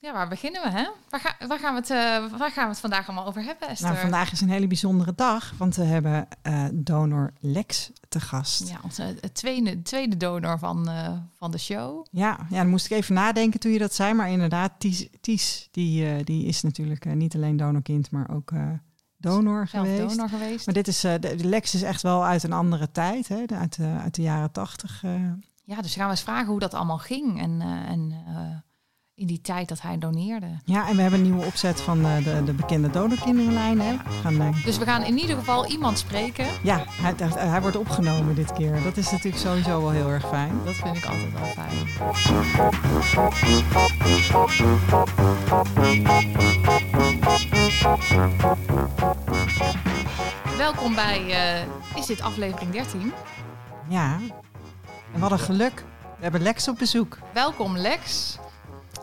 Ja, waar beginnen we, hè? Waar, ga, waar, gaan we het, eh, waar gaan we het vandaag allemaal over hebben, Esther? Nou, vandaag is een hele bijzondere dag, want we hebben eh, donor Lex te gast. Ja, onze eh, tweede, tweede donor van, van de show. Ja, ja, dan moest ik even nadenken toen je dat zei. Maar inderdaad, Ties, Ties die, die is natuurlijk niet alleen donorkind, maar ook donor Zelf geweest. donor geweest. Maar dit is, de, de Lex is echt wel uit een andere tijd, hè? de- uit, de, uit de jaren tachtig. Ja, dus gaan we eens vragen hoe dat allemaal ging. En, en in die tijd dat hij doneerde. Ja, en we hebben een nieuwe opzet van eh, de, de bekende donorkinderenlijn. Hè? We gaan, eh, Dus we gaan in ieder geval iemand spreken. ja, hij, hij, hij wordt opgenomen dit keer. Dat is natuurlijk sowieso wel heel erg fijn. Dat vind ik altijd wel fijn. Welkom bij, eh, is dit aflevering 13? Ja, en wat een geluk. We hebben Lex op bezoek. Welkom Lex.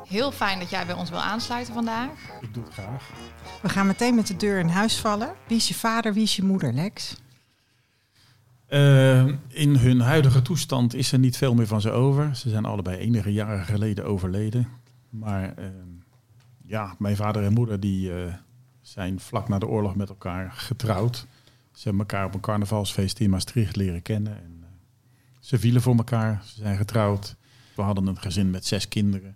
Heel fijn dat jij bij ons wil aansluiten vandaag. Ik doe het graag. We gaan meteen met de deur in huis vallen. Wie is je vader, wie is je moeder, Lex? Eh, in hun huidige toestand is er niet veel meer van ze over. Ze zijn allebei enige jaren geleden overleden. Maar eh, ja, mijn vader en moeder die, eh, zijn vlak na de oorlog met elkaar getrouwd. Ze hebben elkaar op een carnavalsfeest in Maastricht leren kennen. En, ze vielen voor elkaar, ze zijn getrouwd. We hadden een gezin met zes kinderen.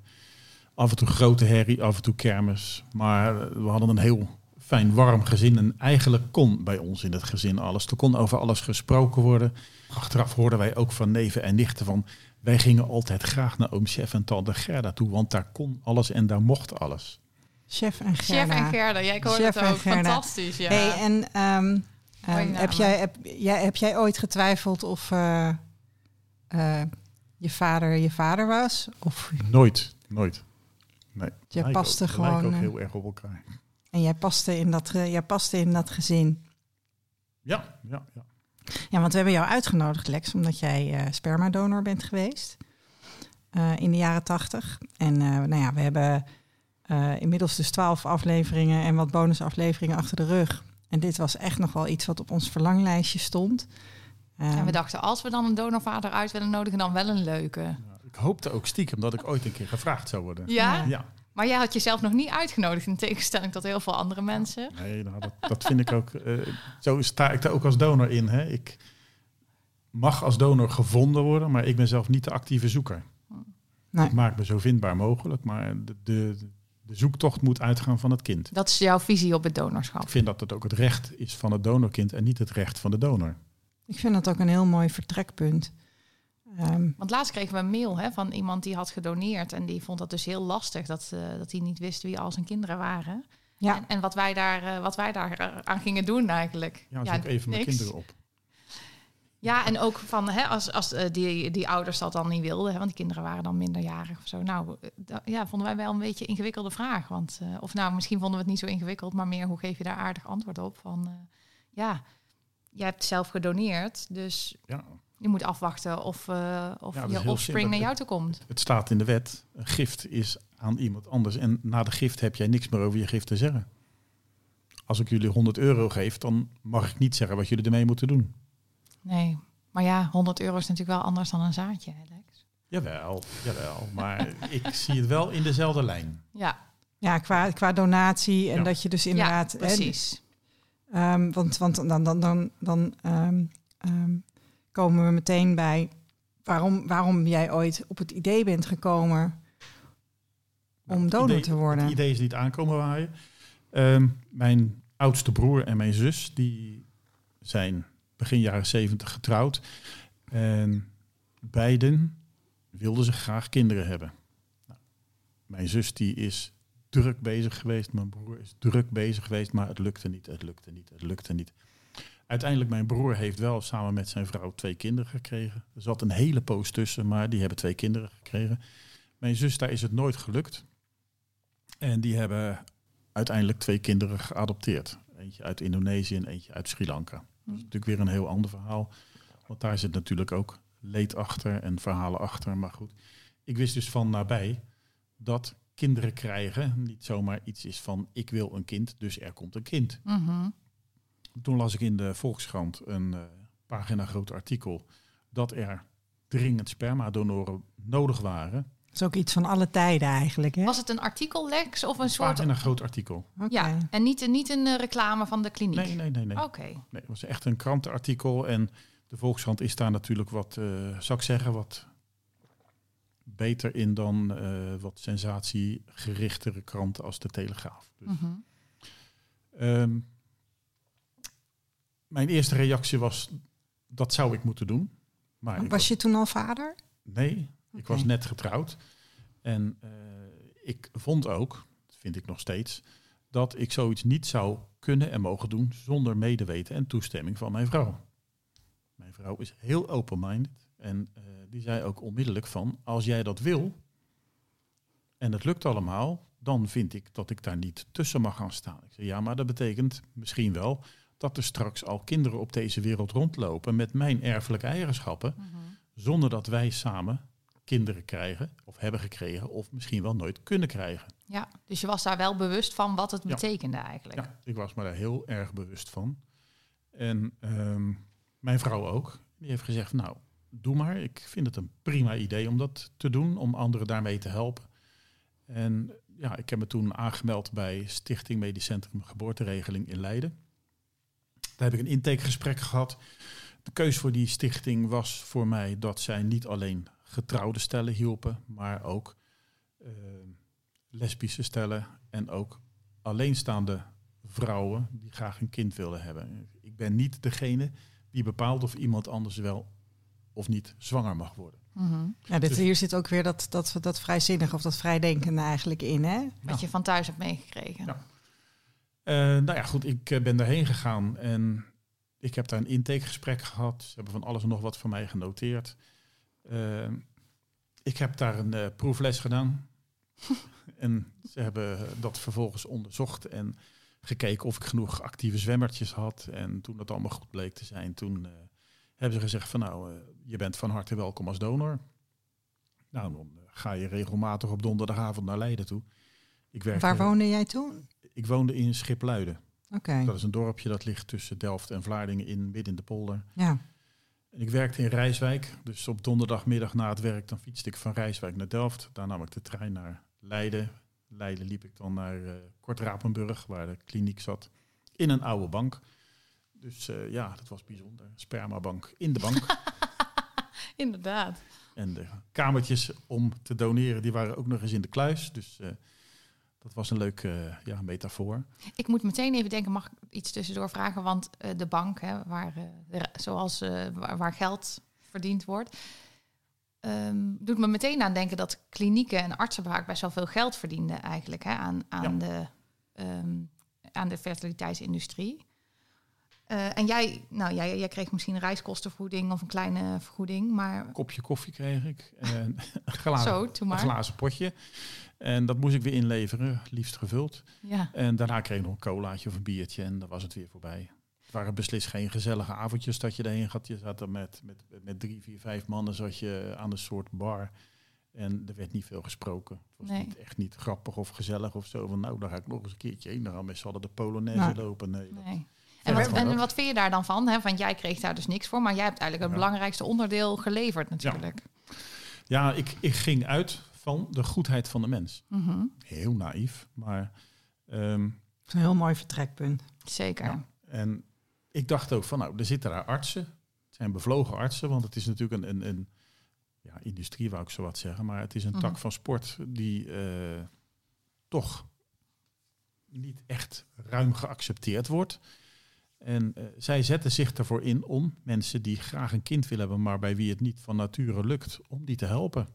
Af en toe grote herrie, af en toe kermis. Maar we hadden een heel fijn, warm gezin. En eigenlijk kon bij ons in het gezin alles. Er kon over alles gesproken worden. Achteraf hoorden wij ook van neven en nichten van... wij gingen altijd graag naar oom Chef en tante Gerda toe... want daar kon alles en daar mocht alles. Chef en Gerda. Chef en Gerda, jij hoorde Chef het en ook. Gerda. Fantastisch, ja. Hey, en ehm, ehm, heb, jij, heb, jij, heb jij ooit getwijfeld of eh, eh, je vader je vader was? Of Nooit, nooit. Nee. jij paste ook, gewoon... ook eh, heel erg op elkaar. en jij paste, in dat, jij paste in dat gezin. Ja, ja, ja. Ja, want we hebben jou uitgenodigd, Lex, omdat jij eh, spermadonor bent geweest eh, in de jaren tachtig. En eh, nou ja, we hebben eh, inmiddels dus twaalf afleveringen en wat bonusafleveringen achter de rug. En dit was echt nog wel iets wat op ons verlanglijstje stond. En we Ehm, dachten, als we dan een donorvader uit willen nodigen, dan wel een leuke. Ja, hoopte ook stiekem dat ik ooit een keer gevraagd zou worden. Ja? Ja. Maar jij had jezelf nog niet uitgenodigd, in tegenstelling tot heel veel andere mensen. Nee, nou, dat, dat vind ik ook. eh, zo sta ik daar ook als donor in. Hè. Ik mag als donor gevonden worden, maar ik ben zelf niet de actieve zoeker. Nee. Ik maak me zo vindbaar mogelijk, maar de, de, de zoektocht moet uitgaan van het kind. Dat is jouw visie op het donorschap. Ik vind dat het ook het recht is van het donorkind en niet het recht van de donor. ik vind dat ook een heel mooi vertrekpunt. Ehm, Want laatst kregen we een mail hè, van iemand die had gedoneerd. En die vond dat dus heel lastig dat, eh, dat hij niet wist wie al zijn kinderen waren. ja, En, en wat wij daar, eh, wat wij daar eh, aan gingen doen eigenlijk. Ja, zoek even mijn kinderen op. Ja, en ook van hè, als, als die, die ouders dat dan niet wilden, hè, want die kinderen waren dan minderjarig of zo. Nou, ja, vonden wij wel een beetje een ingewikkelde vraag. Want, eh, of nou, misschien vonden we het niet zo ingewikkeld, maar meer hoe geef je daar aardig antwoord op? Van eh, ja, je hebt zelf gedoneerd, dus Ja, je moet afwachten of, eh, of Ja, je offspring naar jou toe komt. het staat in de wet. Een gift is aan iemand anders. En na de gift heb jij niks meer over je gift te zeggen. Als ik jullie 100 euro geef, dan mag ik niet zeggen wat jullie ermee moeten doen. Nee, maar ja, 100 euro is natuurlijk wel anders dan een zaadje, hè, Lex. Jawel, jawel. Maar ik zie het wel in dezelfde lijn. Ja, ja qua, qua donatie en Ja. dat je dus inderdaad... ja hè, precies. Ehm, want want dan, dan, dan, dan ehm, ehm, komen we meteen bij waarom, waarom jij ooit op het idee bent gekomen om Het donor idee- te worden. Het idee is niet aankomen waaien. Ehm, mijn oudste broer en mijn zus, die zijn begin jaren 70 getrouwd. En beiden wilden ze graag kinderen hebben. Nou, mijn zus die is druk bezig geweest. Mijn broer is druk bezig geweest, maar het lukte niet, het lukte niet, het lukte niet. Uiteindelijk, mijn broer heeft wel samen met zijn vrouw twee kinderen gekregen. Er zat een hele poos tussen, maar die hebben twee kinderen gekregen. Mijn zus, daar is het nooit gelukt. En die hebben uiteindelijk twee kinderen geadopteerd. Eentje uit Indonesië en eentje uit Sri Lanka. Dat is natuurlijk weer een heel ander verhaal. Want daar zit natuurlijk ook leed achter en verhalen achter. Maar goed, ik wist dus van nabij dat kinderen krijgen niet zomaar iets is van ik wil een kind, dus er komt een kind. Mhm. Toen las ik in de Volkskrant een eh, pagina groot artikel dat er dringend spermadonoren nodig waren. is ook iets van alle tijden eigenlijk, hè? Was het een artikel, Lex, of een soort... En een groot artikel. Oké. Ja, en niet, niet een eh, reclame van de kliniek? Nee, nee, nee. nee. Oké. nee het was echt een krantenartikel. En de Volkskrant is daar natuurlijk wat, eh zou ik zeggen, wat beter in dan eh, wat sensatiegerichtere kranten als de Telegraaf. Dus, Mhm. ehm, mijn eerste reactie was, dat zou ik moeten doen. Maar Was je toen al vader? Nee, ik was net getrouwd. En eh, ik vond ook, vind ik nog steeds, dat ik zoiets niet zou kunnen en mogen doen zonder medeweten en toestemming van mijn vrouw. Mijn vrouw is heel open-minded en eh, die zei ook onmiddellijk van, als jij dat wil en het lukt allemaal, dan vind ik dat ik daar niet tussen mag gaan staan. Ik zei, ja, maar dat betekent misschien wel dat er straks al kinderen op deze wereld rondlopen met mijn erfelijke eigenschappen Mhm. zonder dat wij samen kinderen krijgen of hebben gekregen of misschien wel nooit kunnen krijgen. Ja, dus je was daar wel bewust van wat het Ja. betekende eigenlijk. Ja, ik was me daar heel erg bewust van. En ehm, mijn vrouw ook. Die heeft gezegd, nou, doe maar. Ik vind het een prima idee om dat te doen, om anderen daarmee te helpen. En ja, ik heb me toen aangemeld bij Stichting Medisch Centrum Geboorteregeling in Leiden. Daar heb ik een intakegesprek gehad. De keus voor die stichting was voor mij dat zij niet alleen getrouwde stellen hielpen, maar ook eh, lesbische stellen en ook alleenstaande vrouwen die graag een kind willen hebben. Ik ben niet degene die bepaalt of iemand anders wel of niet zwanger mag worden. Mhm. Ja, dit, Dus- hier zit ook weer dat, dat, dat vrijzinnige of dat vrijdenkende eigenlijk in, hè? Wat je van thuis hebt meegekregen. Ja. Eh, nou ja, goed, ik eh, ben daarheen gegaan en ik heb daar een intakegesprek gehad. Ze hebben van alles en nog wat van mij genoteerd. Eh, ik heb daar een proefles gedaan. en ze hebben dat vervolgens onderzocht en gekeken of ik genoeg actieve zwemmertjes had. En toen dat allemaal goed bleek te zijn, toen hebben ze gezegd van nou, je bent van harte welkom als donor. Nou, dan ga je regelmatig op donderdagavond naar Leiden toe. Ik werkte, Waar woonde jij toen? Ik woonde in Schipluiden. Dat is een dorpje dat ligt tussen Delft en Vlaardingen in, midden in de polder. ja. En ik werkte in Rijswijk. Dus op donderdagmiddag na het werk dan fietste ik van Rijswijk naar Delft. Daar nam ik de trein naar Leiden. Leiden liep ik dan naar eh Kort-Rapenburg, waar de kliniek zat. In een oude bank. Dus eh, ja, dat was bijzonder. Spermabank in de bank. Inderdaad. en de kamertjes om te doneren, die waren ook nog eens in de kluis. Dus eh, dat was een leuke ja, metafoor. Ik moet meteen even denken, mag ik iets tussendoor vragen? Want eh, de bank, hè, waar, eh, zoals, eh, waar, waar geld verdiend wordt, ehm, doet me meteen aan denken dat klinieken en artsen vaak best wel veel geld verdienden eigenlijk hè, aan, aan, de, ehm, aan de fertiliteitsindustrie. Eh, en jij, nou, jij, jij kreeg misschien een reiskostenvergoeding of een kleine vergoeding, maar Een kopje koffie kreeg ik. En een glazen, zo, toen een maar. glazen potje. En dat moest ik weer inleveren, liefst gevuld. Ja. En daarna kreeg ik nog een colaatje of een biertje en dan was het weer voorbij. Het waren beslist geen gezellige avondjes dat je erheen gaat. Je zat er met, met, met drie, vier, vijf mannen zat je aan een soort bar. En er werd niet veel gesproken. Het was Nee. niet, echt niet grappig of gezellig of zo. Van nou, daar ga ik nog eens een keertje heen. Dan gaan allen de Polonaise Nou. lopen. Nee, dat- Nee. En wat, en wat vind je daar dan van? Hè? Want jij kreeg daar dus niks voor, maar jij hebt eigenlijk het Ja. belangrijkste onderdeel geleverd natuurlijk. Ja, ik, ik ging uit van de goedheid van de mens. Mhm. Heel naïef, maar... ehm, Dat is een heel mooi vertrekpunt. Zeker. Ja. En ik dacht ook van, nou, er zitten daar artsen. Het zijn bevlogen artsen, want het is natuurlijk een, een, een ja, industrie, wou ik zo wat zeggen. Maar het is een Mhm. tak van sport die eh, toch niet echt ruim geaccepteerd wordt. En eh, zij zetten zich ervoor in om mensen die graag een kind willen hebben, maar bij wie het niet van nature lukt, om die te helpen.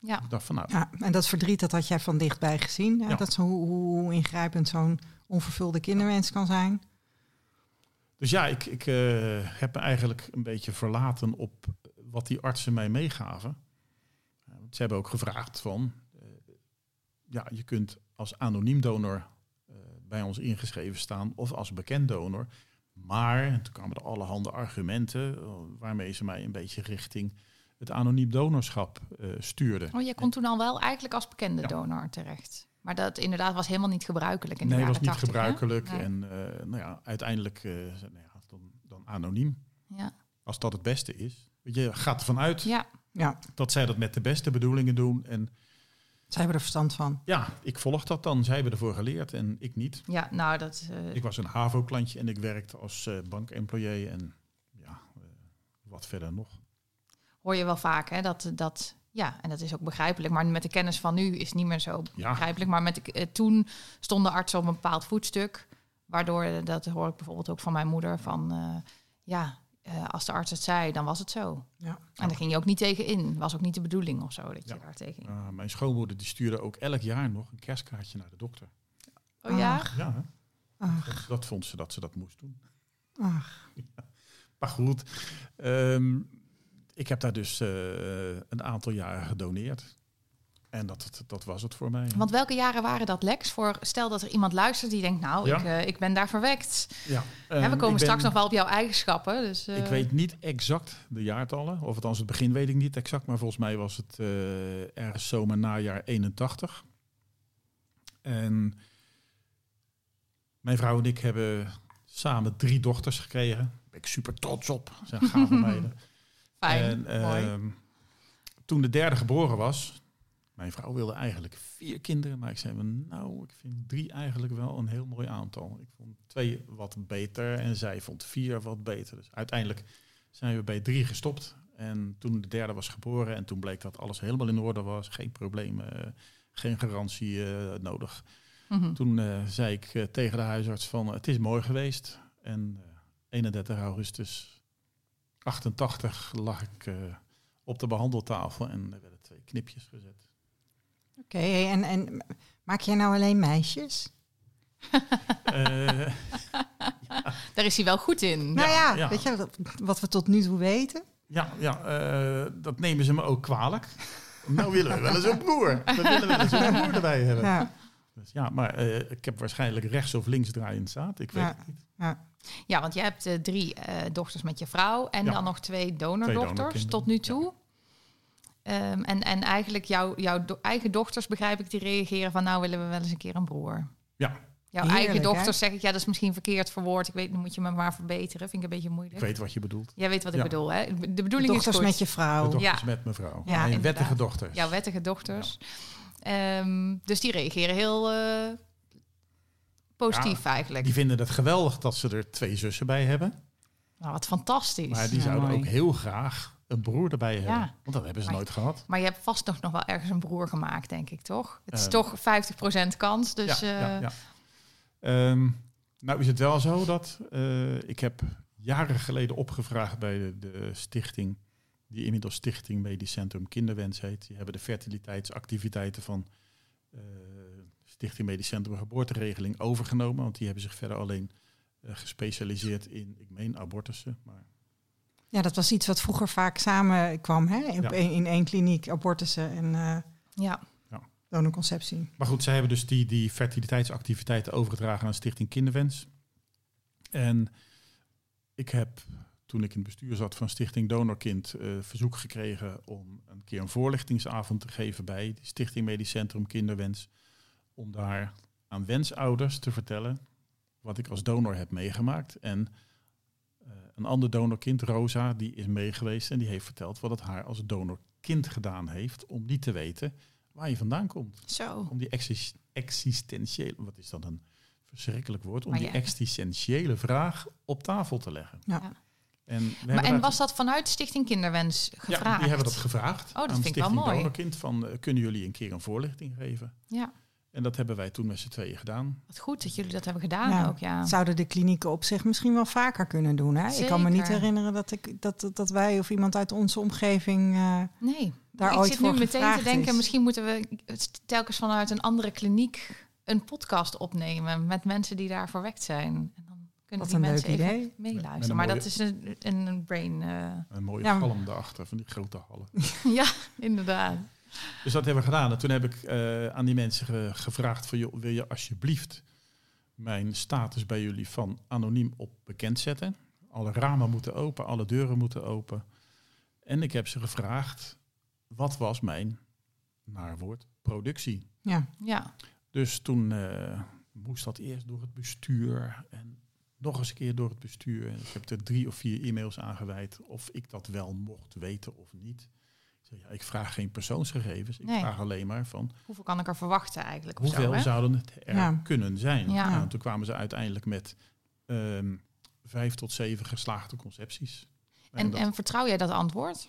Ja. Ik dacht van, nou, Ja, en dat verdriet, dat had jij van dichtbij gezien. Ja, Ja. Dat is hoe, hoe ingrijpend zo'n onvervulde kinderwens kan zijn. Dus ja, ik, ik eh, heb me eigenlijk een beetje verlaten op wat die artsen mij meegaven. Uh, want ze hebben ook gevraagd van, eh, ja, je kunt als anoniem donor eh, bij ons ingeschreven staan of als bekend donor. Maar, en toen kwamen er allerhande argumenten eh, waarmee ze mij een beetje richting het anoniem donorschap eh stuurden. Oh, jij kon toen al wel eigenlijk als bekende Ja. donor terecht. Maar dat inderdaad was helemaal niet gebruikelijk in de nee, dat jaren was niet 80, hè? gebruikelijk. Nee. En eh, nou ja, uiteindelijk eh, zei, nou ja, dan, dan anoniem. Ja. Als dat het beste is. Je gaat ervan uit ja, Ja, Dat zij dat met de beste bedoelingen doen. En zij hebben er verstand van. ja, ik volg dat dan. Zij hebben ervoor geleerd en ik niet. Ja, nou, dat... eh, Ik was een HAVO-klantje en ik werkte als eh bankemployee. En ja, eh, wat verder nog. Hoor je wel vaak, hè? Dat, dat, ja, en dat is ook begrijpelijk. Maar met de kennis van nu is het niet meer zo Ja. begrijpelijk. Maar met de, eh, toen stonden artsen op een bepaald voetstuk. Waardoor, eh, dat hoor ik bijvoorbeeld ook van mijn moeder, van eh, ja, eh, als de arts het zei, dan was het zo. Ja. En daar ging je ook niet tegen in. Was ook niet de bedoeling of zo dat je Ja. daar tegen ging. Uh, mijn schoonmoeder die stuurde ook elk jaar nog een kerstkaartje naar de dokter. Oh ja? Ach. Ja? Ach, dat, dat vond ze dat ze dat moest doen. ach. Maar goed, ehm, ik heb daar dus eh, een aantal jaren gedoneerd. En dat, dat, was het voor mij. Want welke jaren waren dat, Lex? Voor, stel dat er iemand luistert die denkt, nou, Ja. ik, eh, ik ben daar verwekt. ja, ehm, we ik komen ben- straks nog wel op jouw eigenschappen. Dus, eh, Ik weet niet exact de jaartallen. Of althans, het begin weet ik niet exact. Maar volgens mij was het eh, ergens zomer najaar 81. En mijn vrouw en ik hebben samen drie dochters gekregen. Daar ben ik super trots op. Dat zijn gave meiden. Fijn, En mooi. ehm, toen de derde geboren was, mijn vrouw wilde eigenlijk vier kinderen, maar ik zei van nou, ik vind drie eigenlijk wel een heel mooi aantal. Ik vond twee wat beter en zij vond vier wat beter. Dus uiteindelijk zijn we bij drie gestopt. En toen de derde was geboren en toen bleek dat alles helemaal in orde was, geen problemen, geen garantie eh, nodig. Mhm. Toen eh, zei ik eh, tegen de huisarts van het is mooi geweest. En eh, 31 augustus 88 lag ik eh, op de behandeltafel en er werden twee knipjes gezet. Oké, en, en maak jij nou alleen meisjes? Eh, Daar is hij wel goed in. nou ja, ja. weet je wat, wat we tot nu toe weten? ja, ja eh, dat nemen ze me ook kwalijk. Nou willen we wel eens een broer. We willen wel eens een broer erbij hebben. Ja, Dus ja, maar eh, ik heb waarschijnlijk rechts of links draaiend zaad. Ik weet Ja. het niet. ja. Ja, want je hebt eh, drie eh, dochters met je vrouw en Ja. dan nog twee donordochters tot nu toe. Ehm, en, en eigenlijk jouw, jouw do- eigen dochters, begrijp ik, die reageren van nou willen we wel eens een keer een broer. Ja, Jouw Heerlijk, eigen hè? dochters zeg ik, ja dat is misschien verkeerd verwoord. Ik weet, dan moet je me maar verbeteren. Vind ik een beetje ik moeilijk. weet wat je bedoelt. Jij weet wat ik Ja. bedoel, hè? De De bedoeling dochters is goed. met je vrouw. De dochters Ja. met mevrouw. Ja, wettige dochters. Jouw wettige dochters. Ehm, dus die reageren heel eh, positief eigenlijk. Die vinden het geweldig dat ze er twee zussen bij hebben. Nou, wat fantastisch. Maar die Ja, zouden mooi. ook heel graag een broer erbij hebben. Ja. Want dat hebben ze Maar- nooit gehad. Maar je hebt vast nog, nog wel ergens een broer gemaakt, denk ik, toch? Het is Ehm. toch 50% kans. Dus ja, eh, ja, ja. Ehm, nou is het wel zo dat eh, ik heb jaren geleden opgevraagd bij de, de stichting, die inmiddels Stichting Medisch Centrum Kinderwens heet. Die hebben de fertiliteitsactiviteiten van eh, Stichting Medisch Centrum Geboorteregeling overgenomen. Want die hebben zich verder alleen eh, gespecialiseerd in, ik meen, abortussen. Maar Ja, dat was iets wat vroeger vaak samenkwam hè? In, Ja. één- in één kliniek, abortussen en eh ja. donorconceptie. Maar goed, zij hebben dus die, die fertiliteitsactiviteiten overgedragen aan Stichting Kinderwens. En ik heb, toen ik in het bestuur zat van Stichting Donorkind, eh, verzoek gekregen om een keer een voorlichtingsavond te geven bij die Stichting Medisch Centrum Kinderwens. Om daar aan wensouders te vertellen wat ik als donor heb meegemaakt. En eh, een ander donorkind, Rosa, die is meegeweest en die heeft verteld wat het haar als donorkind gedaan heeft om niet te weten waar je vandaan komt Zo. om die exis- existentiële, wat is dat een verschrikkelijk woord, om die existentiële vraag op tafel te leggen. Ja. Ja. En, we Maar, hebben en was dat vanuit Stichting Kinderwens ja, gevraagd? die hebben dat gevraagd. Oh, dat aan vind ik wel Stichting mooi. Donorkind van eh, kunnen jullie een keer een voorlichting geven? Ja, En dat hebben wij toen met z'n tweeën gedaan. wat goed dat jullie dat hebben gedaan Ja. ook, ja. Zouden de klinieken op zich misschien wel vaker kunnen doen? Hè? Ik kan me niet herinneren dat, ik, dat, dat, dat wij of iemand uit onze omgeving eh, Nee, daar ik ooit zit voor nu meteen te denken, is. misschien moeten we telkens vanuit een andere kliniek een podcast opnemen met mensen die daar verwekt zijn. En dan kunnen Wat die een mensen even idee. meeluisteren. Maar mooie- dat is een, een, een brain... eh, Een mooie Ja, galm daarachter van die grote hallen. ja, inderdaad. Dus dat hebben we gedaan. En toen heb ik eh, aan die mensen ge- gevraagd van, joh, wil je alsjeblieft mijn status bij jullie van anoniem op bekend zetten? Alle ramen moeten open, alle deuren moeten open. En ik heb ze gevraagd, wat was mijn, naar woord, productie? Ja, Ja, Dus toen eh, moest dat eerst door het bestuur en nog eens een keer door het bestuur. Ik heb er drie of vier e-mails aangeweid of ik dat wel mocht weten of niet. Ik Ja, ik vraag geen persoonsgegevens. Ik Nee. vraag alleen maar van Hoeveel kan ik er verwachten eigenlijk? Hoeveel zo, zouden het er Ja. kunnen zijn. Ja. Nou, toen kwamen ze uiteindelijk met ehm, vijf tot zeven geslaagde concepties. En, dat- en vertrouw jij dat antwoord?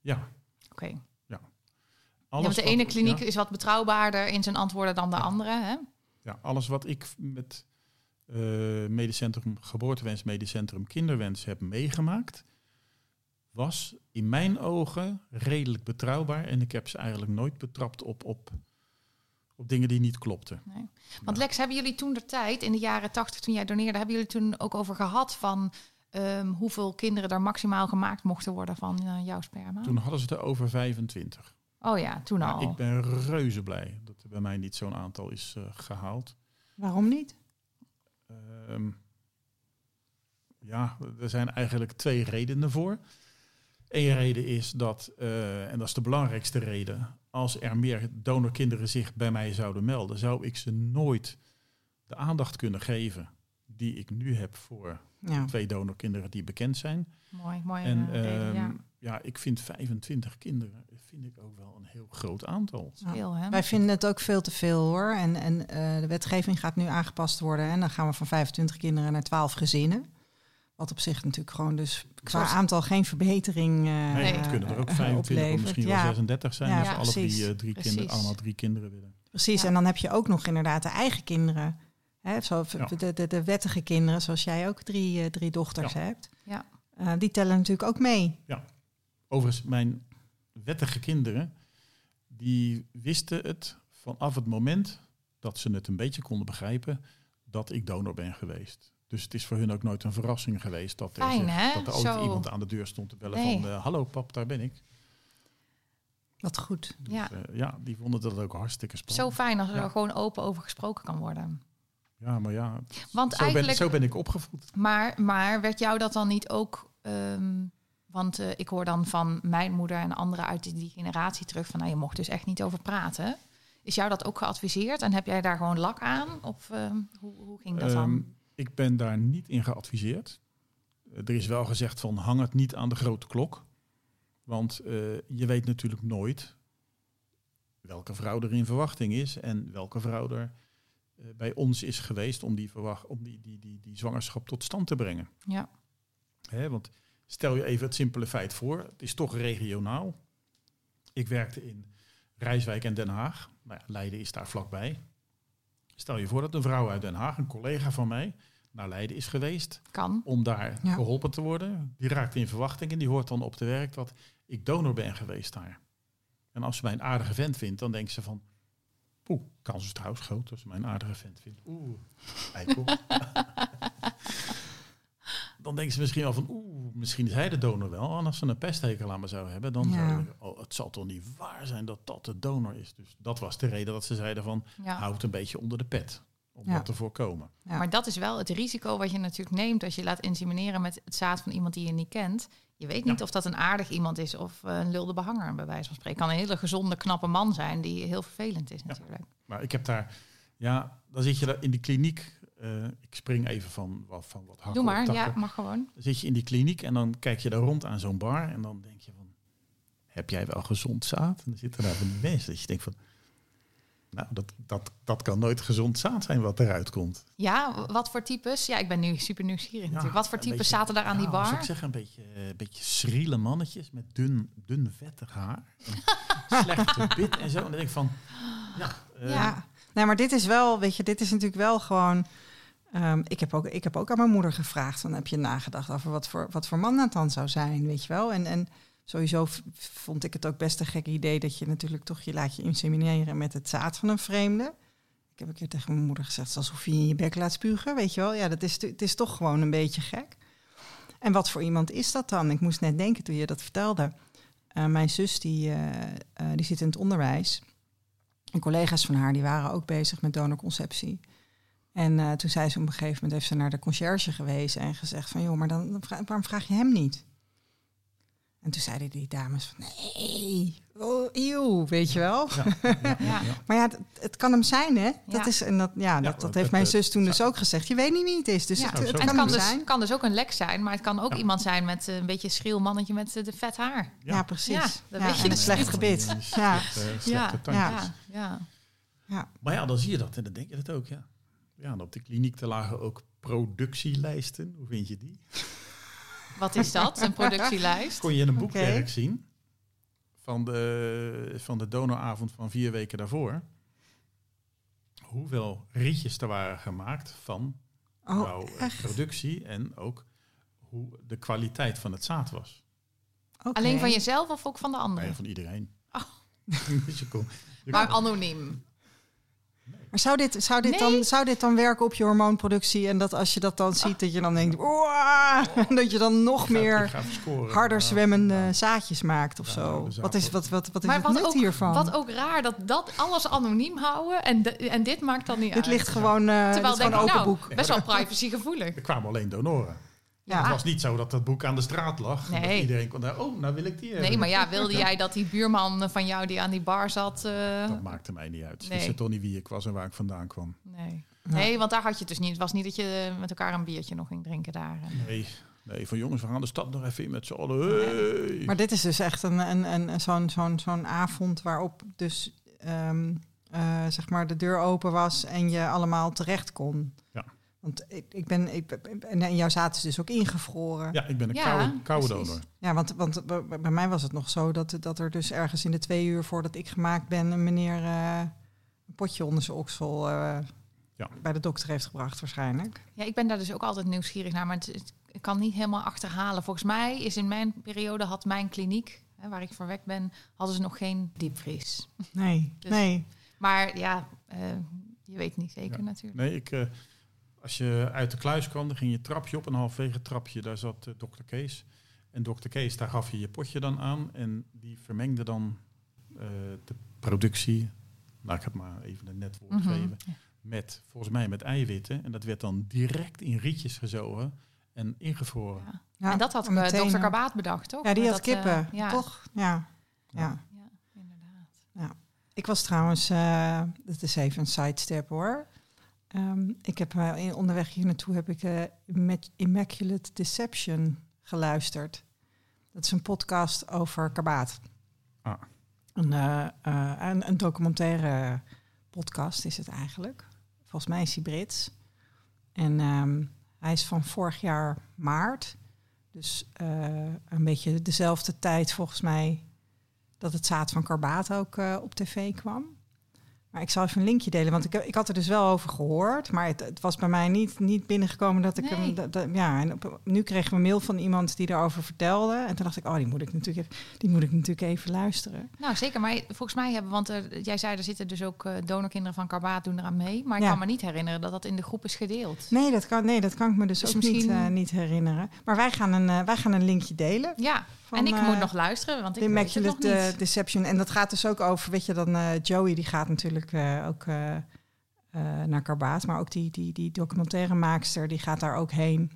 ja, Oké. Ja, alles want de wat- ene kliniek is wat betrouwbaarder in zijn antwoorden dan de andere. Hè? ja, alles wat ik met eh Medisch Centrum Geboortewens, Medisch Centrum Kinderwens heb meegemaakt, was in mijn ogen redelijk betrouwbaar. En ik heb ze eigenlijk nooit betrapt op, op, op dingen die niet klopten. Nee. Want Lex, hebben jullie toen de tijd, in de jaren tachtig toen jij doneerde, hebben jullie toen ook over gehad van ehm, hoeveel kinderen er maximaal gemaakt mochten worden van eh, jouw sperma? Toen hadden ze het over 25. Oh ja, toen Maar al. ik ben reuze blij dat er bij mij niet zo'n aantal is eh, gehaald. Waarom niet? Ehm, ja, er zijn eigenlijk twee redenen voor. Eén reden is dat, eh, en dat is de belangrijkste reden, als er meer donorkinderen zich bij mij zouden melden, zou ik ze nooit de aandacht kunnen geven die ik nu heb voor Ja. twee donorkinderen die bekend zijn. Mooi, mooi. En reden, ja. Ja, ik vind 25 kinderen vind ik ook wel een heel groot aantal. Ja. Veel, hè? Wij vinden het ook veel te veel hoor. En, en eh, de wetgeving gaat nu aangepast worden. En dan gaan we van 25 kinderen naar 12 gezinnen. Wat op zich natuurlijk gewoon dus qua Zoals- aantal geen verbetering eh Nee, het kunnen er ook eh, 25 of oplevert. misschien Ja, wel 36 zijn Ja, als ze alle drie, eh, drie kinderen, allemaal drie kinderen willen. Precies, Ja. en dan heb je ook nog inderdaad de eigen kinderen. Hè, zo, Ja. de, de, de wettige kinderen, zoals jij ook drie, eh, drie dochters hebt. Ja. Eh, die tellen natuurlijk ook mee. Overigens, mijn wettige kinderen, die wisten het vanaf het moment dat ze het een beetje konden begrijpen, dat ik donor ben geweest. Dus het is voor hun ook nooit een verrassing geweest dat er, Fijn, hè? dat er ooit Zo. iemand aan de deur stond te bellen Nee. van, eh, hallo pap, daar ben ik. Wat goed. Dus, Ja. eh, ja, die vonden dat ook hartstikke Zo spannend. fijn als er Ja. gewoon open over gesproken kan worden. Ja, maar ja, Want zo ben, eigenlijk, zo ben ik opgevoed. maar, maar werd jou dat dan niet ook... ehm, want eh, ik hoor dan van mijn moeder en anderen uit die, die generatie terug... van nou, je mocht dus echt niet over praten. Is jou dat ook geadviseerd? En heb jij daar gewoon lak aan? Of ehm, hoe, hoe ging dat Ehm, dan? ik ben daar niet in geadviseerd. Eh, Er is wel gezegd van hang het niet aan de grote klok. Want eh, je weet natuurlijk nooit welke vrouw er in verwachting is en welke vrouw er eh, bij ons is geweest om, die, verwacht, om die, die, die, die zwangerschap tot stand te brengen. Ja, Hè, want stel je even het simpele feit voor, het is toch regionaal. Ik werkte in Rijswijk en Den Haag. Nou ja, Leiden is daar vlakbij. Stel je voor dat een vrouw uit Den Haag, een collega van mij, naar Leiden is geweest kan. om daar Ja. geholpen te worden. Die raakt in verwachting en die hoort dan op de werk dat ik donor ben geweest daar. En als ze mij een aardige vent vindt, dan denkt ze van... Oeh, kans is trouwens groot als ze mij een aardige vent vindt. Oeh, eikel. dan denken ze misschien wel van... Oeh, misschien is hij de donor wel. En als ze een pesthekel aan me zou hebben, dan Ja. zou ik... Oh, het zal toch niet waar zijn dat dat de donor is. Dus dat was de reden dat ze zeiden van... Ja. Houd het een beetje onder de pet. Om Ja. dat te voorkomen. Ja. Maar dat is wel het risico wat je natuurlijk neemt als je laat insemineren met het zaad van iemand die je niet kent. Je weet niet Ja. of dat een aardig iemand is of eh, een lulde behanger, bij wijze van spreken. Kan een hele gezonde, knappe man zijn die heel vervelend is natuurlijk. Maar ik heb daar, ja, dan zit je in die kliniek. Eh, ik spring even van, wat- van wat hakken Doe maar, op ja, mag gewoon. Dan zit je in die kliniek en dan kijk je daar rond aan zo'n bar en dan denk je van, heb jij wel gezond zaad? En dan zitten daar van die mensen dat je denkt van, nou, dat, dat, dat kan nooit gezond zaad zijn wat eruit komt. Ja, wat voor types? Ja, ik ben nu super nieuwsgierig natuurlijk. Wat voor een types beetje- zaten daar aan die als bar? ik zeg een beetje, een beetje schriele mannetjes met dun, dun vettig haar. En slecht gebit en zo. En dan denk ik van, ja, eh, Ja. Nee, maar dit is wel, weet je, dit is natuurlijk wel gewoon. Ehm, ik, heb ook, ik heb ook aan mijn moeder gevraagd: dan heb je nagedacht over wat voor, wat voor man dat dan zou zijn, weet je wel? En, en sowieso vond ik het ook best een gek idee dat je natuurlijk toch je laat je insemineren met het zaad van een vreemde. Ik heb een keer tegen mijn moeder gezegd: alsof je in je bek laat spugen, weet je wel? Ja, dat is, het is toch gewoon een beetje gek. En wat voor iemand is dat dan? Ik moest net denken toen je dat vertelde. Eh, mijn zus die, eh, eh, die zit in het onderwijs. En collega's van haar die waren ook bezig met donorconceptie. En eh, toen zei ze op een gegeven moment, heeft ze naar de conciërge gewezen en gezegd van, joh, maar dan, waarom vraag je hem niet? En toen zeiden die dames van, nee, oh, eeuw, weet je wel. Ja, ja, ja, Ja. ja. Maar ja, het, het kan hem zijn, hè? Dat Ja. is, en dat, ja, dat, dat dat- heeft mijn dat- zus toen dus ook gezegd. Je weet niet wie het is, dus Ja. het, het zo. En kan het kan dus, zijn. kan dus ook een lek zijn, maar het kan ook Ja. iemand zijn met eh, een beetje schreeuw mannetje met eh, de vet haar. Ja, precies. Ja, Ja, dat weet je en een dus slecht gebit. Ja. Ja, ja. Maar ja, dan zie je dat en dan denk je dat ook, ja. Ja, en op de kliniek te lagen ook productielijsten. Hoe vind je die? Wat is dat? Een productielijst? Kon je in een boekwerk zien van de, van de donoravond van vier weken daarvoor. Hoeveel rietjes er waren gemaakt van Oh, jouw eh, echt? productie en ook hoe de kwaliteit van het zaad was. Alleen van jezelf of ook van de Nee, anderen? van iedereen. Oh. dus je kon, je Maar kon- anoniem. Maar zou dit, zou, dit Nee. dan, zou dit dan werken op je hormoonproductie? En dat als je dat dan ziet, dat je dan denkt... "Oeh," dat je dan nog ga- meer scoren. harder zwemmende ja. zaadjes maakt of Ja, zo? Wat is, wat, wat, wat is Maar het wat nut ook, hiervan? wat ook raar, dat dat alles anoniem houden en, de- en dit maakt dan niet dit uit. ligt gewoon, eh dit Terwijl is denk gewoon ik, open nou, boek. best wel privacygevoelig. Er kwamen alleen donoren. Ja. Het was niet zo dat dat boek aan de straat lag. en Nee. Dat iedereen kon daar, oh, nou wil ik die hebben. Nee, maar ja, wilde jij dat die buurman van jou die aan die bar zat... eh, Dat maakte mij niet uit. Ze Nee. wisten toch niet wie ik was en waar ik vandaan kwam. nee. Ja. nee, want daar had je het dus niet. Het was niet dat je met elkaar een biertje nog ging drinken daar. En- Nee, nee van jongens, we gaan de stad nog even in met z'n allen. Hey. Maar dit is dus echt een, een, een, een- zo'n zo'n zo'n avond waarop dus ehm, eh, zeg maar de deur open was en je allemaal terecht kon. Ja. Want ik, ik ben, ik, en, en jouw zaad is dus ook ingevroren. Ja, ik ben een Ja, koude, koude donor. Ja, want, want bij mij was het nog zo dat, dat er dus ergens in de twee uur voordat ik gemaakt ben, een meneer eh, een potje onder zijn oksel eh, Ja. bij de dokter heeft gebracht waarschijnlijk. Ja, ik ben daar dus ook altijd nieuwsgierig naar, maar het, het- ik kan niet helemaal achterhalen. Volgens mij is in mijn periode had mijn kliniek, hè, waar ik voor weg ben, hadden ze nog geen diepvries. Nee, Dus- nee. Maar ja, eh, je weet niet zeker Ja. natuurlijk. Nee, ik, eh, als je uit de kluis kwam, dan ging je trapje op en halverwege het trapje, daar zat eh, dokter Kees. En dokter Kees, daar gaf je je potje dan aan en die vermengde dan eh, de productie, laat ik het maar even een net woord Mhm. geven, met, volgens mij met eiwitten. En dat werd dan direct in rietjes gezogen en ingevroren. Ja. Ja, en dat had en uh, meteen, dokter eh, Karbaat bedacht, toch? Ja, die had dat, eh, kippen, ja. toch? Ja. ja. Ja, inderdaad. Ik was trouwens, eh dat is even een sidestep hoor. Ehm, ik heb eh, onderweg hier naartoe heb ik eh, Immac- Immaculate Deception geluisterd. Dat is een podcast over kabaat. Ah. Een, eh, een, een documentaire podcast is het eigenlijk. Volgens mij is hij Brits. En ehm, hij is van vorig jaar maart. Dus een beetje dezelfde tijd volgens mij dat het zaad van karbaat ook op tv kwam. Maar ik zal even een linkje delen, want ik, ik had er dus wel over gehoord. Maar het, het was bij mij niet, niet binnengekomen dat ik Nee. hem... dat- dat- ja, en op- nu kregen we een mail van iemand die erover vertelde. En toen dacht ik, oh, die moet ik natuurlijk even, die moet ik natuurlijk even luisteren. Nou, zeker. Maar volgens mij hebben, want eh, jij zei er zitten dus ook eh, donorkinderen van Karbaat doen eraan mee. Maar ik Ja. kan me niet herinneren dat dat in de groep is gedeeld. Nee, dat kan, nee, dat kan ik me dus, Dus ook niet, eh, niet herinneren. Maar wij gaan een, eh, wij gaan een linkje delen. Ja, Van, en ik moet nog luisteren, want ik de Immaculate Deception. En dat gaat dus ook over, weet je, dan Joey die gaat natuurlijk eh, ook eh, eh, naar Karbaat. Maar ook die, die, die documentairemaakster, die gaat daar ook heen.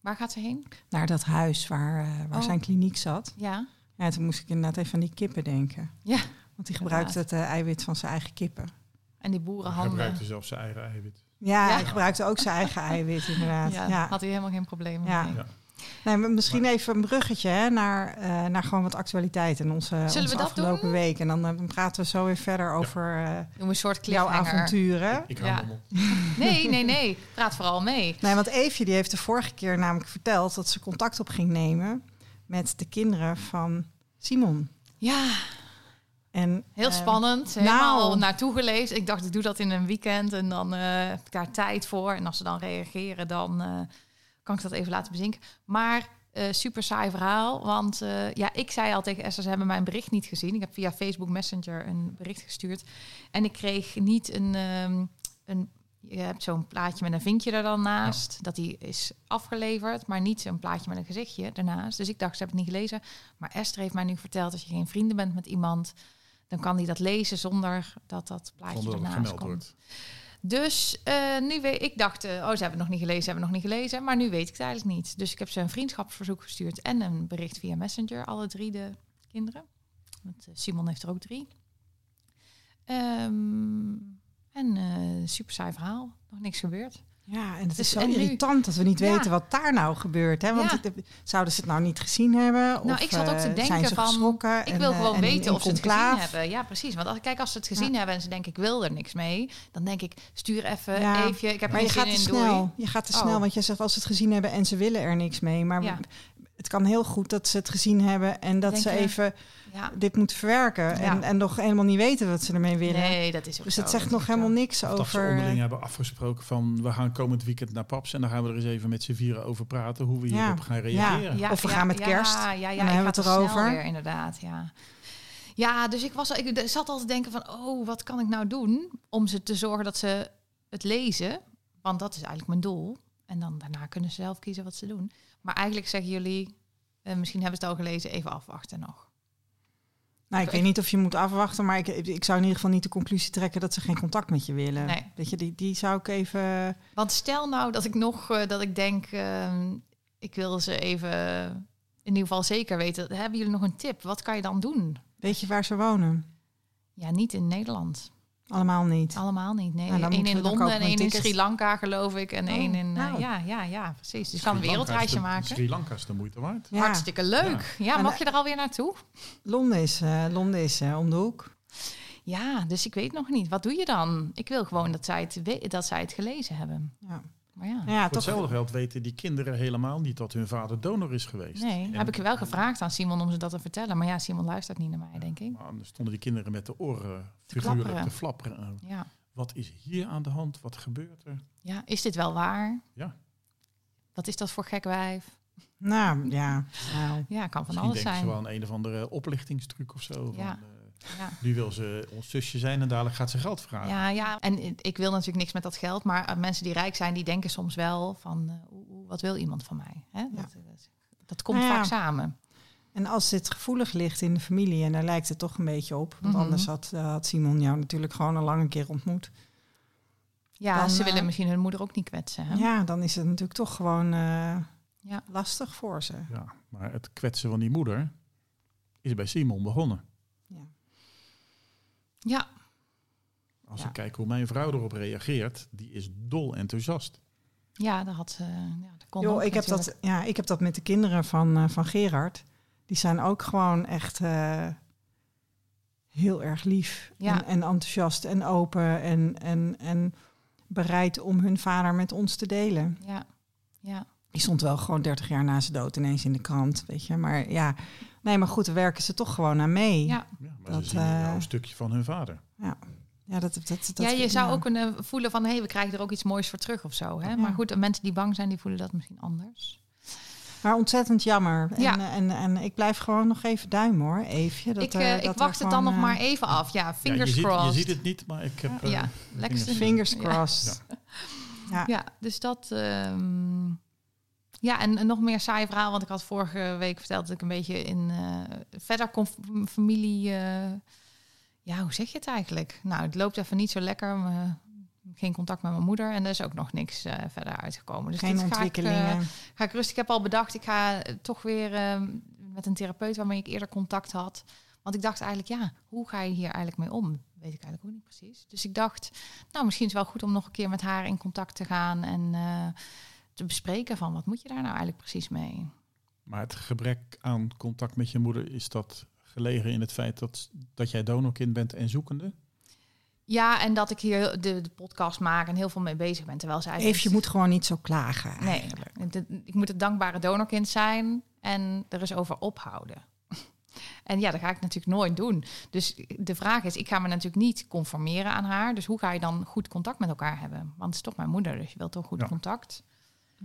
Waar gaat ze heen? Naar dat huis waar, waar Oh. zijn kliniek zat. Ja. Ja, toen moest ik inderdaad even aan die kippen denken. Ja. Want die gebruikt het eiwit van zijn eigen kippen. En die Hij boerenhanden. gebruikte zelf zijn eigen eiwit. Ja, Ja. hij gebruikte ook zijn eigen eiwit inderdaad. Ja, Ja. had hij helemaal geen probleem Ja. mee. Ja. Nee, maar misschien even een bruggetje hè, naar, eh, naar gewoon wat actualiteit in onze, onze we dat afgelopen doen? week. En dan eh, praten we zo weer verder over eh, een soort jouw avonturen. Ik Ja. hou hem op. Nee, nee, nee. Praat vooral mee. Nee, want Eefje die heeft de vorige keer namelijk verteld dat ze contact op ging nemen met de kinderen van Simon. Ja, En, heel spannend. Helemaal nou. naartoe geleefd. Ik dacht, ik doe dat in een weekend en dan eh, heb ik daar tijd voor. En als ze dan reageren, dan eh, kan ik dat even laten bezinken. Maar eh, super saai verhaal. Want eh, ja, ik zei al tegen Esther, ze hebben mijn bericht niet gezien. Ik heb via Facebook Messenger een bericht gestuurd. En ik kreeg niet een... ehm, een je hebt zo'n plaatje met een vinkje er dan naast. Dat die is afgeleverd, maar niet zo'n plaatje met een gezichtje ernaast. Dus ik dacht, ze hebben het niet gelezen. Maar Esther heeft mij nu verteld, als je geen vrienden bent met iemand... dan kan die dat lezen zonder dat dat plaatje Zonder dat ernaast komt. wordt. Dus eh, nu weet ik dacht, eh, oh, ze hebben het nog niet gelezen, ze hebben nog niet gelezen. Maar nu weet ik het eigenlijk niet. Dus ik heb ze een vriendschapsverzoek gestuurd en een bericht via Messenger, alle drie de kinderen. Want eh, Simon heeft er ook drie. Ehm, en eh, super saai verhaal, nog niks gebeurd. Ja, en het Dus- is zo en nu- irritant dat we niet Ja. weten wat daar nou gebeurt. Hè? Want Ja. het- zouden ze het nou niet gezien hebben? Nou, of, ik zat ook te eh, denken ze van, geschrokken Ik wil eh, gewoon en weten of ze het gezien hebben. Ja, precies. Want als, kijk, als ze het gezien Ja. hebben en ze denken, ik wil er niks mee, dan denk ik, stuur even, Ja, even. Ik heb Maar geen je zin gaat te in, doei. snel. Je gaat te Oh. snel, want je zegt als ze het gezien hebben en ze willen er niks mee. Maar het kan heel goed dat ze het gezien hebben en dat Denk ze je? Ja. dit moeten verwerken. Ja. En, en nog helemaal niet weten wat ze ermee willen. Nee, dat is ook dus zo, het zegt dat nog helemaal zo. niks Of dat ze over. onderling hebben afgesproken van we gaan komend weekend naar Paps en dan gaan we er eens even met z'n vieren over praten hoe we Ja. hierop gaan reageren. Ja, Of we ja, gaan met ja, kerst. Ja, ja, dan ik hebben we het erover. Weer, inderdaad, ja. Ja, dus ik, was, ik zat al te denken van, oh, wat kan ik nou doen om ze te zorgen dat ze het lezen? Want dat is eigenlijk mijn doel. En dan daarna kunnen ze zelf kiezen wat ze doen. Maar eigenlijk zeggen jullie, eh, misschien hebben ze het al gelezen, even afwachten nog. Nou, ik weet niet of je moet afwachten, maar ik, ik zou in ieder geval niet de conclusie trekken dat ze geen contact met je willen. Nee. Weet je, die, die zou ik even. Want stel nou dat ik nog, eh, dat ik denk, ehm, ik wil ze even in ieder geval zeker weten. Hebben jullie nog een tip? Wat kan je dan doen? Weet je waar ze wonen? Ja, niet in Nederland. Allemaal niet. Allemaal niet. Nee, Nou, moeten in Londen en één in. Sri Lanka, geloof ik. En Oh, één in... eh, nou. ja, ja, ja, precies. Dus ik kan een wereldreisje de- maken. Sri Lanka is de moeite waard. Ja, Hartstikke leuk. Ja, mag eh, je er alweer naartoe? Londen is, eh, Londen is eh, om de hoek. Ja, dus ik weet nog niet. Wat doe je dan? Ik wil gewoon dat zij het, dat zij het gelezen hebben. Ja, Maar ja, ja Voor toch. hetzelfde geld weten die kinderen helemaal niet dat hun vader donor is geweest. nee. En- Heb ik wel gevraagd aan Simon om ze dat te vertellen. Maar ja, Simon luistert niet naar mij, denk ik. Maar dan stonden die kinderen met de oren Te figuurlijk klapperen. te flapperen. Ja. Wat is hier aan de hand? Wat gebeurt er? ja, is dit wel waar? Ja. Wat is dat voor gek wijf? Nou ja, nou, Ja, kan van Misschien alles denken zijn. ze wel aan een of andere oplichtingstruc of zo. Ja. Van, eh, Ja. nu wil ze ons zusje zijn en dadelijk gaat ze geld vragen. Ja, ja, en ik wil natuurlijk niks met dat geld, maar eh, mensen die rijk zijn, die denken soms wel van, eh, wat wil iemand van mij? Hè? Dat, dat, dat komt Nou ja. vaak samen. En als dit gevoelig ligt in de familie, en daar lijkt het toch een beetje op, want Mhm. anders had, eh, had Simon jou natuurlijk gewoon al lang een keer ontmoet. Ja, Dan, ze eh, willen misschien hun moeder ook niet kwetsen. Hè? Ja, dan is het natuurlijk toch gewoon eh, Ja. lastig voor ze. Ja, maar het kwetsen van die moeder is bij Simon begonnen. Ja. Als Ja. ik kijk hoe mijn vrouw erop reageert, die is dol enthousiast. ja, dat had ze. Ja, dat kon ook ik, heb dat, ja, ik heb dat met de kinderen van, eh, van Gerard. Die zijn ook gewoon echt eh, heel erg lief Ja. en, en enthousiast en open en, en, en bereid om hun vader met ons te delen. Ja, ja, Die stond wel gewoon 30 jaar na zijn dood ineens in de krant, weet je. Maar ja, nee, maar goed, daar werken ze toch gewoon aan mee. ja. Ja, maar Dat, ze zien eh, een stukje van hun vader. Ja, dat, dat, dat, ja, je zou ja. ook kunnen voelen van, hé, hey, we krijgen er ook iets moois voor terug of zo. Hè? Ja. Maar goed, de mensen die bang zijn, die voelen dat misschien anders. Maar ontzettend jammer. En, Ja. eh, en, en, ik blijf gewoon nog even duimen hoor, Eefje. Dat, ik, eh, dat ik wacht het dan nog maar even af. Ja, Ja, fingers je, ziet, je crossed. ziet het niet, maar ik heb... eh, Ja, Fingers Ja. crossed. Ja. Ja, dus dat. ehm, ja, en, en nog meer saai verhaal, want ik had vorige week verteld dat ik een beetje in eh, verder familie. eh, ja, hoe zeg je het eigenlijk? Nou, het loopt even niet zo lekker. me- geen contact met mijn moeder en er is ook nog niks eh, verder uitgekomen. Dus Geen dit ontwikkelingen. Ga ik, eh, ga ik rustig. Ik heb al bedacht, ik ga eh, toch weer eh, met een therapeut waarmee ik eerder contact had. Want ik dacht eigenlijk, ja, hoe ga je hier eigenlijk mee om? Weet ik eigenlijk ook niet precies. Dus ik dacht, nou, misschien is het wel goed om nog een keer met haar in contact te gaan en eh, te bespreken van wat moet je daar nou eigenlijk precies mee? Maar het gebrek aan contact met je moeder, is dat gelegen in het feit dat, dat jij donorkind bent en zoekende? Ja, en dat ik hier de, de podcast maak en heel veel mee bezig ben, terwijl zij Eefje moet gewoon niet zo klagen. Nee, de- ik moet het dankbare donorkind zijn en er eens over ophouden. En ja, dat ga ik natuurlijk nooit doen. Dus de vraag is, ik ga me natuurlijk niet conformeren aan haar. Dus hoe ga je dan goed contact met elkaar hebben? Want het is toch mijn moeder, dus je wilt toch goed Ja. contact.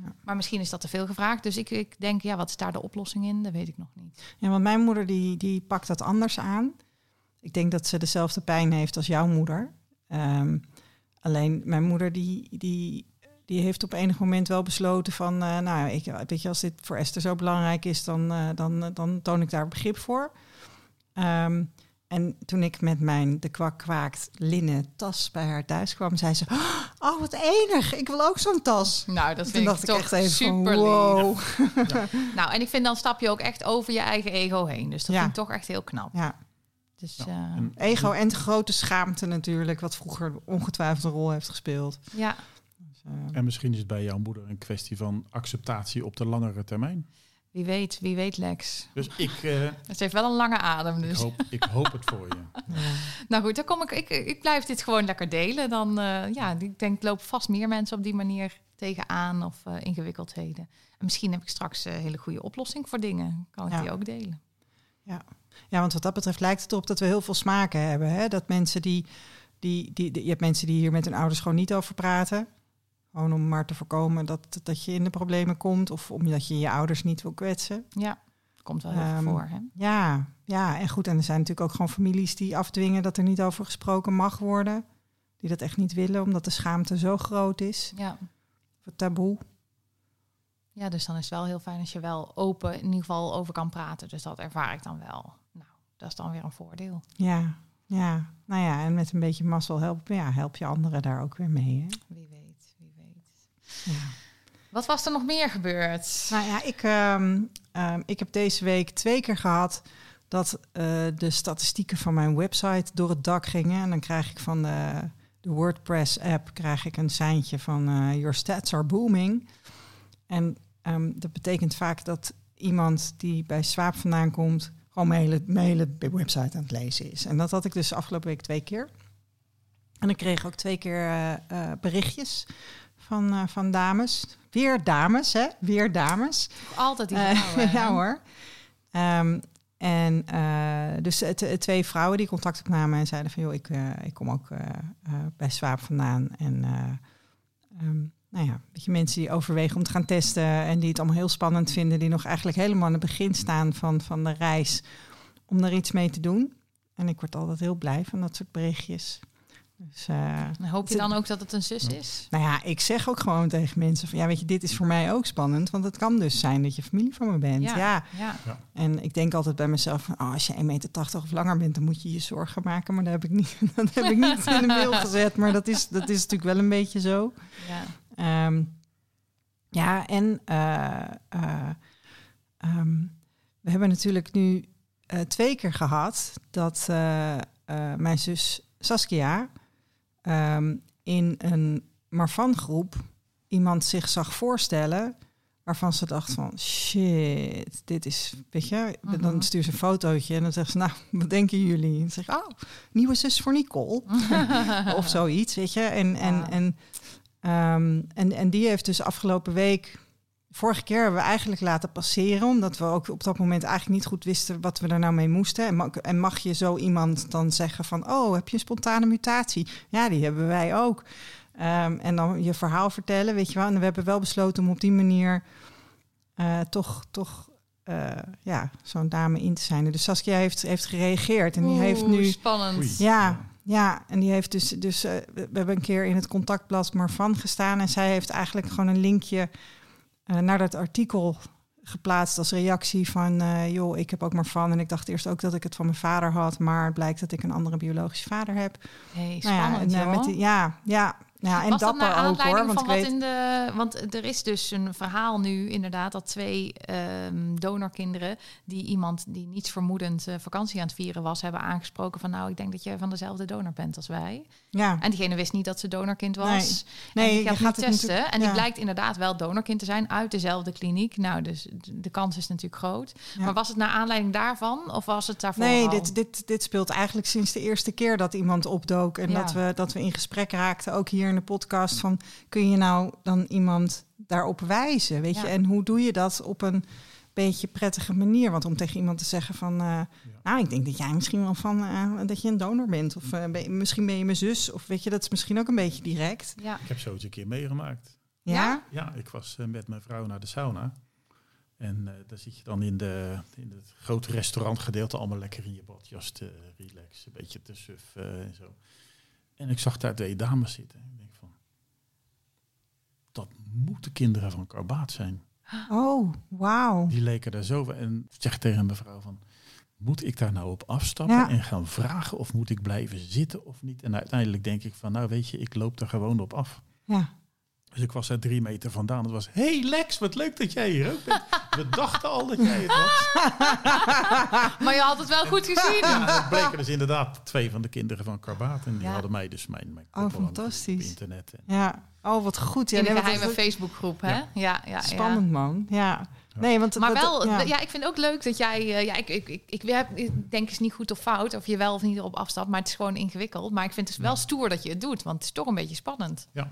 Ja. Maar misschien is dat te veel gevraagd. Dus ik, ik denk, ja, wat is daar de oplossing in? Dat weet ik nog niet. Ja, want mijn moeder die, die pakt dat anders aan. Ik denk dat ze dezelfde pijn heeft als jouw moeder. Ehm, alleen mijn moeder die, die, die heeft op enig moment wel besloten van... eh, nou, ik, weet je, als dit voor Esther zo belangrijk is, dan, eh, dan, dan toon ik daar begrip voor. Ehm, en toen ik met mijn de kwak kwaakt linnen tas bij haar thuis kwam, zei ze: Oh, wat enig! Ik wil ook zo'n tas. Nou, dat Toen vind ik dacht ik toch echt even van, super wow. Nou, en ik vind dan stap je ook echt over je eigen ego heen. Dus dat Ja. vind ik toch echt heel knap. Ja, Dus Ja, ja, en- ego en grote schaamte natuurlijk, wat vroeger ongetwijfeld een rol heeft gespeeld. ja. Dus, eh, En misschien is het bij jouw moeder een kwestie van acceptatie op de langere termijn. Wie weet, wie weet Lex. Dus ik, eh, Het heeft wel een lange adem ik, dus. hoop, ik hoop het voor je. ja. Nou goed, dan kom ik, ik, ik blijf dit gewoon lekker delen. Dan, eh, ja, ik denk, lopen vast meer mensen op die manier tegenaan of eh, ingewikkeldheden. En misschien heb ik straks een hele goede oplossing voor dingen. Kan ik Ja. die ook delen? Ja, want wat dat betreft lijkt het erop dat we heel veel smaken hebben. Hè? Dat mensen die, die, die, die- je hebt mensen die hier met hun ouders gewoon niet over praten. Gewoon om maar te voorkomen dat, dat je in de problemen komt. Of omdat je je ouders niet wil kwetsen. Ja, komt wel heel veel voor. Hè? Ja, ja, en goed. En er zijn natuurlijk ook gewoon families die afdwingen dat er niet over gesproken mag worden. Die dat echt niet willen, omdat de schaamte zo groot is. Ja. Of het taboe. ja, dus dan is het wel heel fijn als je wel open in ieder geval over kan praten. Dus dat ervaar ik dan wel. Nou, dat is dan weer een voordeel. Ja, ja. Nou ja, en met een beetje mazzel help, ja, help je anderen daar ook weer mee. Hè? Wie weet. Wat was er nog meer gebeurd? Nou ja, ik, ehm, ehm, ik heb deze week twee keer gehad dat eh, de statistieken van mijn website door het dak gingen. En dan krijg ik van de, de WordPress-app krijg ik een seintje van eh, Your stats are booming. En ehm, dat betekent vaak dat iemand die bij Swaap vandaan komt... gewoon mijn hele, website aan het lezen is. En dat had ik dus afgelopen week twee keer. En ik kreeg ook twee keer eh, berichtjes van, eh, van dames. Weer dames, hè? Weer dames. Altijd die Eh, vrouwen. ja hoor. Ehm, en eh, dus twee vrouwen die contact opnamen en zeiden van... joh, ik, ik kom ook bij Swaap vandaan. En eh, ehm, nou ja, weet je, mensen die overwegen om te gaan testen... en die het allemaal heel spannend vinden... die nog eigenlijk helemaal aan het begin staan van, van de reis... om er iets mee te doen. En ik word altijd heel blij van dat soort berichtjes. Dus, eh, hoop je dan ook dat het een zus is? nou ja, ik zeg ook gewoon tegen mensen van ja, weet je, dit is voor mij ook spannend, want het kan dus zijn dat je familie van me bent. Ja. ja. En ik denk altijd bij mezelf van oh, als je 1,80 meter of langer bent, dan moet je je zorgen maken, maar dat heb ik niet, dat heb ik niet in de mail gezet, maar dat is, dat is natuurlijk wel een beetje zo. ja. Ehm, ja, en eh, eh, ehm, we hebben natuurlijk nu eh, twee keer gehad dat eh, eh, mijn zus Saskia ehm, in een Marvan-groep iemand zich zag voorstellen waarvan ze dacht van shit, dit is, weet je, Mhm. dan stuurt ze een fotootje en dan zegt ze nou, wat denken jullie? En dan zeg ik, oh, nieuwe zus voor Nicole of zoiets, weet je. En, en, Ja. en, ehm, en, en die heeft dus afgelopen week... Vorige keer hebben we eigenlijk laten passeren... omdat we ook op dat moment eigenlijk niet goed wisten... wat we er nou mee moesten. En mag, en mag je zo iemand dan zeggen van... oh, heb je een spontane mutatie? Ja, die hebben wij ook. Ehm, en dan je verhaal vertellen, weet je wel. En we hebben wel besloten om op die manier... eh, toch, toch eh, ja, zo'n dame in te zijn. Dus Saskia heeft, heeft gereageerd. En die heeft nu... spannend. Oei. Ja, ja, en die heeft dus, dus eh, we hebben een keer in het contactblad Marvan gestaan en zij heeft eigenlijk gewoon een linkje naar dat artikel geplaatst als reactie van, eh, joh, ik heb ook Marvan en ik dacht eerst ook dat ik het van mijn vader had, maar het blijkt dat ik een andere biologische vader heb. Hey, Nou ja, spannend, en, eh, met die- ja, ja, ja, en was dat naar ook aanleiding hoor, want van wat weet, in de... Want er is dus een verhaal nu inderdaad dat twee ehm, donorkinderen... die iemand die niets vermoedend eh, vakantie aan het vieren was... hebben aangesproken van nou, ik denk dat je van dezelfde donor bent als wij. ja, En diegene wist niet dat ze donorkind was. Nee. en Nee, die je gaat, het testen. natuurlijk- En die ja. blijkt inderdaad wel donorkind te zijn uit dezelfde kliniek. Nou, dus de kans is natuurlijk groot. Ja. Maar was het naar aanleiding daarvan? Of was het daarvoor Nee, al? dit, dit, dit speelt eigenlijk sinds de eerste keer dat iemand opdook. En dat, we, dat we in gesprek raakten, ook hier in de podcast. Van kun je nou dan iemand daarop wijzen? Weet je, en hoe doe je dat op een beetje prettige manier? Want om tegen iemand te zeggen van. eh, Nou, ik denk dat jij misschien wel van eh, dat je een donor bent. Of eh, ben je- misschien ben je mijn zus. Of weet je, dat is misschien ook een beetje direct. Ja. Ik heb zoiets een keer meegemaakt. Ja. Ja? Ik was met mijn vrouw naar de sauna. En eh, daar zit je dan in, de, in het grote restaurantgedeelte allemaal lekker in je badjas te relaxen. Een beetje te suffen en zo. En ik zag daar twee dames zitten. Dat moeten kinderen van Karbaat zijn. Oh, wauw. Die leken daar zo. En ik zeg tegen mijn vrouw van, moet ik daar nou op afstappen Ja. en gaan vragen of moet ik blijven zitten of niet? En uiteindelijk denk ik van, nou weet je, ik loop er gewoon op af. Ja. Dus ik was daar drie meter vandaan. Het was, hey Lex, wat leuk dat jij hier ook bent. We dachten al dat jij het was. Maar je had het wel goed gezien. Ja, dat bleken dus inderdaad twee van de kinderen van Karbaat. En die Ja. hadden mij dus mijn, mijn Oh, fantastisch. op internet. En, Ja. Oh, wat goed. Ja, In want geheime Facebookgroep, hè? Ja, ja, ja. Spannend, man. Ja. Nee, want Maar dat- wel, ja. ja. ik vind het ook leuk dat jij... eh, ja, ik, ik, ik, ik, heb- ik denk is niet goed of fout, of je wel of niet erop afstapt. Maar het is gewoon ingewikkeld. Maar ik vind het wel stoer dat je het doet, want het is toch een beetje spannend. ja.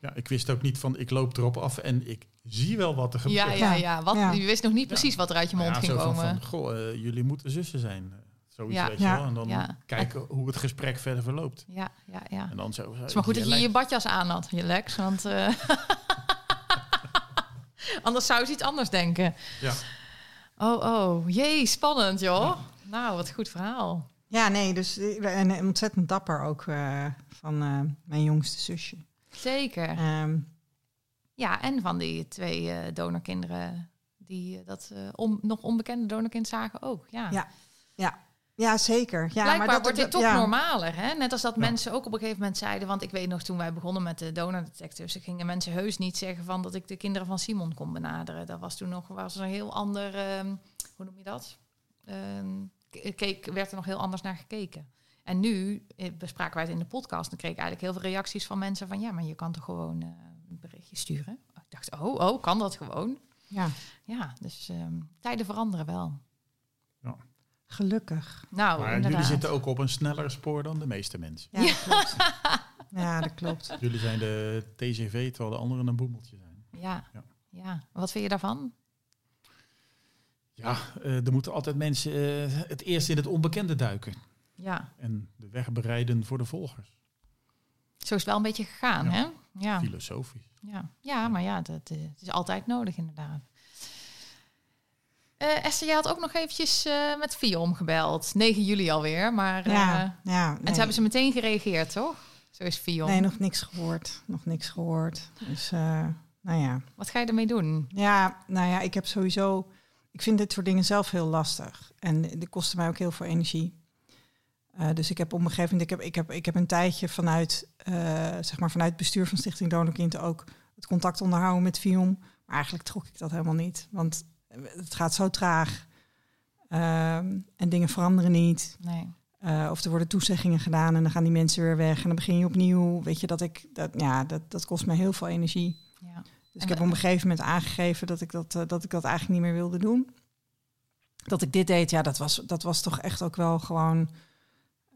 Ja, ik wist ook niet van, ik loop erop af en ik zie wel wat er gebeurt. Ja, ja, ja. Wat, Ja. Je wist nog niet precies wat er uit je mond Ja, ging zo van, komen. van, goh, eh, jullie moeten zussen zijn. Eh, Zoiets, Ja. weet je wel. En dan Ja. kijken hoe het gesprek verder verloopt. Ja, ja, ja. En dan zo. Het is maar goed dat je je badjas aan had, je Lex. Want eh, anders zou ze iets anders denken. Ja. Oh, oh. Jee, spannend, joh. Nou, wat een goed verhaal. Ja, nee, dus en en ontzettend dapper ook eh, van eh, mijn jongste zusje. Zeker. Ehm, Ja, en van die twee eh, donorkinderen die eh, dat eh, on- nog onbekende donorkind zagen ook. Ja. Ja, ja, zeker. Ja, Blijkbaar maar dat, wordt dit toch ja. normaler. Hè? Net als dat Ja. mensen ook op een gegeven moment zeiden... want ik weet nog, toen wij begonnen met de donordetectives... gingen mensen heus niet zeggen van dat ik de kinderen van Simon kon benaderen. Dat was toen nog was een heel ander... ehm, hoe noem je dat? K- keek, werd er nog heel anders naar gekeken. En nu eh, bespraken wij het in de podcast... dan kreeg ik eigenlijk heel veel reacties van mensen van... ja, maar je kan toch gewoon eh, een berichtje sturen? Ik dacht, oh, oh, kan dat gewoon? Ja, Ja, dus ehm, tijden veranderen wel. gelukkig. Nou, Maar inderdaad. jullie zitten ook op een sneller spoor dan de meeste mensen. Ja, dat klopt. ja, dat klopt. Jullie zijn de TCV, terwijl de anderen een boemeltje zijn. Ja. Ja. ja. Wat vind je daarvan? Ja, eh, er moeten altijd mensen eh, het eerst in het onbekende duiken. Ja, En de weg bereiden voor de volgers. zo is het wel een beetje gegaan, Ja. hè? Ja. Filosofisch. Ja. ja, maar ja, dat, eh, het is altijd nodig inderdaad. Eh Esther, jij had ook nog eventjes eh, met Fion gebeld. 9 juli alweer, maar... eh, Ja, ja. En toen hebben ze meteen gereageerd, toch? Zo is Fion. Nee, nog niks gehoord. Nog niks gehoord. Dus, eh, nou ja. Wat ga je ermee doen? Ja, nou ja, ik heb sowieso... Ik vind dit soort dingen zelf heel lastig. En die kosten mij ook heel veel energie. Eh, dus ik heb op een gegeven moment... Ik heb, ik heb, ik heb een tijdje vanuit, eh, zeg maar vanuit het bestuur van Stichting Donorkind... ook het contact onderhouden met Vion. Maar eigenlijk trok ik dat helemaal niet. Want het gaat zo traag. Ehm, en dingen veranderen niet. Nee. Eh, of er worden toezeggingen gedaan en dan gaan die mensen weer weg en dan begin je opnieuw. Weet je dat ik dat ja, dat, dat kost me heel veel energie. Ja. Dus En ik heb op een gegeven moment aangegeven dat ik dat, eh, dat ik dat eigenlijk niet meer wilde doen. Dat ik dit deed, ja, dat was, dat was toch echt ook wel gewoon.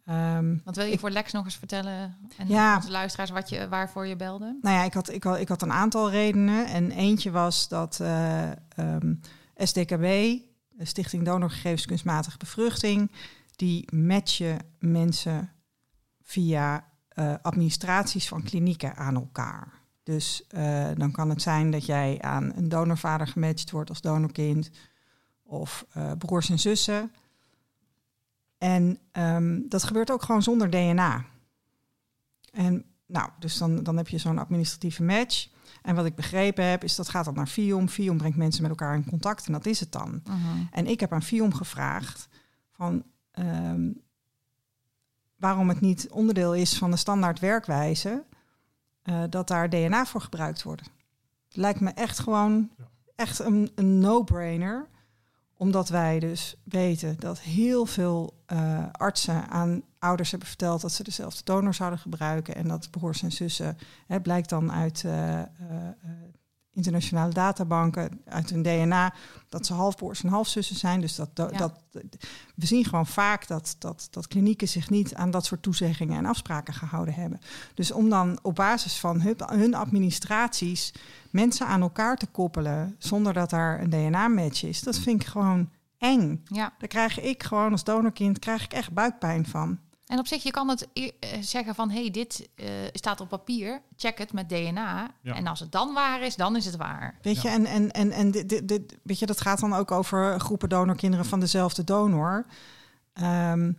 Ehm, Wat wil je Ik- voor Lex nog eens vertellen? En Ja. onze luisteraars wat je, waarvoor je belde? nou ja, ik had, ik, had, ik had een aantal redenen. En eentje was dat eh, ehm, SDKB, de Stichting Donorgegevens Kunstmatige Bevruchting, die matchen mensen via eh, administraties van klinieken aan elkaar. Dus eh, dan kan het zijn dat jij aan een donorvader gematcht wordt als donorkind of eh, broers en zussen. En ehm, dat gebeurt ook gewoon zonder DNA. En nou, dus dan, dan heb je zo'n administratieve match. En wat ik begrepen heb, is dat gaat dan naar FIOM. FIOM brengt mensen met elkaar in contact en dat is het dan. En ik heb aan FIOM gevraagd van ehm, waarom het niet onderdeel is van de standaard werkwijze eh, dat daar DNA voor gebruikt wordt. Lijkt me echt gewoon echt een, een no-brainer. Omdat wij dus weten dat heel veel eh, artsen aan ouders hebben verteld dat ze dezelfde donor zouden gebruiken. En dat broers en zussen, hè, blijkt dan uit eh, eh, internationale databanken, uit hun DNA, dat ze halfbroers en halfzussen zijn. Dus dat, dat, Ja. dat, we zien gewoon vaak dat, dat, dat klinieken zich niet aan dat soort toezeggingen en afspraken gehouden hebben. Dus om dan op basis van hun, hun administraties mensen aan elkaar te koppelen zonder dat daar een DNA-match is, dat vind ik gewoon eng. Ja, Daar krijg ik gewoon als donorkind krijg ik echt buikpijn van. En op zich, je kan het eh, zeggen van... hé, hey, dit eh, staat op papier, check het met DNA. Ja. En als het dan waar is, dan is het waar. Weet je, Ja. en, en, en, en dit, dit, dit- weet je, dat gaat dan ook over groepen donorkinderen van dezelfde donor. Ehm,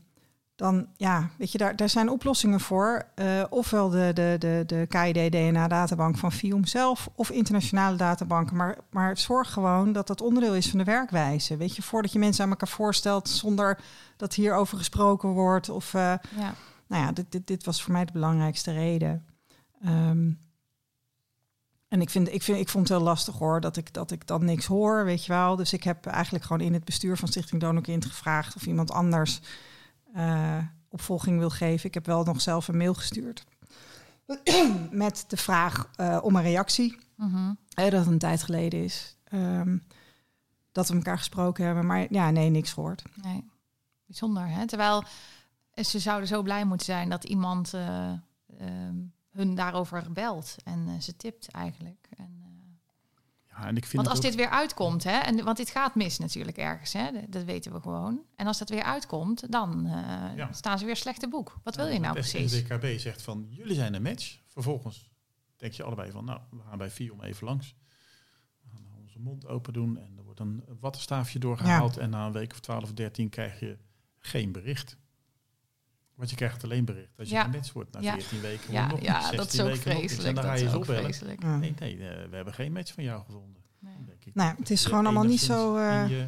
dan ja, weet je, daar, daar zijn oplossingen voor. Uh, ofwel de, de, de, de KID-DNA-databank van FIOM zelf, of internationale databanken. Maar, maar zorg gewoon dat dat onderdeel is van de werkwijze. Weet je, voordat je mensen aan elkaar voorstelt zonder dat hierover gesproken wordt. Of, uh, ja. Nou ja, dit, dit, dit was voor mij de belangrijkste reden. Um, en ik, vind, ik, vind, ik vond het heel lastig hoor, dat ik, dat ik dan niks hoor, weet je wel. Dus ik heb eigenlijk gewoon in het bestuur van Stichting Donorkind gevraagd of iemand anders uh, opvolging wil geven. Ik heb wel nog zelf een mail gestuurd met de vraag uh, om een reactie. Mm dat het een tijd geleden is. Um, dat we elkaar gesproken hebben, maar ja, nee, niks gehoord. Nee, bijzonder hè. Terwijl ze zouden zo blij moeten zijn dat iemand uh, um, hun daarover belt en uh, ze tipt eigenlijk. En, ja, en ik vind want als dit weer uitkomt, hè, en, want dit gaat mis natuurlijk ergens, hè, dat weten we gewoon. En als dat weer uitkomt, dan uh, ja. staan ze weer slechte boek. Wat wil je nou precies? De DKB zegt van, jullie zijn een match. Vervolgens denk je allebei van, nou, we gaan bij vier om even langs. We gaan onze mond open doen en er wordt een wattenstaafje doorgehaald. Ja. En na een week of 12 of 13 krijg je geen bericht. Want je krijgt alleen bericht als je ja. gematcht wordt na ja. 14 weken. Ja, nog ja dat is ook vreselijk. En dan ga je opbellen. Nee, nee, uh, we hebben geen match van jou gevonden. Nee. Denk ik. Nou, het is gewoon allemaal niet zo... Uh... Je...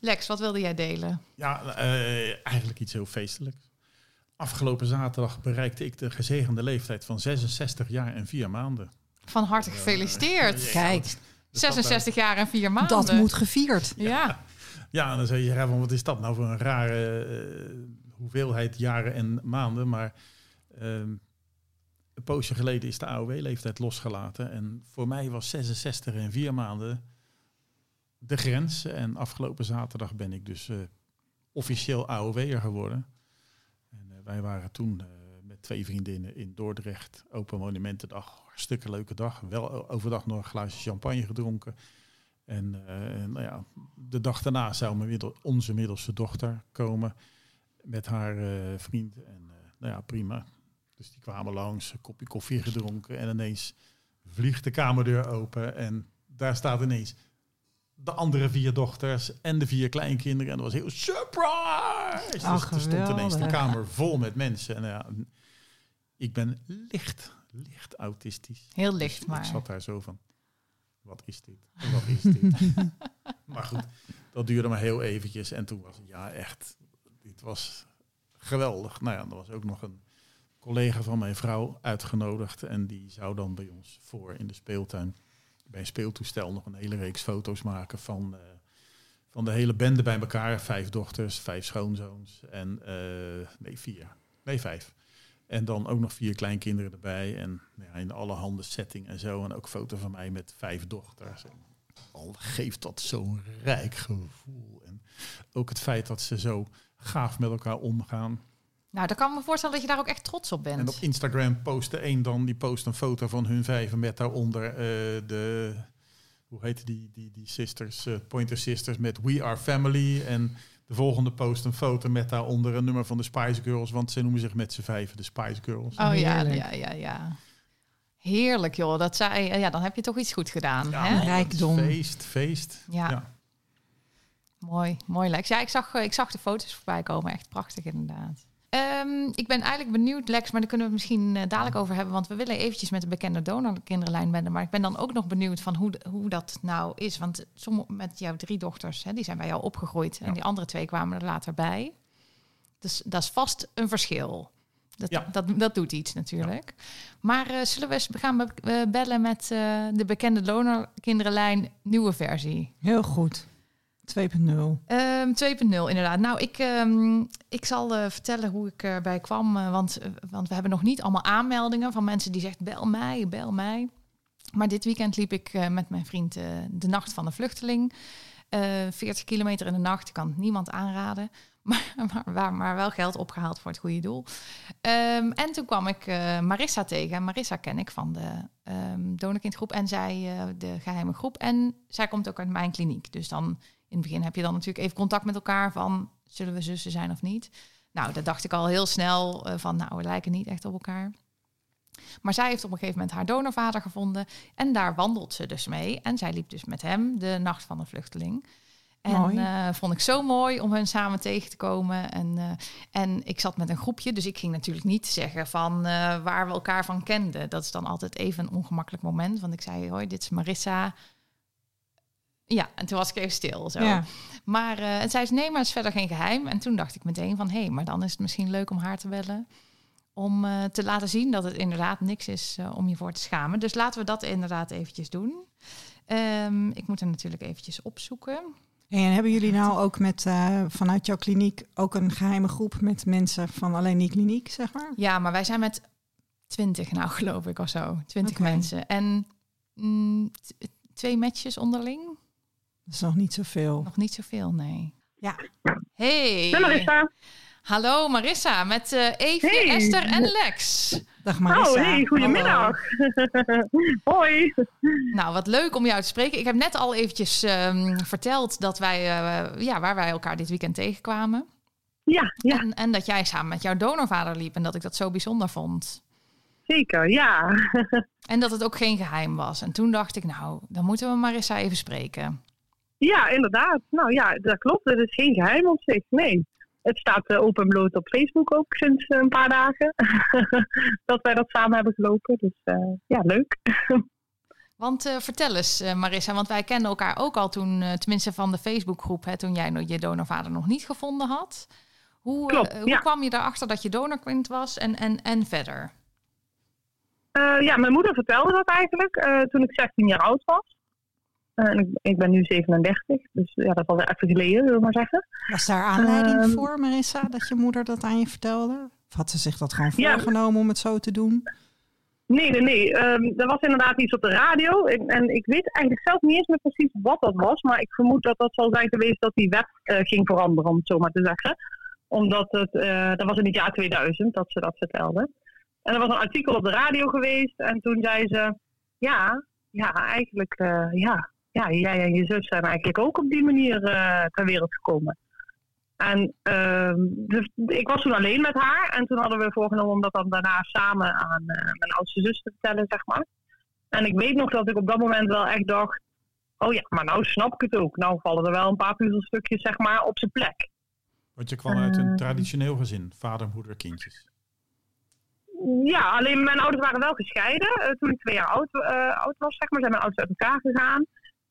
Lex, wat wilde jij delen? Ja, uh, eigenlijk iets heel feestelijks. Afgelopen zaterdag bereikte ik de gezegende leeftijd van 66 jaar en 4 maanden. Van harte gefeliciteerd. Kijk, 66 jaar en 4 maanden. Dat moet gevierd. Ja. Ja, en dan zeg je, ja, wat is dat nou voor een rare hoeveelheid jaren en maanden. Maar um, een poosje geleden is de AOW-leeftijd losgelaten. En voor mij was 66 en 4 maanden de grens. En afgelopen zaterdag ben ik dus uh, officieel AOW'er geworden. En uh, wij waren toen uh, met twee vriendinnen in Dordrecht. Open Monumentendag. Hartstikke leuke dag. Wel overdag nog een glaasje champagne gedronken. En nou ja, de dag daarna zou mijn onze middelste dochter komen met haar uh, vriend. En uh, nou ja, prima. Dus die kwamen langs, een kopje koffie gedronken. En ineens vliegt de kamerdeur open. En daar staat ineens de andere vier dochters en de vier kleinkinderen. En dat was heel surprise! Ach, dus er stond ineens de kamer vol met mensen. En ja, ik ben licht, licht autistisch. Heel dus licht, maar... Ik zat daar zo van, wat is dit? wat is dit? maar goed, dat duurde maar heel eventjes. En toen was het, ja, echt dit was geweldig. Nou ja, er was ook nog een collega van mijn vrouw uitgenodigd. En die zou dan bij ons voor in de speeltuin bij een speeltoestel nog een hele reeks foto's maken van, uh, van de hele bende bij elkaar. Vijf dochters, vijf schoonzoons en uh, nee, vier. Nee, vijf. En dan ook nog vier kleinkinderen erbij. En nou ja, in alle handen setting en zo. En ook foto van mij met vijf dochters. Al geeft dat zo'n rijk gevoel. En ook het feit dat ze zo gaaf met elkaar omgaan. Nou, dan kan ik me voorstellen dat je daar ook echt trots op bent. En op Instagram postte een dan, die post een foto van hun vijven met daaronder uh, de, hoe heet die, die, die sisters, uh, Pointer Sisters met We Are Family. En de volgende post een foto met daaronder een nummer van de Spice Girls, want ze noemen zich met z'n vijven de Spice Girls. Oh ja, ja, ja, ja. Heerlijk joh, dat zei, ja, dan heb je toch iets goed gedaan. Ja, hè? Rijkdom. Feest, feest. ja. ja. Mooi, mooi Lex. Ja, ik zag, eh, ik zag de foto's voorbij komen. Echt prachtig inderdaad. Um, ik ben eigenlijk benieuwd, Lex, maar daar kunnen we het misschien uh, dadelijk over hebben. Want we willen eventjes met de bekende donorkinderlijn benden. Maar ik ben dan ook nog benieuwd van hoe, hoe dat nou is. Want sommige, met jouw drie dochters, hè, die zijn bij jou opgegroeid. En die andere twee kwamen er later bij. Dus dat is vast een verschil. Dat, ja. dat, dat doet iets natuurlijk. Maar uh, zullen we eens gaan bellen met uh, de bekende donorkinderenlijn nieuwe versie? Heel goed. 2.0. Um, 2.0 inderdaad. Nou, ik, um, ik zal uh, vertellen hoe ik erbij kwam. Uh, want, uh, want we hebben nog niet allemaal aanmeldingen van mensen die zeggen bel mij, bel mij. Maar dit weekend liep ik met mijn vriend de nacht van de vluchteling. 40 kilometer in de nacht, ik kan het niemand aanraden. Maar, maar, maar, wel geld opgehaald voor het goede doel. Um, en toen kwam ik Marissa tegen. Marissa ken ik van de um, donorkindgroep en zij de geheime groep. En zij komt ook uit mijn kliniek. Dus dan in het begin heb je dan natuurlijk even contact met elkaar van zullen we zussen zijn of niet. Nou, dat dacht ik al heel snel uh, van nou, we lijken niet echt op elkaar. Maar zij heeft op een gegeven moment haar donorvader gevonden en daar wandelt ze dus mee. En zij liep dus met hem de nacht van de vluchteling. En uh, vond ik zo mooi om hen samen tegen te komen. En, uh, en ik zat met een groepje, dus ik ging natuurlijk niet zeggen van uh, waar we elkaar van kenden. Dat is dan altijd even een ongemakkelijk moment. Want ik zei, hoi, dit is Marissa. Ja, en toen was ik even stil. Zo. Ja. Maar en zei ze, nee, maar het is verder geen geheim. En toen dacht ik meteen van, hé, hey, maar dan is het misschien leuk om haar te bellen. Om te laten zien dat het inderdaad niks is om je voor te schamen. Dus laten we dat inderdaad eventjes doen. Um, ik moet er natuurlijk eventjes opzoeken. En hebben jullie nou ook met uh, vanuit jouw kliniek ook een geheime groep met mensen van alleen die kliniek, zeg maar? Ja, maar wij zijn met twintig nou, geloof ik, of zo. Twintig okay. mensen. En mm, twee matches onderling. Dat is nog niet zoveel. Nog niet zoveel, nee. Ja. Hey. Hey Marissa. Hallo Marissa, met uh, hey. Esther en Lex. Dag Marissa. Oh, hey, goedemiddag. Hoi. Nou, wat leuk om jou te spreken. Ik heb net al eventjes um, verteld dat wij, uh, ja, waar wij elkaar dit weekend tegenkwamen. Ja, ja. En, en, dat jij samen met jouw donorvader liep en dat ik dat zo bijzonder vond. Zeker, ja. en dat het ook geen geheim was. En toen dacht ik, nou, dan moeten we Marissa even spreken. Ja, inderdaad. Nou ja, dat klopt. Het is geen geheim op zich, nee het staat uh, open bloot op Facebook ook sinds een paar dagen. dat wij dat samen hebben gelopen. Dus uh, ja, leuk. Want vertel eens, Marissa, want wij kennen elkaar ook al toen, tenminste van de Facebookgroep, hè, toen jij je donorvader nog niet gevonden had. Hoe, Klopt, hoe ja. kwam je erachter dat je donorkind was en, en, en verder? ja, mijn moeder vertelde dat eigenlijk toen ik 16 jaar oud was. Uh, en ik, ik, ben nu 37, dus ja, dat al even geleden, wil ik maar zeggen. Was daar aanleiding uh, voor, Marissa, dat je moeder dat aan je vertelde? Of had ze zich dat gewoon ja, voorgenomen om het zo te doen? Nee, nee, nee. Um, er was inderdaad iets op de radio. En, en, ik weet eigenlijk zelf niet eens meer precies wat dat was. Maar ik vermoed dat dat zal zijn geweest dat die wet uh, ging veranderen, om het zo maar te zeggen. Omdat het, dat was in het jaar 2000 dat ze dat vertelde. En er was een artikel op de radio geweest. En toen zei ze, ja, ja, eigenlijk, ja, ja, jij en je zus zijn eigenlijk ook op die manier uh, ter wereld gekomen. En uh, dus ik was toen alleen met haar. En toen hadden we voorgenomen om dat dan daarna samen aan uh, mijn oudste zus te vertellen, zeg maar. En ik weet nog dat ik op dat moment wel echt dacht... Oh ja, maar nou snap ik het ook. Nou vallen er wel een paar puzzelstukjes, zeg maar, op zijn plek. Want je kwam uit een traditioneel gezin. Vader, moeder, kindjes. Ja, alleen mijn ouders waren wel gescheiden. toen ik twee jaar oud, oud was, zeg maar, zijn mijn ouders uit elkaar gegaan.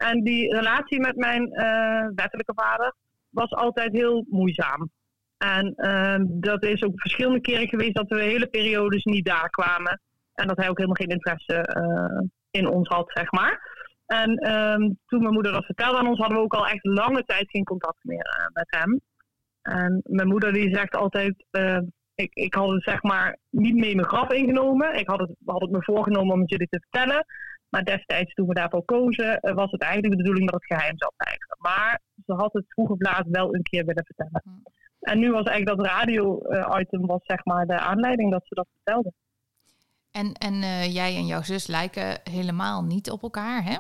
En die relatie met mijn uh, wettelijke vader was altijd heel moeizaam. En uh, dat is ook verschillende keren geweest dat we hele periodes niet daar kwamen. En dat hij ook helemaal geen interesse uh, in ons had, zeg maar. En um, toen mijn moeder dat vertelde aan ons, hadden we ook al echt lange tijd geen contact meer met hem. En mijn moeder die zegt altijd, ik, ik had het zeg maar niet mee mijn graf ingenomen. Ik had het, had het me voorgenomen om het jullie te vertellen. Maar destijds, toen we daarvoor kozen, eh, was het eigenlijk de bedoeling dat het geheim zou blijven. Maar ze had het vroeg of laat wel een keer willen vertellen. Hmm. En nu was eigenlijk dat radio-item was zeg maar de aanleiding dat ze dat vertelde. En, en uh, jij en jouw zus lijken helemaal niet op elkaar, hè?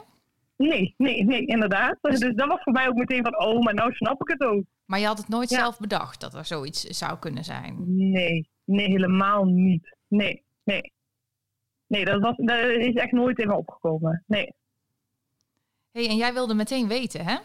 Nee, nee, nee, inderdaad. Dus, dus dat was voor mij ook meteen van, oh, maar nou snap ik het ook. Maar je had het nooit ja. zelf bedacht dat er zoiets zou kunnen zijn? Nee, nee, helemaal niet. Nee, nee. Nee, dat, was, dat is echt nooit in me opgekomen. Nee. hey, en jij wilde meteen weten, hè?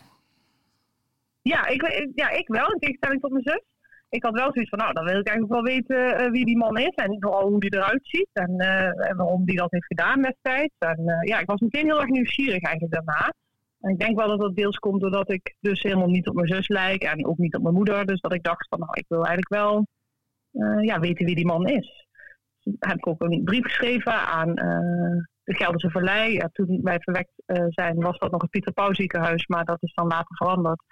Ja ik, ja, ik wel, in tegenstelling tot mijn zus. Ik had wel zoiets van, nou, dan wil ik eigenlijk wel weten uh, wie die man is. En vooral hoe die eruit ziet. En, uh, en waarom die dat heeft gedaan destijds. En uh, ja, ik was meteen heel erg nieuwsgierig eigenlijk daarna. En ik denk wel dat dat deels komt doordat ik dus helemaal niet op mijn zus lijk. En ook niet op mijn moeder. Dus dat ik dacht van, nou, ik wil eigenlijk wel ja, weten wie die man is heb ik ook een brief geschreven aan uh, de Gelderse Verlei. Ja, toen wij verwekt uh, zijn, was dat nog het Pieter Pauw ziekenhuis, maar dat is dan later veranderd.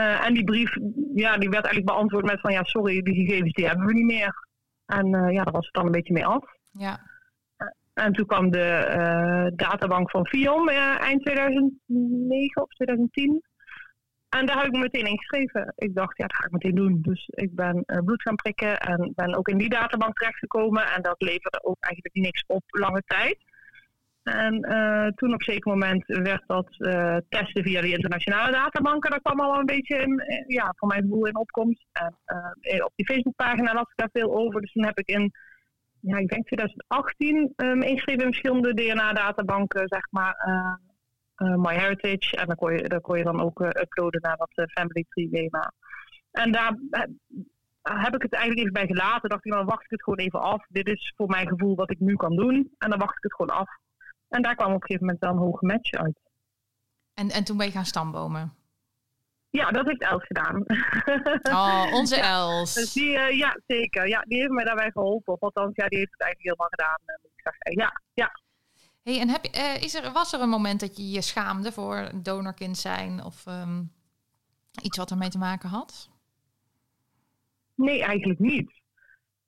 Uh, en die brief, ja, die werd eigenlijk beantwoord met van ja, sorry, die gegevens die hebben we niet meer. En ja, daar was het dan een beetje mee af. Ja. En toen kwam de databank van FIOM eind 2009 of 2010. En daar heb ik me meteen ingeschreven. Ik dacht, ja, dat ga ik meteen doen. Dus ik ben uh, bloed gaan prikken en ben ook in die databank terechtgekomen. En dat leverde ook eigenlijk niks op lange tijd. En uh, toen op een zeker moment werd dat uh, testen via de internationale databanken. Daar kwam al een beetje in, ja, voor mijn gevoel in opkomst. En op die Facebookpagina las ik daar veel over. Dus toen heb ik in, ja, ik denk 2018 me ingeschreven in verschillende DNA-databanken, zeg maar uh, MyHeritage. En dan kon, je, daar kon je dan ook uh, uploaden naar dat Family Tree schema. En daar heb ik het eigenlijk even bij gelaten. Dacht ik, dan wacht ik het gewoon even af. Dit is voor mijn gevoel wat ik nu kan doen. En dan wacht ik het gewoon af. En daar kwam op een gegeven moment wel een hoge match uit. En, en toen ben je gaan stambomen? Ja, dat heeft Els gedaan. Oh, onze Els. Dus die, uh, ja, zeker. Ja, die heeft mij daarbij geholpen. Of althans, ja, die heeft het eigenlijk helemaal gedaan. Ik zeggen. Ja, ja. Hey, en heb je, uh, is er, was er een moment dat je je schaamde voor een donorkind zijn? Of um, iets wat ermee te maken had? Nee, eigenlijk niet.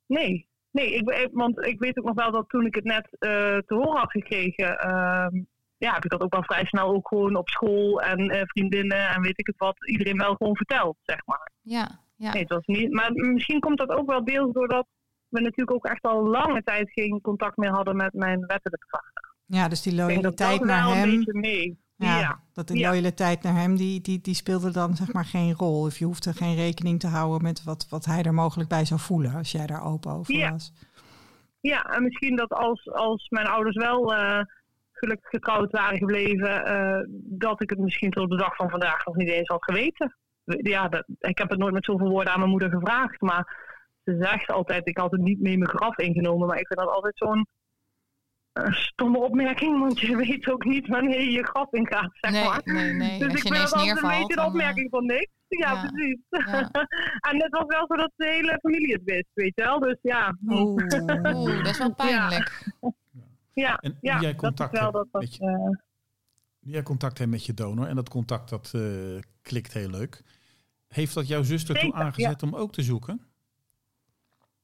Nee. Nee, ik, want ik weet ook nog wel dat toen ik het net uh, te horen had gekregen, uh, ja, heb ik dat ook wel vrij snel ook gewoon op school en uh, vriendinnen en weet ik het wat, iedereen wel gewoon verteld, zeg maar. Ja, ja. Nee, het was niet. Maar misschien komt dat ook wel deels doordat we natuurlijk ook echt al lange tijd geen contact meer hadden met mijn wettelijke vader. Ja, dus die loyaliteit naar hem. Mee. Ja, ja, dat de loyaliteit naar hem, die, die, die speelde dan zeg maar geen rol. Of je hoeft er geen rekening te houden met wat, wat hij er mogelijk bij zou voelen als jij daar open over ja. was. Ja, en misschien dat als, als mijn ouders wel uh, gelukkig getrouwd waren gebleven, uh, dat ik het misschien tot de dag van vandaag nog niet eens had geweten. Ja, dat, ik heb het nooit met zoveel woorden aan mijn moeder gevraagd, maar ze zegt altijd, ik had het niet mee mijn graf ingenomen, maar ik vind dat altijd zo'n een stomme opmerking, want je weet ook niet wanneer je je graf ingaat, zeg nee, maar. Nee, nee. Dus Als ik dat altijd neervalt, een beetje een opmerking van niks. Ja, ja. precies. Ja. en het was wel zo dat de hele familie het wist, weet je wel. Dus ja. Oeh. Oeh, dat is wel pijnlijk. Ja, En ja jij dat contact is wel hebt dat dat... met je- eh, Jij contact hebt met je donor en dat contact dat eh, klikt heel leuk. Heeft dat jouw zuster toen Zeker, aangezet om ook te zoeken?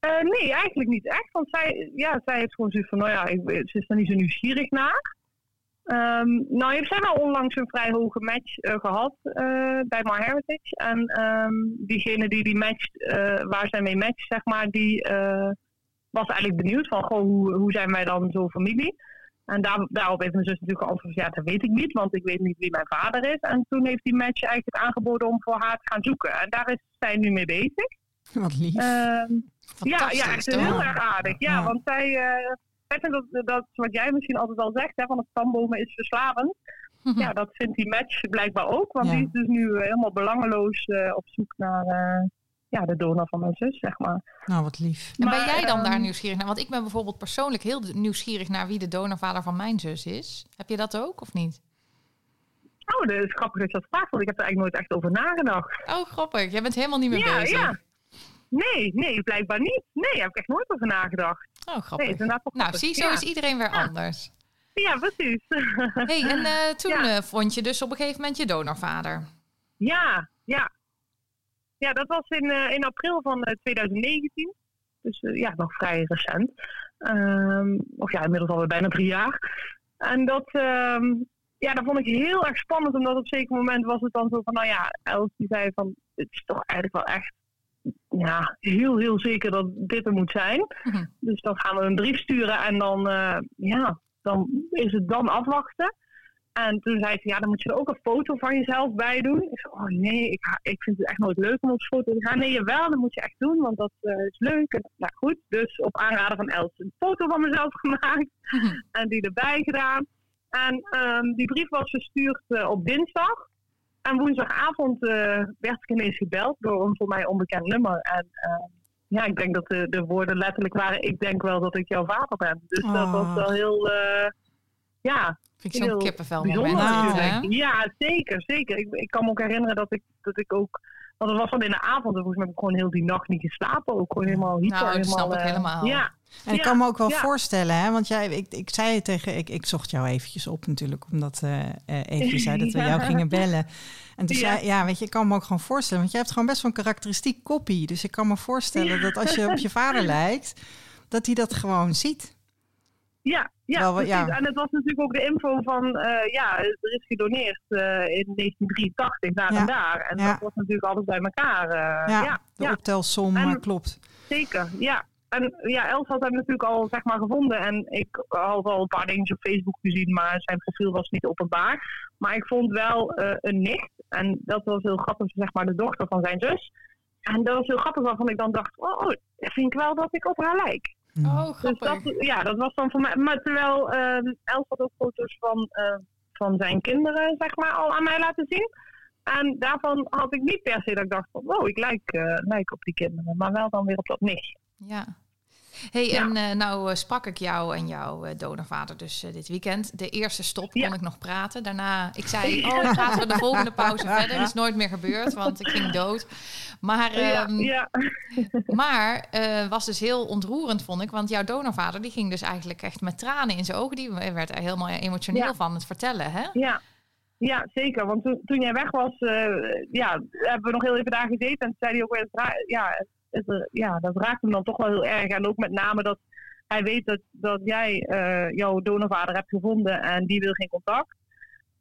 Eh, nee, eigenlijk niet echt. Want zij, ja, zij heeft gewoon zoiets van, nou ja, ik, ze is er niet zo nieuwsgierig naar. Ehm, nou heeft zij wel onlangs een vrij hoge match eh, gehad eh, bij MyHeritage. En ehm, diegene die die match, waar zij mee matcht, zeg maar, die was eigenlijk benieuwd van, goh, hoe, hoe zijn wij dan zo familie? En daar, daarop heeft mijn zus natuurlijk geantwoord, ja, dat weet ik niet, want ik weet niet wie mijn vader is. En toen heeft die match eigenlijk het aangeboden om voor haar te gaan zoeken. En daar is zij nu mee bezig. Wat lief. Ehm, ja, ja, echt toch? heel erg aardig. Ja, Ja. want zij, eh zij vindt dat, dat, wat jij misschien altijd al zegt, hè, van het stambomen is verslavend. Ja, dat vindt die match blijkbaar ook. Want Ja. die is dus nu eh, helemaal belangeloos eh, op zoek naar eh, ja, de donor van mijn zus, zeg maar. Nou, wat lief. En ben Maar, jij dan daar ehm, nieuwsgierig naar? Want ik ben bijvoorbeeld persoonlijk heel nieuwsgierig naar wie de donorvader van mijn zus is. Heb je dat ook of niet? Oh, dat is grappig dat je dat vraagt, want ik heb er eigenlijk nooit echt over nagedacht. Oh, grappig. Jij bent helemaal niet meer Ja, bezig. ja. Nee, nee, blijkbaar niet. Nee, daar heb ik echt nooit over nagedacht. Oh, Nee, grappig. nou, zie, zo ja. is iedereen weer Ja. anders. Ja, precies. hey, en eh, toen Ja. eh, vond je dus op een gegeven moment je donorvader. Ja, ja. Ja, dat was in, eh, in april van eh, 2019. Dus ja, nog vrij recent. Ehm, of ja, inmiddels alweer bijna drie jaar. En dat, ehm, ja, dat vond ik heel erg spannend. Omdat op een zeker moment was het dan zo van, nou ja, Els die zei van, het is toch eigenlijk wel echt, ja, heel, heel zeker dat dit er moet zijn. Mhm. Dus dan gaan we een brief sturen en dan, eh, ja, dan is het dan afwachten. En toen zei ze, ja, dan moet je er ook een foto van jezelf bij doen. Ik zei, oh nee, ik, ik vind het echt nooit leuk om op foto te gaan. Nee, jawel, dat moet je echt doen, want dat eh, is leuk. En, nou goed, dus op aanraden van Els een foto van mezelf gemaakt Mhm. en die erbij gedaan. En ehm, die brief was verstuurd eh, op dinsdag. En woensdagavond eh, werd ik ineens gebeld door een voor mij onbekend nummer. En eh, ja, ik denk dat de, de woorden letterlijk waren, ik denk wel dat ik jouw vader ben. Dus dat was wel heel, eh, ja, Vind ik zo'n kippenvel moment. Ja, zeker, zeker. Ik, ik kan me ook herinneren dat ik, dat ik ook... Want het was dan in de avond, en volgens mij heb ik gewoon heel die nacht niet geslapen. Ook gewoon helemaal hyper. Nou, dat helemaal, snap ik eh, helemaal. Ja, En ik Ja, kan me ook wel ja. voorstellen, hè, want jij, ik, ik zei het tegen, ik, ik zocht jou eventjes op natuurlijk, omdat eh eh, Eefje zei dat we Ja. jou gingen bellen. En toen Ja. zei ja, weet je, ik kan me ook gewoon voorstellen, want jij hebt gewoon best wel een karakteristiek kopie. Dus ik kan me voorstellen dat als je op je vader lijkt, dat hij dat gewoon ziet. Ja, ja, Wel, precies. ja. En het was natuurlijk ook de info van... eh, ja, er is gedoneerd eh, in 1983 daar Ja. en daar. En Ja. dat was natuurlijk alles bij elkaar. eh, ja, ja, de optelsom En- klopt. Zeker, ja. En ja, Els had hem natuurlijk al zeg maar, gevonden. En ik had al een paar dingen op Facebook gezien, maar zijn profiel was niet openbaar. Maar ik vond wel een nicht. En dat was heel grappig, zeg maar, de dochter van zijn zus. En dat was heel grappig waarvan ik dan dacht, oh, vind ik wel dat ik op haar lijk. Oh, Dus dat, ja, dat was dan voor mij. Maar terwijl eh Els had ook foto's van, eh, van zijn kinderen, zeg maar, al aan mij laten zien. En daarvan had ik niet per se dat ik dacht van, wow, ik lijk, eh, lijk op die kinderen. Maar wel dan weer op dat nichtje. Ja. Hey, Ja. en eh, nou eh, sprak ik jou en jouw eh, donorvader dus dit weekend. De eerste stop kon ik nog praten. Daarna, ik zei, oh, ik ga voor de volgende pauze verder. Dat is nooit meer gebeurd, want ik ging dood. Maar, ehm, ja. maar was dus heel ontroerend, vond ik. Want jouw donorvader, die ging dus eigenlijk echt met tranen in zijn ogen. Die werd er helemaal emotioneel van het vertellen, hè? Ja, ja zeker. Want toen, toen jij weg was, ja, hebben we nog heel even daar gezeten. En toen zei hij ook weer, ja, het, eh, ja, dat raakt hem dan toch wel heel erg. En ook met name dat hij weet dat, dat jij eh, jouw donorvader hebt gevonden en die wil geen contact.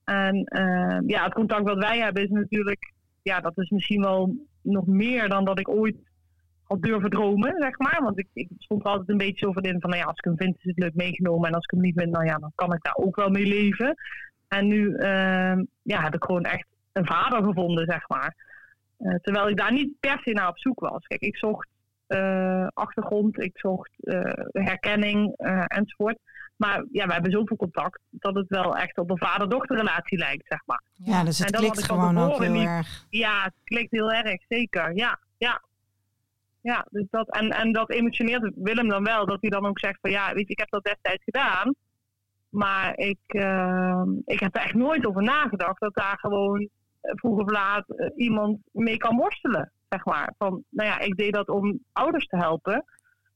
En eh, ja, het contact dat wij hebben is natuurlijk, ja, dat is misschien wel nog meer dan dat ik ooit had durven dromen, zeg maar. Want ik, ik stond er altijd een beetje zo van in van, nou ja, als ik hem vind is het leuk meegenomen. En als ik hem niet vind, nou ja, dan kan ik daar ook wel mee leven. En nu ja, heb ik gewoon echt een vader gevonden, zeg maar. Eh, terwijl ik daar niet per se naar op zoek was. Kijk, ik zocht eh, achtergrond, ik zocht eh, herkenning enzovoort. Maar ja, we hebben zoveel contact dat het wel echt op een vader-dochterrelatie lijkt, zeg maar. Ja, dus het klikt gewoon ook heel niet. erg. Ja, het klikt heel erg, zeker. Ja, ja. Ja, dus dat, en, en dat emotioneert Willem dan wel. Dat hij dan ook zegt van ja, weet je, ik heb dat destijds gedaan. Maar ik, ik heb er echt nooit over nagedacht dat daar gewoon vroeg of laat eh, iemand mee kan worstelen. Zeg maar. Van, nou ja, ik deed dat om ouders te helpen.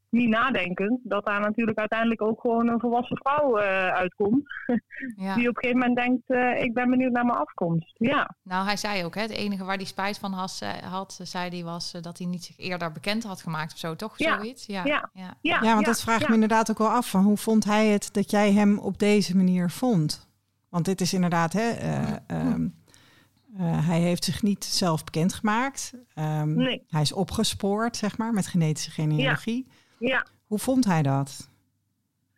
Niet nadenkend dat daar natuurlijk uiteindelijk ook gewoon een volwassen vrouw eh, uitkomt. Ja. Die op een gegeven moment denkt, eh, ik ben benieuwd naar mijn afkomst. Ja. Nou, hij zei ook, hè, het enige waar hij spijt van has, eh, had, zei hij, was eh, dat hij niet zich eerder bekend had gemaakt of zo, toch? Ja. Zoiets? Ja. Ja. ja. Ja, Ja, want dat vraag ik ja. me inderdaad ook wel af. Van hoe vond hij het dat jij hem op deze manier vond? Want dit is inderdaad, hè, eh, ehm, eh, hij heeft zich niet zelf bekendgemaakt. Ehm, Nee. Hij is opgespoord, zeg maar, met genetische genealogie. Ja. Hoe vond hij dat?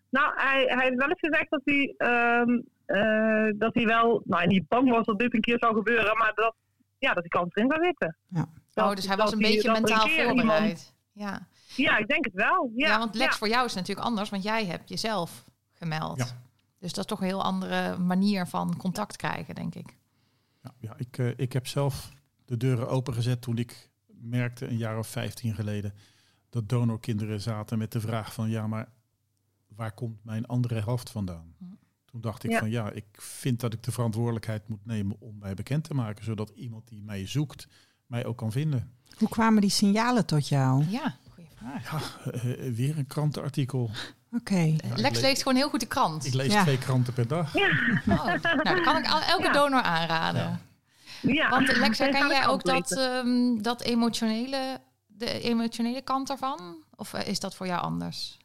Nou, hij, hij heeft wel eens gezegd dat hij, ehm, eh, dat hij wel, nou niet bang was dat dit een keer zou gebeuren, maar dat, ja, dat hij kans erin zou zitten. Ja. Dat- oh, dus hij was een beetje mentaal voorbereid. iemand- Ja. ja, ik denk het wel. Ja, Ja, want Lex, ja. voor jou is het natuurlijk anders, want jij hebt jezelf gemeld. Ja. Dus dat is toch een heel andere manier van contact krijgen, denk ik. Ja, ja ik, eh, ik heb zelf de deuren opengezet toen ik merkte een jaar of 15 geleden dat donorkinderen zaten met de vraag van ja, maar waar komt mijn andere helft vandaan? Hm. Toen dacht ik Ja. van ja, ik vind dat ik de verantwoordelijkheid moet nemen om mij bekend te maken, zodat iemand die mij zoekt mij ook kan vinden. Hoe kwamen die signalen tot jou? Ja, goede vraag. Ja, eh, eh, weer een krantenartikel. Oké. Lex lees- leest gewoon heel goed de krant. Ik lees Ja. twee kranten per dag. Oh, nou, dat kan ik al- elke Ja. donor aanraden. Ja. ja. Want Lex, herken jij ook dat, ehm, dat emotionele, de emotionele kant ervan? Of eh, is dat voor jou anders?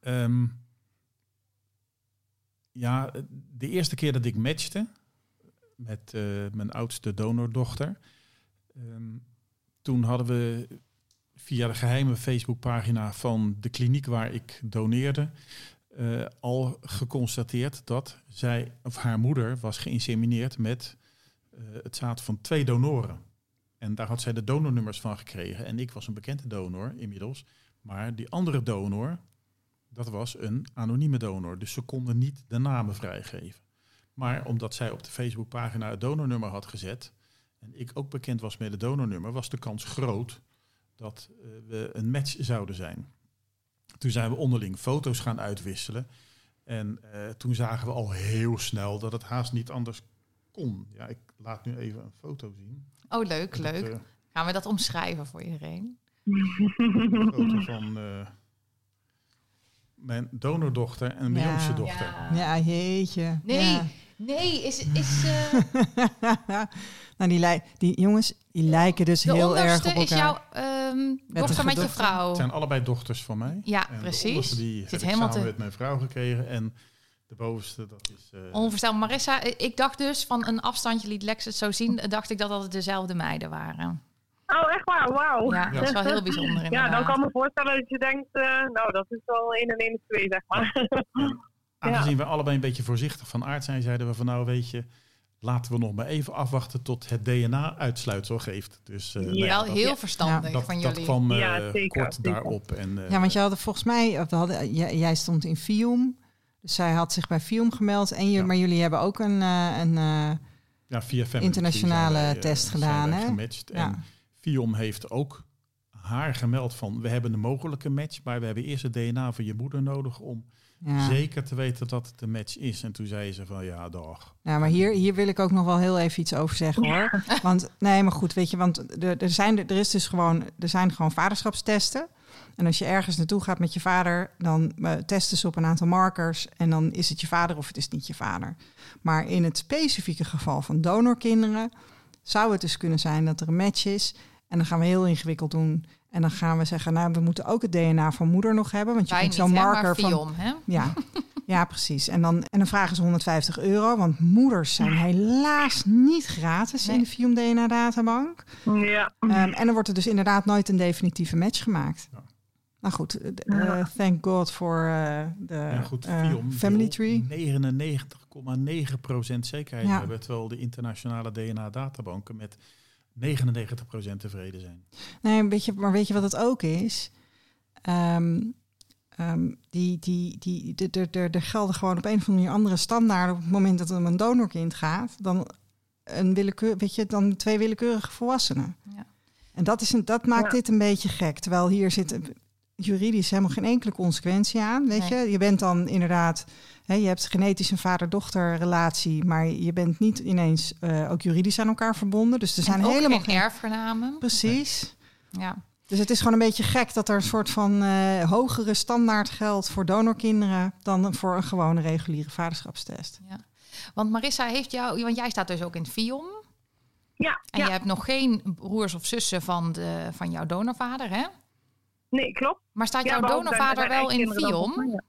Ehm, ja, de eerste keer dat ik matchte met eh, mijn oudste donordochter, ehm, toen hadden we via de geheime Facebookpagina van de kliniek waar ik doneerde eh, al geconstateerd dat zij of haar moeder was geïnsemineerd met eh, het zaad van twee donoren. En daar had zij de donornummers van gekregen. En ik was een bekende donor inmiddels. Maar die andere donor, dat was een anonieme donor. Dus ze konden niet de namen vrijgeven. Maar omdat zij op de Facebookpagina het donornummer had gezet... en ik ook bekend was met het donornummer... was de kans groot dat eh, we een match zouden zijn. Toen zijn we onderling foto's gaan uitwisselen. En eh, toen zagen we al heel snel dat het haast niet anders kon. Ja, ik laat nu even een foto zien. Oh, leuk, Dat, leuk. eh, Gaan we dat omschrijven voor iedereen? een foto van eh, mijn donordochter en mijn Ja. jongste dochter. Ja, jeetje. Nee, Ja. nee, is... is eh, nou, die, die jongens, die lijken dus de heel erg onderste op elkaar. is jouw ehm dochter met je vrouw. Het zijn allebei dochters van mij. Ja, En de precies. onderste die Zit heb ik helemaal samen te- met mijn vrouw gekregen. En de bovenste, dat is... eh, Onvoorstelbaar. Marissa, ik dacht dus van een afstandje liet Lex het zo zien, dacht ik dat dat dezelfde meiden waren. Oh, echt waar? Wauw. Ja, dat is wel heel bijzonder Ja, dan kan ik me voorstellen dat je denkt, eh, nou, dat is wel 1 en 1 is 2, zeg maar. Aangezien we allebei een beetje voorzichtig van aard zijn, zeiden we van nou weet je, laten we nog maar even afwachten tot het DNA uitsluitsel geeft. Dus eh, nou ja, wel dat, heel verstandig dat, van dat jullie. kwam eh, Ja, zeker, kort zeker. daarop. En, eh, Ja, want je had volgens mij, of hadden, jij, jij stond in Fium. Dus zij had zich bij FIOM gemeld. En je, Ja. Maar jullie hebben ook een, eh, een eh, Ja, via Internationale wij, test gedaan, hè? gematcht. Ja. En Fiom heeft ook haar gemeld van... we hebben een mogelijke match... maar we hebben eerst het DNA van je moeder nodig... om ja. zeker te weten dat het een match is. En toen zei ze van ja, dag. Ja, maar hier, hier wil ik ook nog wel heel even iets over zeggen hoor. Want nee, maar goed, weet je, want er, er, zijn, er, is dus gewoon, er zijn gewoon vaderschapstesten. En als je ergens naartoe gaat met je vader, dan eh, testen ze op een aantal markers. En dan is het je vader of het is niet je vader. Maar in het specifieke geval van donorkinderen zou het dus kunnen zijn dat er een match is. En dan gaan we heel ingewikkeld doen. En dan gaan we zeggen, nou, we moeten ook het DNA van moeder nog hebben. Want je Wij kunt niet, zo'n hè, marker maar van. Hè? Ja, ja precies. En dan, en dan vragen ze 150 euro, want moeders zijn helaas niet gratis in de Fium DNA databank. Ja. Ehm, en dan wordt er dus inderdaad nooit een definitieve match gemaakt. Ja. Nou goed, eh, eh, thank God voor eh, de Ja, goed, Fiom Family Tree. 99,9% zekerheid Ja. hebben. Terwijl de internationale DNA-databanken met 99% tevreden zijn. Nee, weet je, maar weet je wat het ook is? Ehm, ehm, die, die, die, de- de- de- er gelden gewoon op een of andere manier andere standaarden op het moment dat het om een donorkind gaat, dan een willekeur, weet je, dan twee willekeurige volwassenen. Ja. En dat, is een, dat maakt Ja. dit een beetje gek. Terwijl hier zit een- juridisch helemaal geen enkele consequentie aan. Weet Nee. je, je bent dan inderdaad, hè, je hebt genetisch een vader-dochter relatie, maar je bent niet ineens eh, ook juridisch aan elkaar verbonden. Dus er zijn en ook helemaal geen erfgenamen. Precies. Ja. Dus het is gewoon een beetje gek dat er een soort van eh, hogere standaard geldt voor donorkinderen dan voor een gewone reguliere vaderschapstest. ja. Want Marissa heeft jou... Want jij staat dus ook in het FIOM. Ja, En ja. je hebt nog geen broers of zussen van, de, van jouw donorvader, hè? nee, klopt. Maar staat Ja, jouw donorvader wel in FIOM? Ja,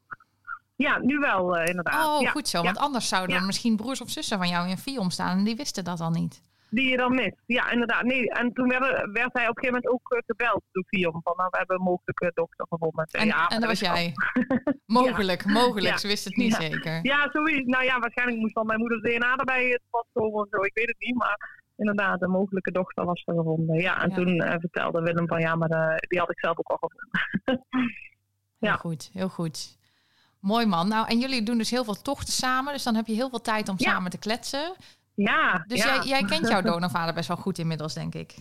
Ja, nu wel eh, inderdaad. Oh, ja. goed zo. Ja. Want anders zouden er Ja. misschien broers of zussen van jou in FIOM staan. En die wisten dat al niet. Die je dan mist. Ja, inderdaad. Nee, en toen werd, werd hij op een gegeven moment ook eh, gebeld door Fion. Van nou, we hebben een mogelijke dochter gevonden. En, ja, en dat was jij. mogelijk, mogelijk. Ze wisten het niet zeker. Ja, zoiets. Nou ja, waarschijnlijk moest dan mijn moeder DNA erbij het pas komen of zo. Ik weet het niet, maar inderdaad, een mogelijke dochter was er gevonden. Ja, en Ja. toen eh, vertelde Willem van ja, maar eh, die had ik zelf ook al gevonden. Heel Ja. goed, heel goed. Mooi man. Nou, en jullie doen dus heel veel tochten samen. Dus dan heb je heel veel tijd om Ja. samen te kletsen. Ja, Dus ja. jij, jij kent jouw donorvader best wel goed inmiddels, denk ik.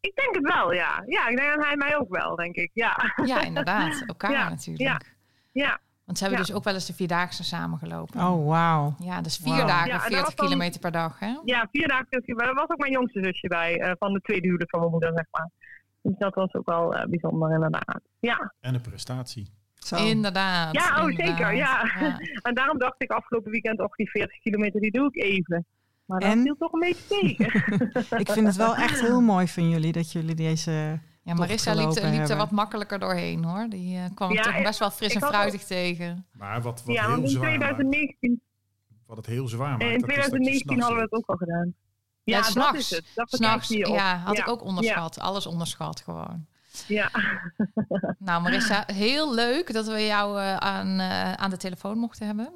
Ik denk het wel, ja. Ja, ik denk dat hij mij ook wel, denk ik. Ja, Ja, inderdaad. Elkaar Ja, natuurlijk. ja. Want ze hebben Ja. dus ook wel eens de Vierdaagse samengelopen. Oh, wauw. Ja, dus vier Wauw. dagen, Ja, en dat 40 was dan- kilometer per dag, hè? ja vier dagen. Maar er was ook mijn jongste zusje bij, eh, van de tweede huwelijk van mijn moeder, zeg maar. Dus dat was ook wel eh, bijzonder, inderdaad. Ja. En een prestatie. Zo. Inderdaad. Ja, oh, inderdaad. zeker, ja. En daarom dacht ik afgelopen weekend, och, die 40 kilometer, die doe ik even. Maar dat En? viel toch een beetje tegen. Ik vind het wel echt heel mooi van jullie dat jullie deze. Ja, Marissa liep, gelopen liep er wat makkelijker doorheen, hoor. Die eh, kwam er Ja, toch ik- best wel fris en fruitig tegen. Maar wat, wat ja, heel want in zwaar maakt, 2019, wat het heel zwaar maakt, in dat is dat je 2019 s'nachts hadden we het ook al gedaan. Ja, Ja, dat is het. Dat je op. ja, had ja. ik ook onderschat. Alles onderschat gewoon. Ja. Nou, Marissa, heel leuk dat we jou eh, aan, eh, aan de telefoon mochten hebben.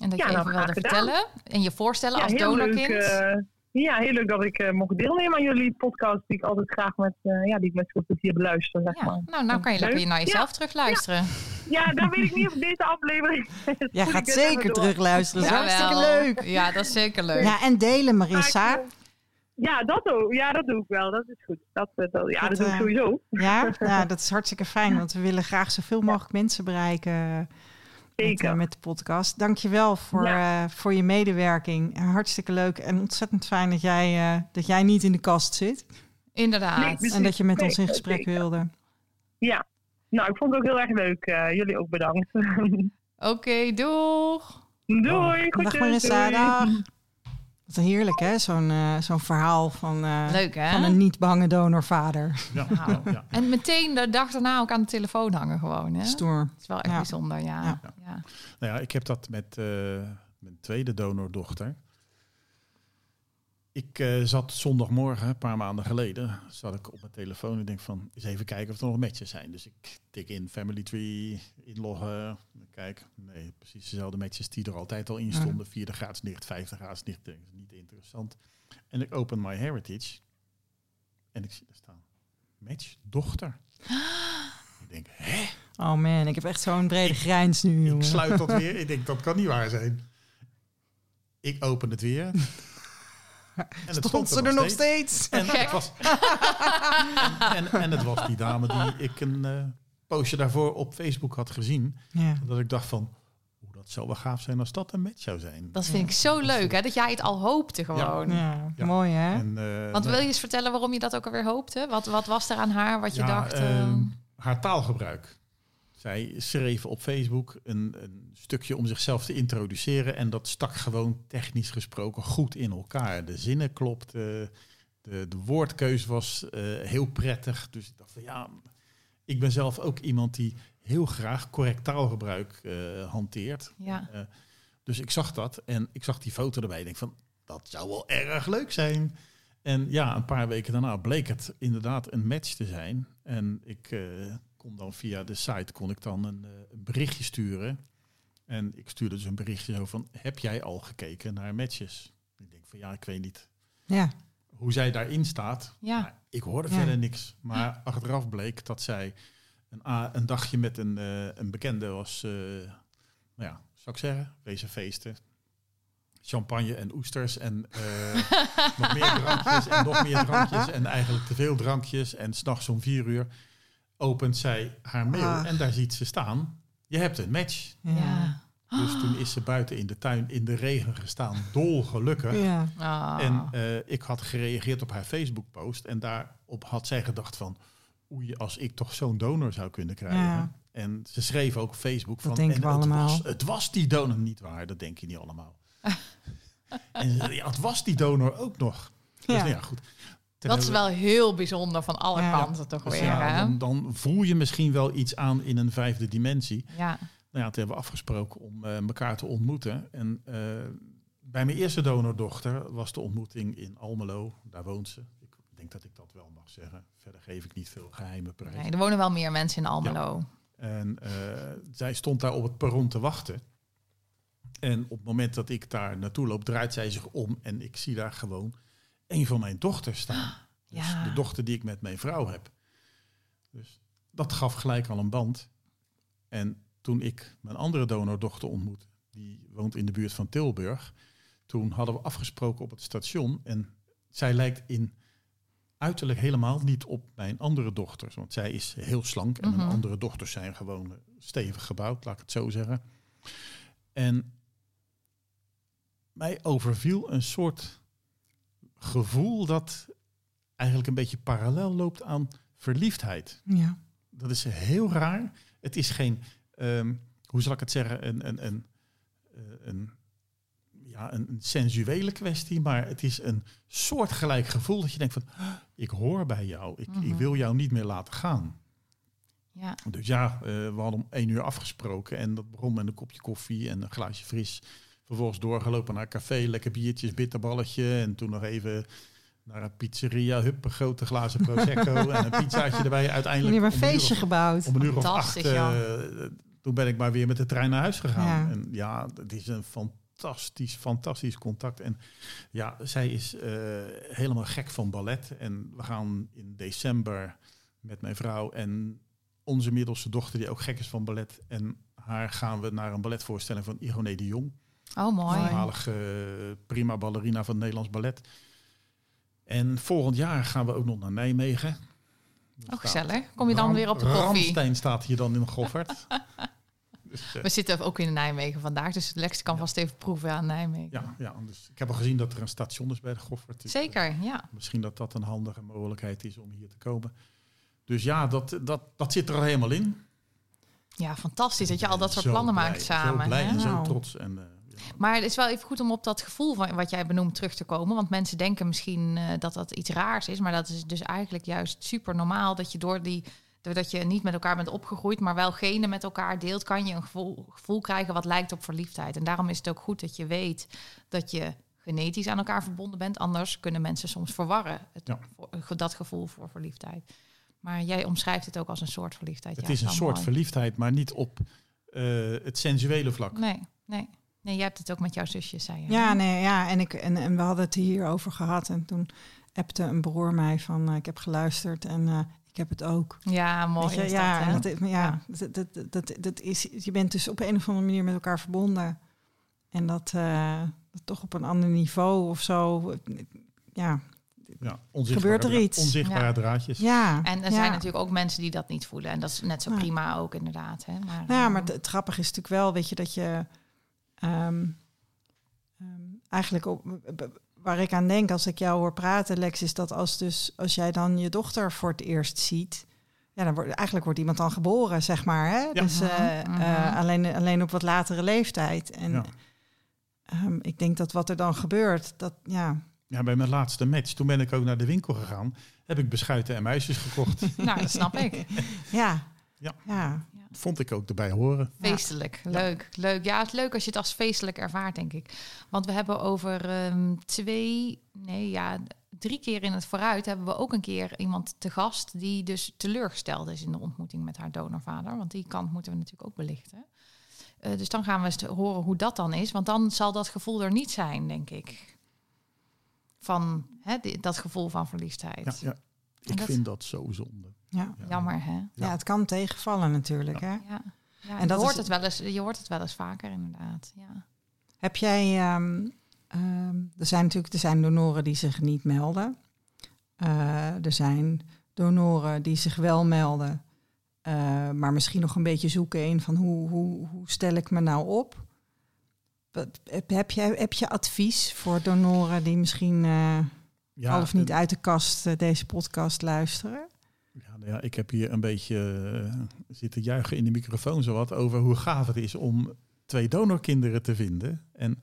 En dat Ja, je nou, even wilde vertellen en je voorstellen Ja, als heel leuk. donorkind. eh, ja, heel leuk dat ik eh, mocht deelnemen aan jullie podcast. Die ik altijd graag met, eh, ja, die ik met veel plezier beluister, zeg ja, maar. nou, nou kan je lekker naar jezelf terugluisteren. Ja, daar weet ik niet of deze aflevering. Jij gaat zeker terugluisteren. Dat is hartstikke leuk. Ja, dat is zeker leuk. Ja, en delen, Marissa. Ja, dat ook. Ja, dat doe ik wel. Dat is goed. Dat, eh, dat, ja, Dat, dat, doe ik eh, sowieso. Ja, nou, dat is hartstikke fijn, want we willen graag zoveel mogelijk mensen bereiken met, Zeker. eh, met de podcast. Dankjewel voor, eh, voor je medewerking. Hartstikke leuk en ontzettend fijn dat jij, eh, dat jij niet in de kast zit. Inderdaad. Nee, En dat je met ons in gesprek zeker. wilde. Ja. Nou, ik vond het ook heel erg leuk. Eh, jullie ook bedankt. Oké, doeg. doei. Dag Groetjes, Marissa, doei. dag. Wat heerlijk hè, zo'n eh, zo'n verhaal van, eh, Leuk, hè? van een niet bange donorvader. Ja, Nou. ja. En meteen de dag daarna ook aan de telefoon hangen gewoon, hè? Stoer. Dat is wel echt Ja. bijzonder, ja. Ja. ja. Nou ja, ik heb dat met eh, mijn tweede donordochter. Ik eh, zat zondagmorgen, een paar maanden geleden, zat ik op mijn telefoon en denk van, eens even kijken of er nog matches zijn. Dus ik tik in Family Tree, inloggen, kijk, nee, precies dezelfde matches die er altijd al in stonden. Vierde graad nicht, vijfde graad nicht, denk ik, niet interessant. En ik open My Heritage en ik zie er staan, match dochter. ik denk, hè? Oh man, ik heb echt zo'n brede grijns nu, jongen. Ik sluit dat weer. Ik denk, dat kan niet waar zijn. Ik open het weer. En het Stond ze er nog steeds? En Gek. het, was, en, en, en het was die dame die ik een eh, postje daarvoor op Facebook had gezien. Ja. Dat ik dacht van, hoe dat zou wel gaaf zijn als dat een match zou zijn. Dat vind ik zo leuk, hè? Dat jij het al hoopte gewoon. Ja, Ja. mooi hè? En, eh, Want wil je eens vertellen waarom je dat ook alweer hoopte? Wat, wat was er aan haar wat je ja, dacht... eh, ehm, haar taalgebruik. Zij schreef op Facebook een, een stukje om zichzelf te introduceren. En dat stak gewoon technisch gesproken goed in elkaar. De zinnen klopten. De, de woordkeus was eh, heel prettig. Dus ik dacht van ja, ik ben zelf ook iemand die heel graag correct taalgebruik eh, hanteert. ja. Eh, dus ik zag dat en ik zag die foto erbij. Ik denk van, dat zou wel erg leuk zijn. En ja, een paar weken daarna bleek het inderdaad een match te zijn. En ik kon dan via de site kon ik dan een, eh, een berichtje sturen. En ik stuurde dus een berichtje zo van, heb jij al gekeken naar matches? Ik denk van, ja, ik weet niet Ja. hoe zij daarin staat. Ja. Maar ik hoorde Ja. verder niks. Maar achteraf bleek dat zij een, een dagje met een, eh, een bekende was, eh, nou ja, zou ik zeggen, wezen feesten. Champagne en oesters en nog meer drankjes en nog meer drankjes en eigenlijk te veel drankjes. En s'nachts om vier uur opent zij haar mail Ah. en daar ziet ze staan, je hebt een match. Ja. Dus toen is ze buiten in de tuin in de regen gestaan, dolgelukkig. Ja. Ah. En eh, ik had gereageerd op haar Facebook-post. En daarop had zij gedacht van... Oei, als ik toch zo'n donor zou kunnen krijgen. Ja. En ze schreef ook op Facebook van... denken en we het allemaal. Was, het was die donor niet waar. Dat denk je niet allemaal. en ja, het was die donor ook nog. Dus Ja. nou ja, goed. Dat is wel heel bijzonder van alle Ja. kanten toch Dus weer, ja, dan, dan voel je misschien wel iets aan in een vijfde dimensie. Ja. Nou ja, toen hebben we afgesproken om eh, elkaar te ontmoeten. En eh, bij mijn eerste donordochter was de ontmoeting in Almelo. Daar woont ze. Ik denk dat ik dat wel mag zeggen. Verder geef ik niet veel geheime prijs. Nee, er wonen wel meer mensen in Almelo. En eh, zij stond daar op het perron te wachten. En op het moment dat ik daar naartoe loop, draait zij zich om. En ik zie daar gewoon een van mijn dochters staan. Dus Ja. de dochter die ik met mijn vrouw heb. Dus dat gaf gelijk al een band. En toen ik mijn andere donordochter ontmoette, die woont in de buurt van Tilburg. Toen hadden we afgesproken op het station. En zij lijkt in uiterlijk helemaal niet op mijn andere dochters. Want zij is heel slank en Mhm. mijn andere dochters zijn gewoon stevig gebouwd, laat ik het zo zeggen. En mij overviel een soort gevoel dat eigenlijk een beetje parallel loopt aan verliefdheid. Ja. Dat is heel raar. Het is geen, ehm, hoe zal ik het zeggen, een, een, een, eh, een, ja, een, sensuele kwestie, maar het is een soortgelijk gevoel dat je denkt van, "Ah, ik hoor bij jou, ik, ik Mhm. wil jou niet meer laten gaan. Ja. Dus ja, eh, we hadden om één uur afgesproken en dat begon met een kopje koffie en een glaasje fris. Vervolgens doorgelopen naar een café, lekker biertjes, bitterballetje en toen nog even naar een pizzeria, hup, een grote glazen prosecco en een pizzaatje erbij. Uiteindelijk hebben een feestje of- gebouwd. om een uur of acht, Fantastisch, ja. eh, toen ben ik maar weer met de trein naar huis gegaan. Ja. En ja, het is een fantastisch, fantastisch contact. En ja, zij is eh, helemaal gek van ballet. En we gaan in december met mijn vrouw en onze middelste dochter, die ook gek is van ballet. En haar gaan we naar een balletvoorstelling van Ironé de Jong. Oh, mooi. Voormalige eh, prima ballerina van het Nederlands Ballet. En volgend jaar gaan we ook nog naar Nijmegen. Er Oh, gezellig. Kom je dan Ram- weer op de koffie? Ramstein staat hier dan in goffert. dus, eh, We zitten ook in Nijmegen vandaag, dus Lex kan vast even proeven aan Nijmegen. ja, ja, dus ik heb al gezien dat er een station is bij de goffert. Dus, Zeker, ja. eh, Misschien dat dat een handige mogelijkheid is om hier te komen. Dus ja, dat, dat, dat zit er al helemaal in. Ja, fantastisch dat je al dat soort plannen blij, maakt samen. Zo blij hè? en zo trots. En, eh. Maar het is wel even goed om op dat gevoel van wat jij benoemt terug te komen. Want mensen denken misschien eh, dat dat iets raars is. Maar dat is dus eigenlijk juist super normaal. Dat je door die, doordat je niet met elkaar bent opgegroeid, maar wel genen met elkaar deelt, kan je een gevoel, gevoel krijgen wat lijkt op verliefdheid. En daarom is het ook goed dat je weet dat je genetisch aan elkaar verbonden bent. Anders kunnen mensen soms verwarren het, Ja. voor- dat gevoel voor verliefdheid. Maar jij omschrijft het ook als een soort verliefdheid. Het Ja, is een wel soort mooi. verliefdheid, maar niet op eh, het sensuele vlak. Nee, nee. Nee, jij hebt het ook met jouw zusje, zei je. Ja, nee, ja en, ik, en, en we hadden het hierover gehad. En toen appte een broer mij van, eh, ik heb geluisterd. En eh, Ik heb het ook. Ja, mooi. Je, is ja, dat, hè? dat, ja, Ja. Dat, dat, dat, dat is, je bent dus op een of andere manier met elkaar verbonden. En dat, eh, dat toch op een ander niveau of zo. Ja, Ja, onzichtbare Gebeurt er iets? Onzichtbare Ja. draadjes. ja. En er ja. zijn natuurlijk ook mensen die dat niet voelen. En dat is net zo Ja. prima ook, inderdaad. Hè? Maar, ja, maar het, het grappige is natuurlijk wel, weet je, dat je ehm, ehm, eigenlijk op, waar ik aan denk als ik jou hoor praten, Lex, is dat als dus als jij dan je dochter voor het eerst ziet, ja, dan wordt eigenlijk wordt iemand dan geboren, zeg maar, hè? Ja. Dus eh, Mhm, eh, mhm. alleen alleen op wat latere leeftijd. En Ja. ehm, ik denk dat wat er dan gebeurt, dat ja, Ja, bij mijn laatste match, toen ben ik ook naar de winkel gegaan. Heb ik beschuiten en muisjes gekocht. nou, dat snap ik. ja, Ja. ja, Vond ik ook erbij horen. Feestelijk, leuk, leuk. Ja, het is leuk als je het als feestelijk ervaart, denk ik. Want we hebben over ehm, twee, nee ja, drie keer in het vooruit hebben we ook een keer iemand te gast die dus teleurgesteld is in de ontmoeting met haar donorvader. Want die kant moeten we natuurlijk ook belichten. Eh, dus dan gaan we eens horen hoe dat dan is. Want dan zal dat gevoel er niet zijn, denk ik. Van hè, dat gevoel van verliefdheid. Ja, ja. Ik dat- vind dat zo zonde. Ja. Ja. Jammer, hè? Ja, het kan tegenvallen natuurlijk. Hè? Ja. ja En en dat je, hoort is- het wel eens, je hoort het wel eens vaker, inderdaad. Ja. Heb jij, ehm, ehm, er zijn natuurlijk er zijn donoren die zich niet melden. Eh, er zijn donoren die zich wel melden, eh, maar misschien nog een beetje zoeken in van hoe, hoe, hoe stel ik me nou op? Wat, heb, heb, jij, heb je advies voor donoren die misschien eh Ja, al of niet uit de kast deze podcast luisteren? Ja, ik heb hier een beetje eh, zitten juichen in de microfoon zowat over hoe gaaf het is om twee donorkinderen te vinden. En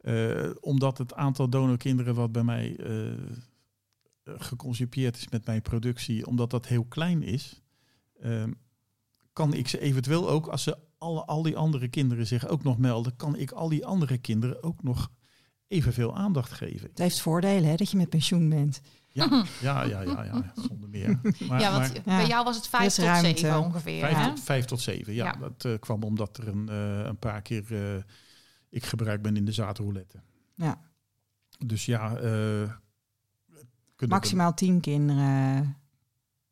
eh, omdat het aantal donorkinderen wat bij mij eh geconcipieerd is met mijn productie, omdat dat heel klein is, ehm, kan ik ze eventueel ook, als ze alle, al die andere kinderen zich ook nog melden, kan ik al die andere kinderen ook nog evenveel aandacht geven. Het heeft voordelen hè, dat je met pensioen bent. Ja, ja, ja, ja, ja zonder meer. Maar, ja, want maar- bij jou was het vijf tot zeven ongeveer. Vijf hè? tot, vijf tot zeven, ja. Ja. Dat eh, kwam omdat er een, eh, een paar keer eh, ik gebruikt ben in de zaadroulette. Ja. Dus ja, eh, kunnen Maximaal tien kinderen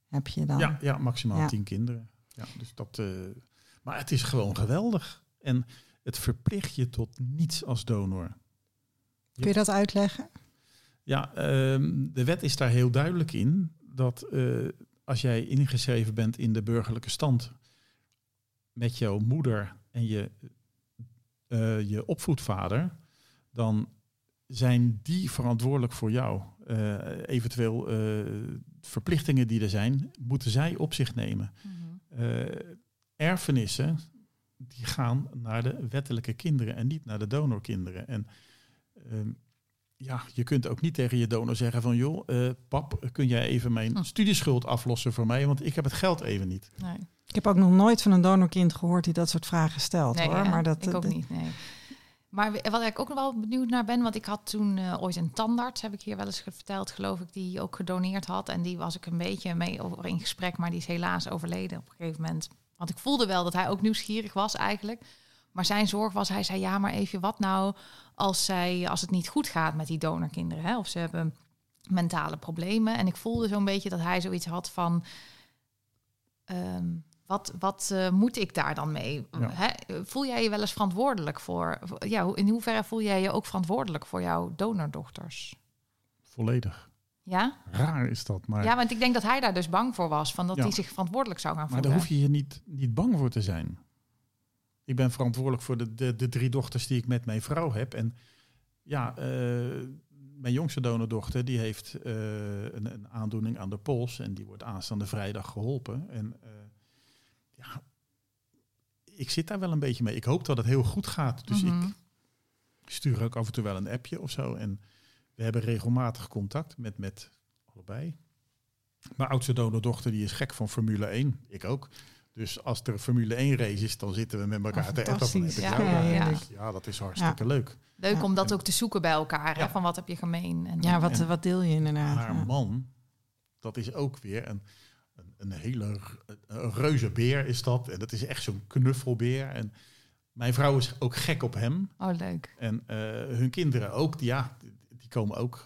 heb je dan. ja, ja, maximaal Ja. tien kinderen. Ja, dus dat, eh, maar het is gewoon geweldig. En het verplicht je tot niets als donor. Kun je dat uitleggen? Ja, ehm, de wet is daar heel duidelijk in. Dat eh, als jij ingeschreven bent in de burgerlijke stand met jouw moeder en je, eh, je opvoedvader, dan zijn die verantwoordelijk voor jou. Eh, eventueel eh, verplichtingen die er zijn, moeten zij op zich nemen. Mhm. Eh, erfenissen die gaan naar de wettelijke kinderen en niet naar de donorkinderen. En ehm, ja, je kunt ook niet tegen je donor zeggen van joh, eh, pap, kun jij even mijn Hm. studieschuld aflossen voor mij, want ik heb het geld even niet. Nee, Ik heb ook nog nooit van een donorkind gehoord die dat soort vragen stelt nee hoor. Maar dat, ik ook dat- niet, nee. Maar wat ik ook nog wel benieuwd naar ben, want ik had toen eh, ooit een tandarts, heb ik hier wel eens verteld, geloof ik, die ook gedoneerd had. En die was ik een beetje mee over in gesprek, maar die is helaas overleden op een gegeven moment. Want ik voelde wel dat hij ook nieuwsgierig was eigenlijk. Maar zijn zorg was, hij zei, ja, maar even wat nou als, zij, als het niet goed gaat met die donorkinderen? Hè? Of ze hebben mentale problemen. En ik voelde zo'n beetje dat hij zoiets had van... ehm, wat wat eh, moet ik daar dan mee? Ja. Hè? Voel jij je wel eens verantwoordelijk voor... Ja, in hoeverre voel jij je ook verantwoordelijk voor jouw donordochters? Volledig. Ja? Raar is dat, maar, ja, want ik denk dat hij daar dus bang voor was. Van dat Ja. hij zich verantwoordelijk zou gaan maar voelen. daar hoef je je niet, niet bang voor te zijn. Ik ben verantwoordelijk voor de, de, de drie dochters die ik met mijn vrouw heb. En ja, eh, mijn jongste donordochter die heeft eh, een, een aandoening aan de pols. En die wordt aanstaande vrijdag geholpen. En eh, ja, ik zit daar wel een beetje mee. Ik hoop dat het heel goed gaat. Dus Mhm. ik stuur ook af en toe wel een appje of zo. En we hebben regelmatig contact met, met allebei. Mijn oudste donordochter die is gek van Formule 1. Ik ook. Dus als er een Formule 1 race is, dan zitten we met elkaar Oh, te appen. van, jou Ja, ja. Ja, dat is hartstikke leuk. Leuk Ja. om dat ook te zoeken bij elkaar. Hè? Van wat heb je gemeen? En, Ja, wat, En wat deel je inderdaad? Haar ja. man, dat is ook weer een, een, een hele een reuze beer is dat. En dat is echt zo'n knuffelbeer. En mijn vrouw is ook gek op hem. Oh, leuk. En eh, hun kinderen ook, die, ja, die komen ook,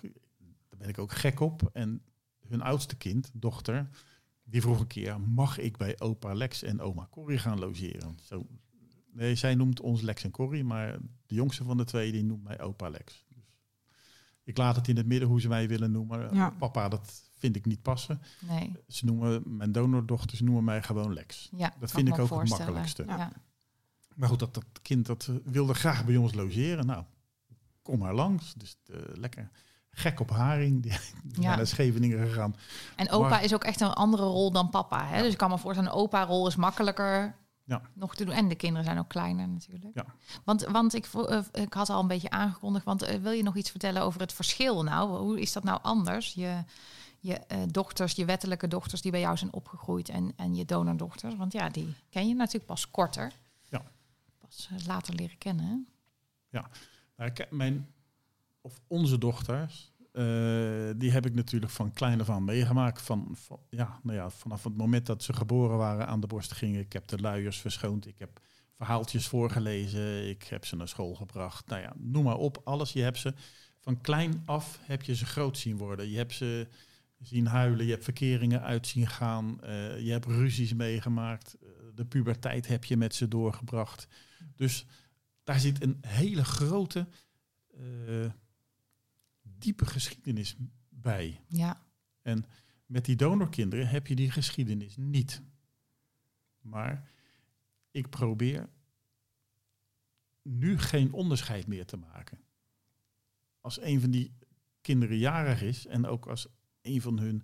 daar ben ik ook gek op. En hun oudste kind, dochter, die vroeg een keer, mag ik bij opa Lex en oma Corrie gaan logeren? Zo, nee, zij noemt ons Lex en Corrie, maar de jongste van de twee die noemt mij opa Lex. Dus ik laat het in het midden hoe ze mij willen noemen. Ja. Papa, dat vind ik niet passen. Nee. Ze noemen mijn donordochters noemen mij gewoon Lex. Ja, Dat vind ik ook het makkelijkste. Ja. Maar goed, dat, dat kind dat eh, wilde graag bij ons logeren. Nou, kom maar langs. Dus eh, lekker gek op haring. Die, Ja. naar Scheveningen gegaan. En opa Maar- is ook echt een andere rol dan papa. Hè? Ja. Dus ik kan me voorstellen, een opa-rol is makkelijker Ja. nog te doen. En de kinderen zijn ook kleiner natuurlijk. Ja. Want, want ik, eh, ik had al een beetje aangekondigd, want eh, wil je nog iets vertellen over het verschil nou? Hoe is dat nou anders? Je, je eh, dochters, je wettelijke dochters die bij jou zijn opgegroeid en, en je donordochters. Want ja, die ken je natuurlijk pas korter. Ja. Pas later leren kennen. hè? Nou, ik- mijn, of onze dochters, eh, die heb ik natuurlijk van klein af aan meegemaakt. Van, ja, nou ja, vanaf het moment dat ze geboren waren aan de borst gingen. Ik heb de luiers verschoond. Ik heb verhaaltjes voorgelezen. Ik heb ze naar school gebracht. Nou ja, noem maar op. Alles. Je hebt ze van klein af heb je ze groot zien worden. Je hebt ze zien huilen. Je hebt verkeringen uit zien gaan. eh, je hebt ruzies meegemaakt. eh, de puberteit heb je met ze doorgebracht. Dus daar zit een hele grote, diepe geschiedenis bij. Ja, Met die donorkinderen heb je die geschiedenis niet. Maar ik probeer nu geen onderscheid meer te maken. Als een van die kinderen jarig is en ook als een van hun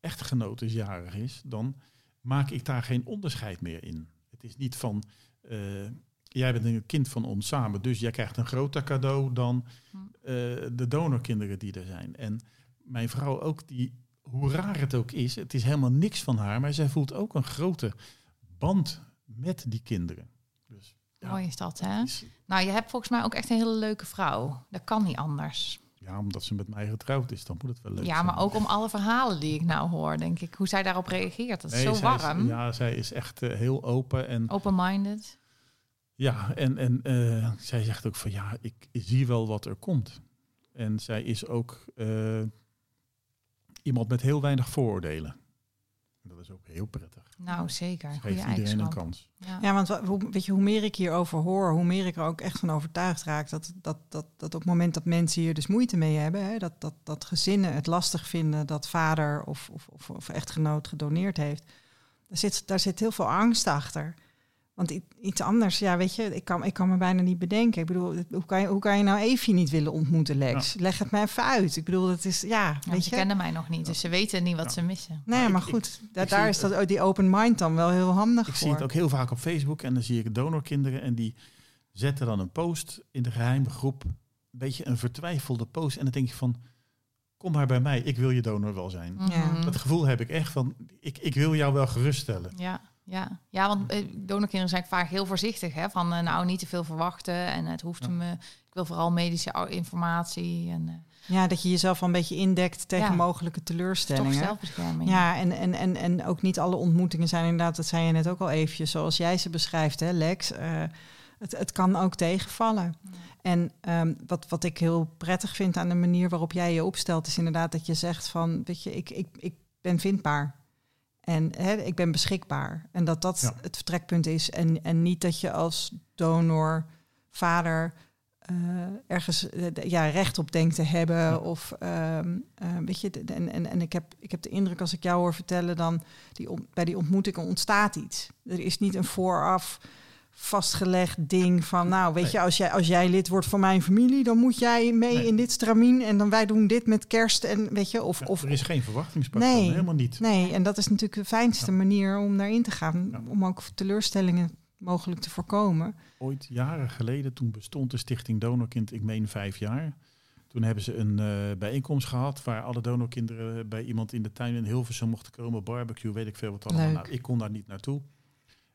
echtgenoten jarig is, dan maak ik daar geen onderscheid meer in. Het is niet van, eh, jij bent een kind van ons samen, dus jij krijgt een groter cadeau dan Hm. eh, de donorkinderen die er zijn. En mijn vrouw ook, die, hoe raar het ook is, het is helemaal niks van haar, maar zij voelt ook een grote band met die kinderen. Dus, ja, mooi is dat hè? is- Nou, je hebt volgens mij ook echt een hele leuke vrouw. Dat kan niet anders. ja, omdat ze met mij getrouwd is, dan moet het wel leuk ja, zijn. maar ook om alle verhalen die ik nou hoor, denk ik. Hoe zij daarop reageert. Dat is Nee, zo is- warm. ja, zij is echt eh, heel open en Open-minded. Ja, en, en eh, zij zegt ook van ja, ik zie wel wat er komt. En zij is ook eh, iemand met heel weinig vooroordelen. Dat is ook heel prettig. Nou, zeker. Geeft iedereen een eigenschap. kans. Ja. Ja, want wa- hoe, weet je, hoe meer ik hierover hoor, hoe meer ik er ook echt van overtuigd raak dat, dat, dat, dat op het moment dat mensen hier dus moeite mee hebben, hè, dat, dat, dat gezinnen het lastig vinden dat vader of, of, of, of echtgenoot gedoneerd heeft, daar zit, daar zit heel veel angst achter. Want iets anders, ja, weet je, ik kan, ik kan me bijna niet bedenken. Ik bedoel, hoe kan je, hoe kan je nou Evie niet willen ontmoeten, Lex? Leg het mij even uit. Ik bedoel, dat is, ja, Ja, weet ze je. kennen mij nog niet, dus ze weten niet wat Ja. ze missen. Nee, Maar maar ik- goed, daar, daar is dat, oh, die open mind dan wel heel handig Ik voor. zie het ook heel vaak op Facebook en dan zie ik donorkinderen en die zetten dan een post in de geheime groep. Een beetje een vertwijfelde post. En dan denk je van, kom maar bij mij, ik wil je donor wel zijn. Ja. Mhm. Dat gevoel heb ik echt van, ik, ik wil jou wel geruststellen. Ja, ja. ja, want eh, donorkinderen zijn vaak heel voorzichtig. Hè? Van eh, nou, niet te veel verwachten en het hoeft Ja. me. Ik wil vooral medische informatie en eh, Ja, dat je jezelf al een beetje indekt tegen Ja. mogelijke toch teleurstellingen. zelfbescherming. Ja, en, en, en, en ook niet alle ontmoetingen zijn inderdaad, dat zei je net ook al eventjes, zoals jij ze beschrijft, hè, Lex. Eh, het, het kan ook tegenvallen. En ehm, wat, wat ik heel prettig vind aan de manier waarop jij je opstelt, is inderdaad dat je zegt van, weet je, ik, ik, ik ben vindbaar. En hè, ik ben beschikbaar. En dat dat Ja. het vertrekpunt is. En, en niet dat je als donor, vader, eh, ergens eh, ja, recht op denkt te hebben. Ja. Of ehm, eh, weet je, en, en, en ik, heb, ik heb de indruk als ik jou hoor vertellen, dan die, bij die ontmoetingen ontstaat iets. Er is niet een vooraf vastgelegd ding van, nou, weet Nee. je, als jij, als jij lid wordt van mijn familie, dan moet jij mee Nee. in dit stramien en dan wij doen dit met kerst en weet je, of, Ja, of er is geen verwachtingspatroon, Nee. helemaal niet. Nee, en dat is natuurlijk de fijnste Ja. manier om daarin te gaan. Ja. Om ook teleurstellingen mogelijk te voorkomen. Ooit jaren geleden, toen bestond de stichting Donorkind, ik meen vijf jaar. Toen hebben ze een eh, bijeenkomst gehad waar alle donorkinderen bij iemand in de tuin in Hilversum mochten komen. Barbecue, weet ik veel wat allemaal. Nou, ik kon daar niet naartoe.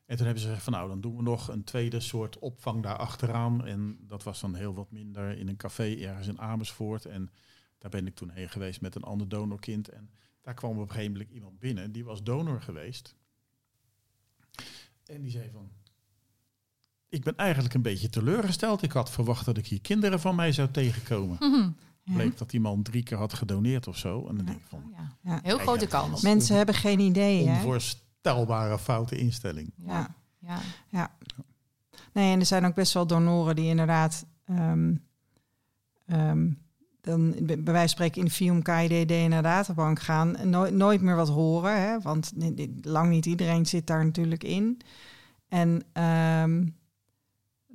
En toen hebben ze gezegd van nou, dan doen we nog een tweede soort opvang daar achteraan. En dat was dan heel wat minder in een café ergens in Amersfoort. En daar ben ik toen heen geweest met een ander donorkind. En daar kwam op een gegeven moment iemand binnen, die was donor geweest. En die zei van, ik ben eigenlijk een beetje teleurgesteld. Ik had verwacht dat ik hier kinderen van mij zou tegenkomen. Mhm. bleek dat die man drie keer had gedoneerd of zo. En dan Ja. denk ik van, Oh, ja. Ja. Heel grote kans. Mensen hebben geen idee. Hè? Onvoorstelbare foute instelling. Ja. Ja. Ja. Nee, en er zijn ook best wel donoren die inderdaad. ehm, ehm, dan bij wijze van spreken in de film KID DNA databank gaan en nooit, nooit meer wat horen. Hè? Want lang niet iedereen zit daar natuurlijk in. En ehm,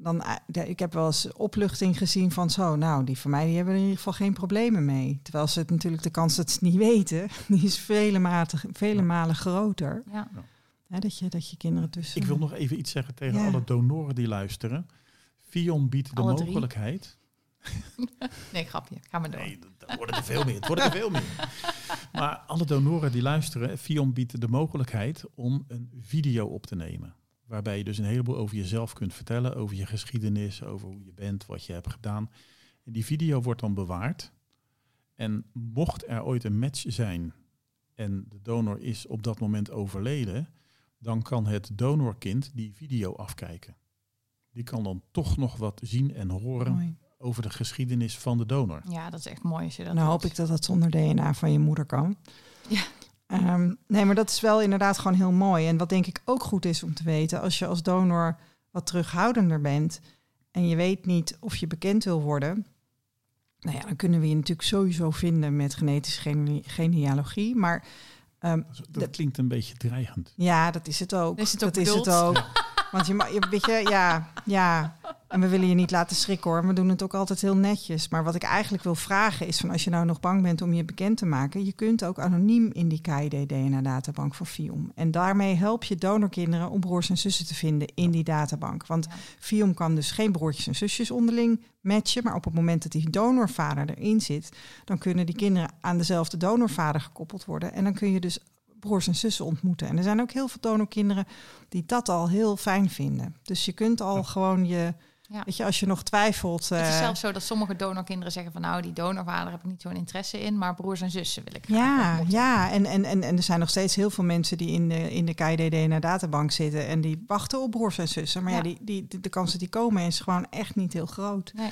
dan, eh, ik heb wel eens opluchting gezien van zo, nou, die van mij die hebben er in ieder geval geen problemen mee. Terwijl ze het natuurlijk de kans dat ze het niet weten, die is vele, vele malen groter. Ja. Dat, je, dat je kinderen tussen. Ik wil nog even iets zeggen tegen Ja. alle donoren die luisteren. Fion biedt de Alle drie. mogelijkheid. Nee, grapje. Ga maar door. Nee, dat- dat worden er veel meer. Het worden er veel meer. Maar alle donoren die luisteren, Fion biedt de mogelijkheid om een video op te nemen. Waarbij je dus een heleboel over jezelf kunt vertellen, over je geschiedenis, over hoe je bent, wat je hebt gedaan. En die video wordt dan bewaard. En mocht er ooit een match zijn en de donor is op dat moment overleden, dan kan het donorkind die video afkijken. Die kan dan toch nog wat zien en horen Mooi. over de geschiedenis van de donor. Ja, dat is echt mooi als je dat nou doet. hoop ik dat dat zonder DNA van je moeder kan. Ja. Ehm, nee, maar dat is wel inderdaad gewoon heel mooi. En wat denk ik ook goed is om te weten, als je als donor wat terughoudender bent en je weet niet of je bekend wil worden, nou ja, dan kunnen we je natuurlijk sowieso vinden met genetische gene- genealogie. Maar ehm, Dat, klinkt een beetje dreigend. ja, dat is het ook. Is het ook dat is het ook. Want je weet je, ja, ja. En we willen je niet laten schrikken hoor. We doen het ook altijd heel netjes. Maar wat ik eigenlijk wil vragen is van als je nou nog bang bent om je bekend te maken, je kunt ook anoniem in die KID DNA databank van FIOM. En daarmee help je donorkinderen om broers en zussen te vinden in die databank. Want. FIOM kan dus geen broertjes en zusjes onderling matchen, maar op het moment dat die donorvader erin zit, dan kunnen die kinderen aan dezelfde donorvader gekoppeld worden. En dan kun je dus broers en zussen ontmoeten. En er zijn ook heel veel donorkinderen die dat al heel fijn vinden. Dus je kunt al Ja. gewoon je, Ja. weet je, als je nog twijfelt. Het is eh, zelfs zo dat sommige donorkinderen zeggen van nou, die donorvader heb ik niet zo'n interesse in, maar broers en zussen wil ik graag ja, ontmoeten. ja. En, en, en, en er zijn nog steeds heel veel mensen die in de, in de KID DNA databank zitten en die wachten op broers en zussen. Maar ja, Ja. die, die, de, de kans dat die komen is gewoon echt niet heel groot. Nee.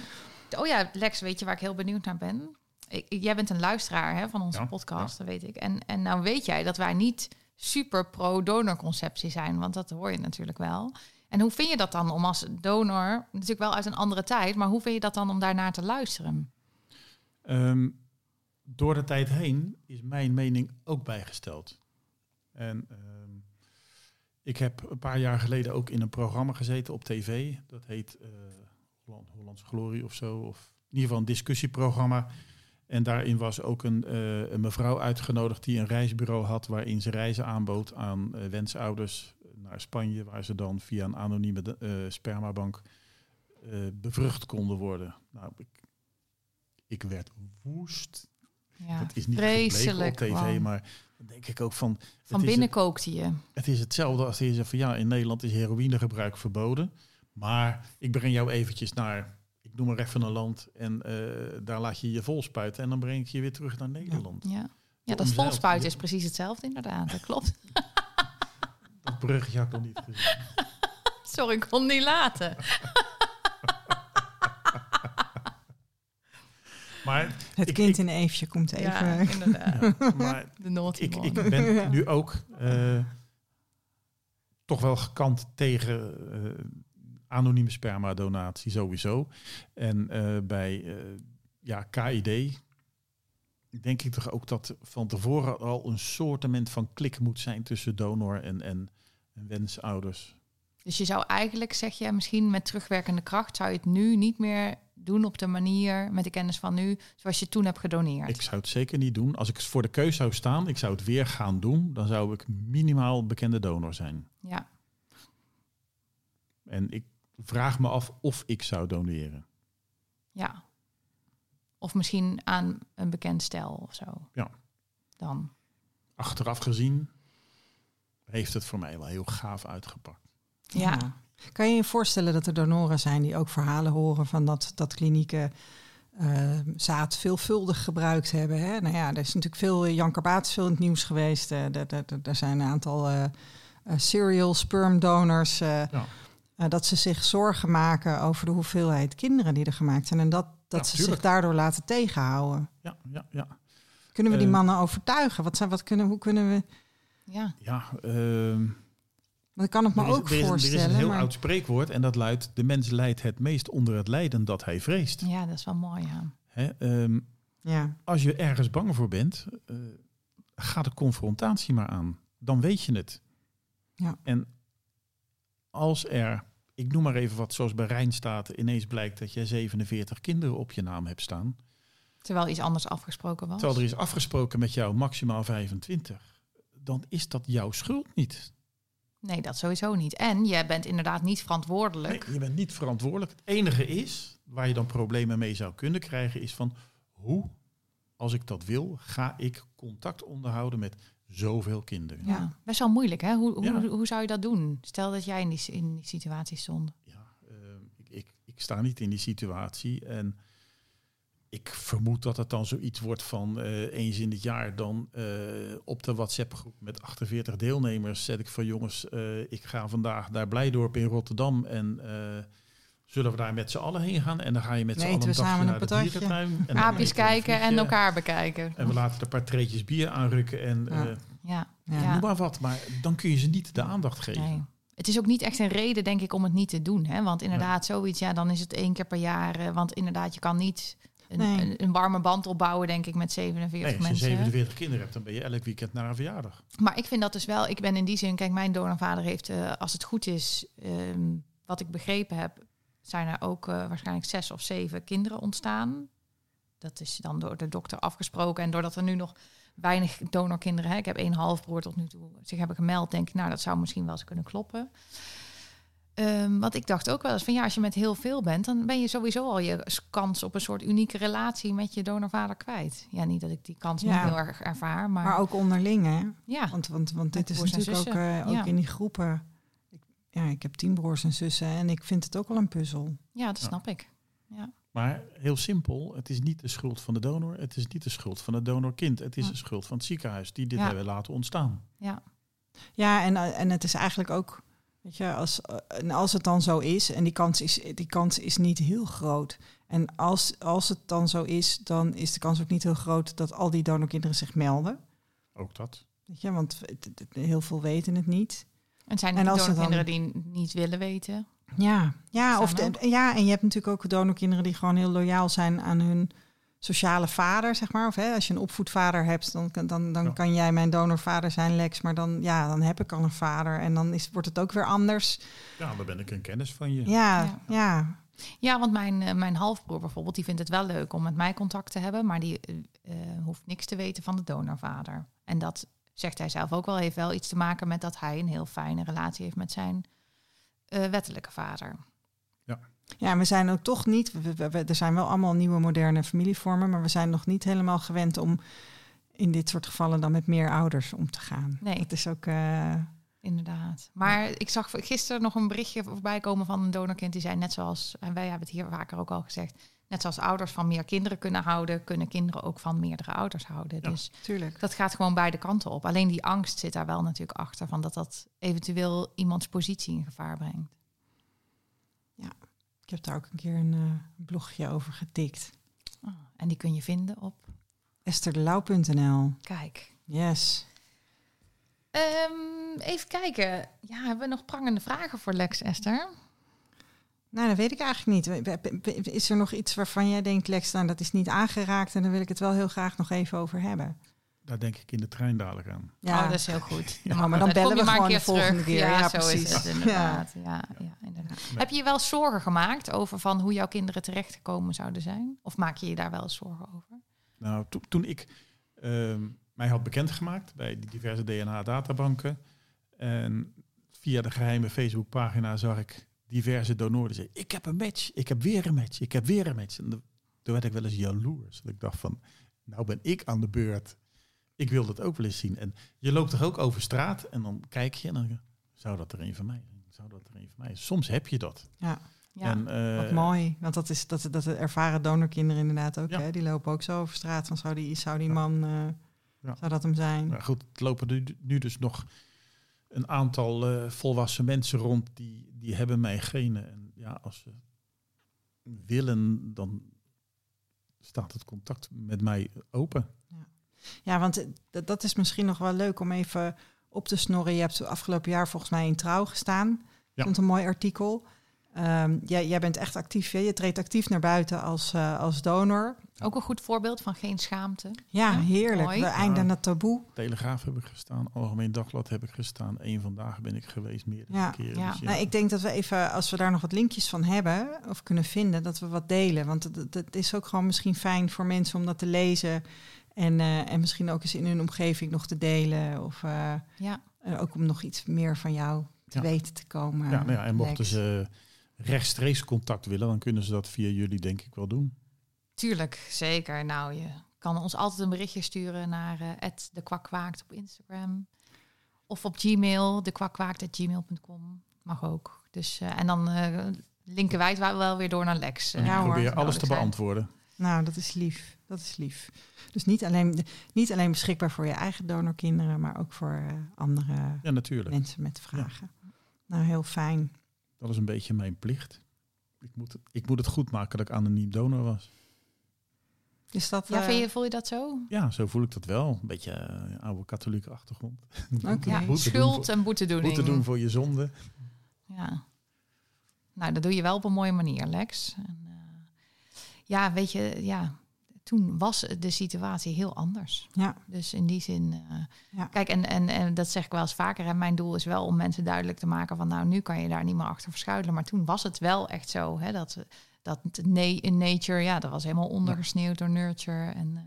Oh ja, Lex, weet je waar ik heel benieuwd naar ben? Ik, jij bent een luisteraar hè, van onze Ja, podcast, dat weet ik. En, en nou weet jij dat wij niet super pro-donorconceptie zijn, want dat hoor je natuurlijk wel. En hoe vind je dat dan om als donor, natuurlijk wel uit een andere tijd, maar hoe vind je dat dan om daarnaar te luisteren? Ehm, door de tijd heen is mijn mening ook bijgesteld. En ehm, ik heb een paar jaar geleden ook in een programma gezeten op tv. Dat heet eh Holland, Hollandse Glorie of zo. Of in ieder geval een discussieprogramma. En daarin was ook een, eh, een mevrouw uitgenodigd die een reisbureau had... waarin ze reizen aanbood aan eh, wensouders naar Spanje... waar ze dan via een anonieme eh, spermabank eh, bevrucht konden worden. Nou, ik, ik werd woest. Ja, dat is niet vreselijk. op tv, man. maar dan denk ik ook van... Van het binnen kookte je. het is hetzelfde als je zegt van ja, in Nederland is heroïnegebruik verboden. Maar ik breng jou eventjes naar, ik noem maar even een land. En eh, daar laat je je vol spuiten. En dan breng ik je weer terug naar Nederland. Ja, ja dat omzeild. volspuiten is precies hetzelfde inderdaad. Dat klopt. Dat bruggetje had ik nog niet gezien. Sorry, ik kon het niet laten. Maar, Het Ik- kind ik- in Eefje komt even. Ja, inderdaad. ja, maar De naughty ik, ik ben nu ook eh, toch wel gekant tegen eh, anonieme spermadonatie sowieso. En eh, bij eh, ja, KID denk ik toch ook dat van tevoren al een soortement van klik moet zijn tussen donor en, en, en wensouders. Dus je zou eigenlijk, zeg je, misschien met terugwerkende kracht, zou je het nu niet meer doen op de manier, met de kennis van nu, zoals je toen hebt gedoneerd. Ik zou het zeker niet doen. Als ik voor de keus zou staan, ik zou het weer gaan doen, dan zou ik minimaal bekende donor zijn. Ja, En ik vraag me af of ik zou doneren. ja. Of misschien aan een bekend stel of zo. Ja. Dan. Achteraf gezien heeft het voor mij wel heel gaaf uitgepakt. Ja. Kan je je voorstellen dat er donoren zijn die ook verhalen horen van dat, dat klinieken eh, zaad veelvuldig gebruikt hebben? Hè? Nou ja, er is natuurlijk veel, Jan Karbaat is veel in het nieuws geweest. Eh, Er er zijn een aantal eh, eh, serial sperm donors. eh, Ja. eh, dat ze zich zorgen maken over de hoeveelheid kinderen die er gemaakt zijn. En dat, dat Ja, ze tuurlijk. zich daardoor laten tegenhouden. Ja, ja, ja. Kunnen we die Eh. mannen overtuigen? Wat zijn, wat kunnen, hoe kunnen we... Ja, ja ehm, Want ik kan het me er, is, ook er, is, er voorstellen. is een heel maar- oud spreekwoord en dat luidt... de mens lijdt het meest onder het lijden dat hij vreest. ja, dat is wel mooi, ja. Hè, ehm, Ja, als je ergens bang voor bent, eh, ga de confrontatie maar aan. Dan weet je het. Ja. En als er, ik noem maar even wat, zoals bij Rijnstaten, ineens blijkt dat jij 47 kinderen op je naam hebt staan. Terwijl iets anders afgesproken was. Terwijl er is afgesproken met jou maximaal 25. Dan is dat jouw schuld niet. Nee, dat sowieso niet. En jij bent inderdaad niet verantwoordelijk. Nee, je bent niet verantwoordelijk. Het enige is, waar je dan problemen mee zou kunnen krijgen, is van hoe, als ik dat wil, ga ik contact onderhouden met zoveel kinderen. Ja, best wel moeilijk, hè? Hoe, hoe, Ja. hoe zou je dat doen? Stel dat jij in die, in die situatie stond. Ja, eh, ik, ik, ik sta niet in die situatie en ik vermoed dat het dan zoiets wordt van eh, eens in het jaar dan eh, op de WhatsApp groep met 48 deelnemers zet ik van jongens, eh, ik ga vandaag naar Blijdorp in Rotterdam en zullen we daar met z'n allen heen gaan en dan ga je met z'n allen een samen naar een de dierentuin. En Aapjes kijken en elkaar bekijken. En we laten er een paar treetjes bier aanrukken en Ja. Ja, Ja. ja. noem maar wat. Maar dan kun je ze niet de aandacht geven. Nee. Het is ook niet echt een reden, denk ik, om het niet te doen. Hè? Want inderdaad, zoiets, ja, dan is het één keer per jaar. Want inderdaad, je kan niet een, Nee. een, een warme band opbouwen, denk ik, met 47 Nee, als je mensen. 47 kinderen hebt, dan ben je elk weekend naar een verjaardag. Maar ik vind dat dus wel, ik ben in die zin, kijk, mijn donorvader heeft, eh, als het goed is, ehm, wat ik begrepen heb, zijn er ook eh, waarschijnlijk zes of zeven kinderen ontstaan. Dat is dan door de dokter afgesproken. En doordat er nu nog weinig donorkinderen, hè, ik heb één halfbroer tot nu toe, zich hebben gemeld, denk ik, nou, dat zou misschien wel eens kunnen kloppen. Ehm, want ik dacht ook wel eens van ja, als je met heel veel bent, dan ben je sowieso al je kans op een soort unieke relatie met je donorvader kwijt. Ja, niet dat ik die kans Ja. niet heel erg ervaar, maar, maar ook onderling, hè? ja. Want, want, want dit is natuurlijk ook, eh, ook ja. in die groepen. Ik, ja, ik heb tien broers en zussen en ik vind het ook wel een puzzel. Ja, dat Ja. snap ik. Maar heel simpel, het is niet de schuld van de donor, het is niet de schuld van het donorkind. Het is Ja. de schuld van het ziekenhuis die dit Ja. hebben laten ontstaan. Ja, Ja, en, eh, en het is eigenlijk ook, weet je, als, eh, en als het dan zo is, en die kans is, die kans is niet heel groot. En als, als het dan zo is, dan is de kans ook niet heel groot dat al die donorkinderen zich melden. Ook dat. Weet je, want heel veel weten het niet. en zijn En er als ze kinderen die niet willen weten? Ja, ja, of de- ja, en je hebt natuurlijk ook donorkinderen die gewoon heel loyaal zijn aan hun sociale vader, zeg maar. Of hè, als je een opvoedvader hebt, dan, kan- dan, dan Ja. kan jij mijn donorvader zijn, Lex. Maar dan, ja, dan heb ik al een vader en dan is, wordt het ook weer anders. Ja, dan ben ik een kennis van je. Ja, Ja. ja. Ja, want mijn, eh, mijn halfbroer bijvoorbeeld, die vindt het wel leuk om met mij contact te hebben, maar die eh, eh, hoeft niks te weten van de donorvader. En dat zegt hij zelf ook wel, heeft wel iets te maken met dat hij een heel fijne relatie heeft met zijn eh, wettelijke vader. Ja, we zijn ook toch niet. we- we- we- er zijn wel allemaal nieuwe moderne familievormen, maar we zijn nog niet helemaal gewend om in dit soort gevallen dan met meer ouders om te gaan. Nee. Dat is ook. eh, Inderdaad. Maar ik zag gisteren nog een berichtje voorbij komen van een donorkind die zei net zoals, en wij hebben het hier vaker ook al gezegd, net zoals ouders van meer kinderen kunnen houden, kunnen kinderen ook van meerdere ouders houden. Ja. Dus tuurlijk. dat gaat gewoon beide kanten op. Alleen die angst zit daar wel natuurlijk achter van dat dat eventueel iemands positie in gevaar brengt. Ik heb daar ook een keer een eh, blogje over getikt. Ah, en die kun je vinden op. Estherdelauw.nl. Kijk. Yes. Ehm, even kijken. Ja, hebben we nog prangende vragen voor Lex, Esther? Nou, dat weet ik eigenlijk niet. Is er nog iets waarvan jij denkt, Lex, nou, dat is niet aangeraakt en dan wil ik het wel heel graag nog even over hebben? Daar denk ik in de trein dadelijk aan. Ja, oh, dat is heel goed. Ja, maar dan bellen we maar gewoon de volgende terug. keer. Ja, Ja, zo precies. is het inderdaad. Ja. Ja, inderdaad. Nee. Heb je je wel zorgen gemaakt over van hoe jouw kinderen terechtgekomen zouden zijn? Of maak je je daar wel eens zorgen over? Nou, to- toen ik ehm, mij had bekendgemaakt bij die diverse DNA-databanken en via de geheime Facebookpagina zag ik diverse donoren zeiden, ik heb een match, ik heb weer een match, ik heb weer een match. En toen werd ik wel eens jaloers. Dat ik dacht van, nou ben ik aan de beurt. Ik wil dat ook wel eens zien. En je loopt toch ook over straat en dan kijk je en dan zou dat er een van mij zijn? Zou dat er een van mij zijn? Soms heb je dat. Ja, Ja. En, eh, wat mooi. Want dat, is, dat, dat ervaren donorkinderen inderdaad ook. Ja. Hè? Die lopen ook zo over straat. Van zou die, zou die man, eh, Ja. zou dat hem zijn? Maar goed, het lopen nu, nu dus nog een aantal eh, volwassen mensen rond die, die hebben mijn genen. En ja, als ze willen, dan staat het contact met mij open. Ja, want eh, dat, is misschien nog wel leuk om even op te snorren. Je hebt afgelopen jaar volgens mij in Trouw gestaan. Ja. Vond een mooi artikel. Ehm, jij, jij bent echt actief. hè? Je treedt actief naar buiten als, eh, als donor. Ook een goed voorbeeld van geen schaamte. Ja, Ja, heerlijk. mooi. We eindigen Ja. het taboe. Telegraaf heb ik gestaan, Algemeen Dagblad heb ik gestaan. Eén vandaag ben ik geweest, meerdere Ja. keren. Ja. Dus Nou, ik denk dat we even, als we daar nog wat linkjes van hebben of kunnen vinden, dat we wat delen. Want het is ook gewoon misschien fijn voor mensen om dat te lezen. En, eh, en misschien ook eens in hun omgeving nog te delen. Of eh, Ja, eh, ook om nog iets meer van jou te Ja. weten te komen. ja, nou ja, en mochten Lex. ze rechtstreeks contact willen, dan kunnen ze dat via jullie denk ik wel doen. tuurlijk. Zeker. Nou, je kan ons altijd een berichtje sturen naar de kwakwaakt op Instagram. Of op Gmail, dekwakkwaakt.gmail.com. Mag ook. Dus, eh, en dan eh, linken wij het wel- wel weer door naar Lex. En Ja, hoor. probeer alles te zijn. beantwoorden. Nou, dat is lief. Dat is lief. Dus niet alleen, niet alleen beschikbaar voor je eigen donorkinderen, maar ook voor eh, andere Ja, natuurlijk. mensen met vragen. Nou, heel fijn. Dat is een beetje mijn plicht. Ik moet, ik moet het goed maken dat ik anoniem donor was. Is dat... Ja, eh, vind je, voel je dat zo? Ja, zo voel ik dat wel. Een beetje eh, oude katholieke achtergrond. Ja, Boete doen schuld voor- en boetedoening. Moeten doen voor je zonde. Ja. Nou, dat doe je wel op een mooie manier, Lex. En, eh, ja, weet je, ja, toen was de situatie heel anders. Ja. Dus in die zin, eh, Ja. kijk, en, en, en dat zeg ik wel eens vaker. Hè, mijn doel is wel om mensen duidelijk te maken van, nou, nu kan je daar niet meer achter verschuilen. Maar toen was het wel echt zo, hè, dat, dat nee in nature, ja, dat was helemaal ondergesneeuwd door nurture. En eh,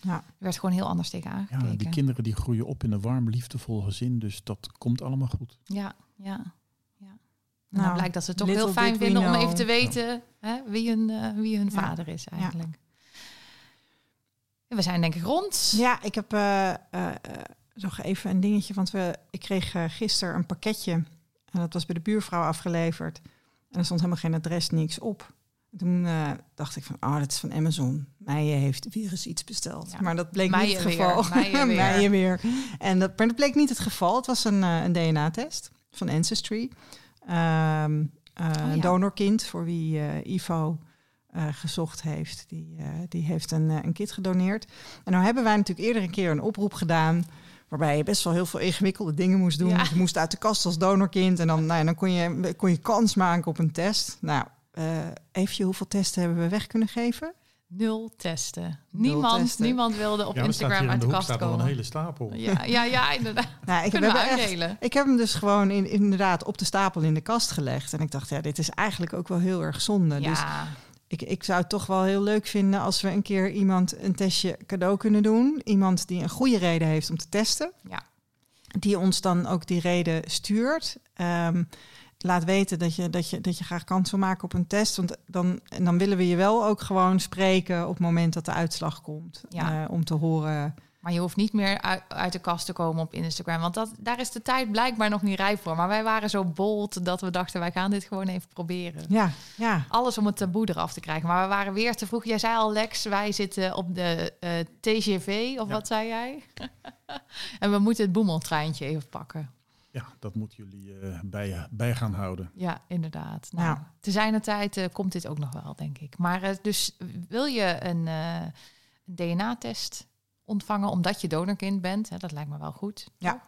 Ja. er werd gewoon heel anders tegen Ja, aangekeken. die kinderen die groeien op in een warm, liefdevol gezin. Dus dat komt allemaal goed. Ja, ja, ja. En Nou, dan blijkt dat ze het toch heel fijn vinden om even te weten hè, wie hun, eh, wie hun Ja. vader is eigenlijk. We zijn denk ik rond. Ja, ik heb eh, nog even een dingetje. Want we, ik kreeg gisteren een pakketje. En dat was bij de buurvrouw afgeleverd. En er stond helemaal geen adres, niks op. En toen dacht ik van, oh, dat is van Amazon. Meijen heeft virus iets besteld. Ja. Maar dat bleek Meijen niet het weer, geval. Meijen weer. Meijen weer. En dat, maar dat bleek niet het geval. Het was een, een DNA-test van Ancestry. Ehm eh, Oh, ja. Een donorkind voor wie Ivo eh, gezocht heeft. Die, eh, die heeft een, eh, een kit gedoneerd. En nou hebben wij natuurlijk eerder een keer een oproep gedaan... waarbij je best wel heel veel ingewikkelde dingen moest doen. Ja. Je moest uit de kast als donorkind... en dan, nou ja, dan kon, je, kon je kans maken op een test. Nou, eh even hoeveel testen hebben we weg kunnen geven? Nul testen. Nul niemand, testen. niemand wilde op ja, staat Instagram uit de de hoek kast staat al een komen. hele stapel. Ja, ja, ja, inderdaad. Nou, ik heb, Kunnen we hem echt, uitdelen. ik heb hem dus gewoon in, inderdaad op de stapel in de kast gelegd. En ik dacht, ja, dit is eigenlijk ook wel heel erg zonde. Dus Ja, ik, ik zou het toch wel heel leuk vinden als we een keer iemand een testje cadeau kunnen doen. Iemand die een goede reden heeft om te testen. Ja. Die ons dan ook die reden stuurt. Ehm, laat weten dat je, dat, je, dat je graag kans wil maken op een test. Want dan, en dan willen we je wel ook gewoon spreken op het moment dat de uitslag komt. Ja. Eh, om te horen. Maar je hoeft niet meer uit, uit de kast te komen op Instagram. Want dat, daar is de tijd blijkbaar nog niet rijp voor. Maar wij waren zo bold dat we dachten, wij gaan dit gewoon even proberen. Ja, ja. Alles om het taboe eraf te krijgen. Maar we waren weer te vroeg. Jij zei al, Lex, wij zitten op de eh, TGV, of Ja. wat zei jij? en we moeten het boemeltreintje even pakken. Ja, dat moeten jullie eh, bij, bij gaan houden. Ja, inderdaad. Nou, Ja. te zijner tijd eh, komt dit ook nog wel, denk ik. Maar eh, dus wil je een, eh, een DNA-test ontvangen omdat je donorkind bent? Hè, dat lijkt me wel goed. Ja.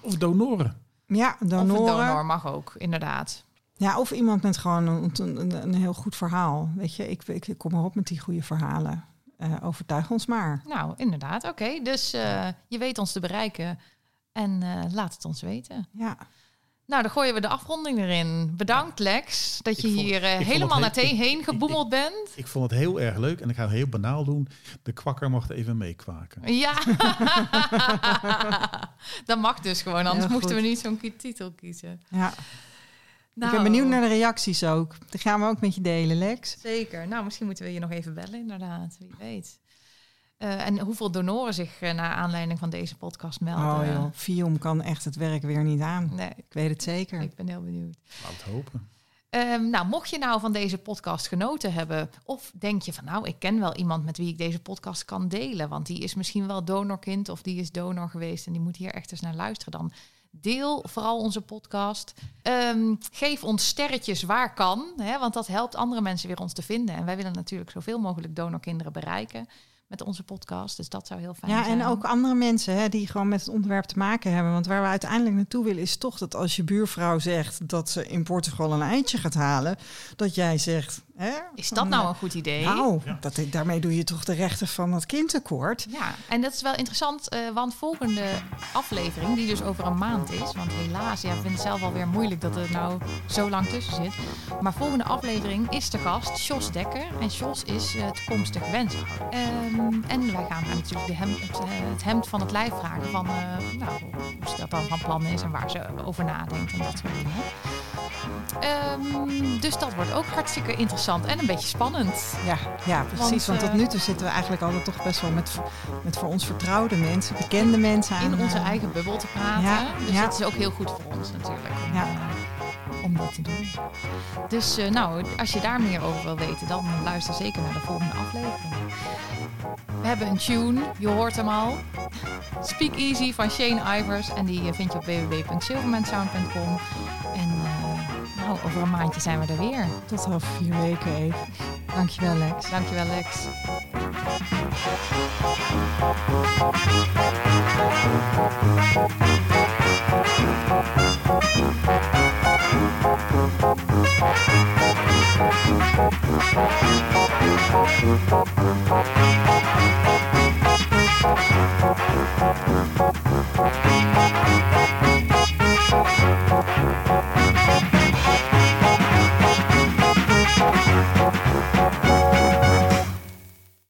Of donoren. Ja, Of donoren. een donor mag ook, inderdaad. Ja, of iemand met gewoon een, een, een heel goed verhaal. Weet je, ik, ik, ik kom maar op met die goede verhalen. Eh, overtuig ons maar. Nou, inderdaad. Oké, dus eh, je weet ons te bereiken. En eh, laat het ons weten. Ja, Nou, dan gooien we de afronding erin. Bedankt, Lex, dat je vond- hier eh, helemaal naar thee heen ik- geboemeld bent. Ik vond het heel erg leuk en ik ga het heel banaal doen. De kwakker mocht even meekwaken. Ja, dat mag dus gewoon. Anders mochten we goed. niet zo'n titel kiezen. ja. Nou, ik ben benieuwd naar de reacties ook. Die gaan we ook met je delen, Lex. Zeker. Nou, misschien moeten we je nog even bellen, inderdaad. Wie weet. Eh, en hoeveel donoren zich eh, naar aanleiding van deze podcast melden? Oh joh, Fium kan echt het werk weer niet aan. Nee, Ik weet het zeker. ik ben heel benieuwd. Laat het hopen. Ehm, nou, mocht je nou van deze podcast genoten hebben, of denk je van nou, ik ken wel iemand met wie ik deze podcast kan delen, want die is misschien wel donorkind of die is donor geweest en die moet hier echt eens naar luisteren, dan Deel vooral onze podcast. Ehm, geef ons sterretjes waar kan, hè, want dat helpt andere mensen weer ons te vinden. En wij willen natuurlijk zoveel mogelijk donorkinderen bereiken met onze podcast. Dus dat zou heel fijn Ja, zijn. en ook andere mensen hè, die gewoon met het onderwerp te maken hebben. Want waar we uiteindelijk naartoe willen is toch dat als je buurvrouw zegt dat ze in Portugal een eitje gaat halen, dat jij zegt. Hè, Is dat nou een goed idee? Nou, Ja. dat, daarmee doe je toch de rechten van het kind tekort. Ja, en dat is wel interessant, eh, want volgende aflevering, die dus over een maand is, want helaas, ja, ik vind het zelf alweer moeilijk dat er nou zo lang tussen zit. Maar volgende aflevering is de gast Jos Dekker. En Jos is eh, toekomstig wenshouder. Ehm, en wij gaan haar natuurlijk de hem, het, eh, het hemd van het lijf vragen van eh, nou, hoe ze dat dan van plan is en waar ze over nadenkt en dat soort dingen. Ehm, dus dat wordt ook hartstikke interessant en een beetje spannend. Ja, ja precies. Want, Want, tot eh, nu toe zitten we eigenlijk altijd toch best wel met, met voor ons vertrouwde mensen, bekende mensen aan. in onze eh, eigen bubbel te praten. Ja, dus ja. dat is ook heel goed voor ons natuurlijk. Om, Ja. eh, om dat te doen. Dus eh, nou, als je daar meer over wil weten, dan luister zeker naar de volgende aflevering. We hebben een tune, je hoort hem al. Speak Easy van Shane Ivers. En die eh, vind je op www.silvermansound.com. En eh, nou, over een maandje zijn we er weer. Tot over vier weken even. Dankjewel Lex. Dankjewel Lex. Thank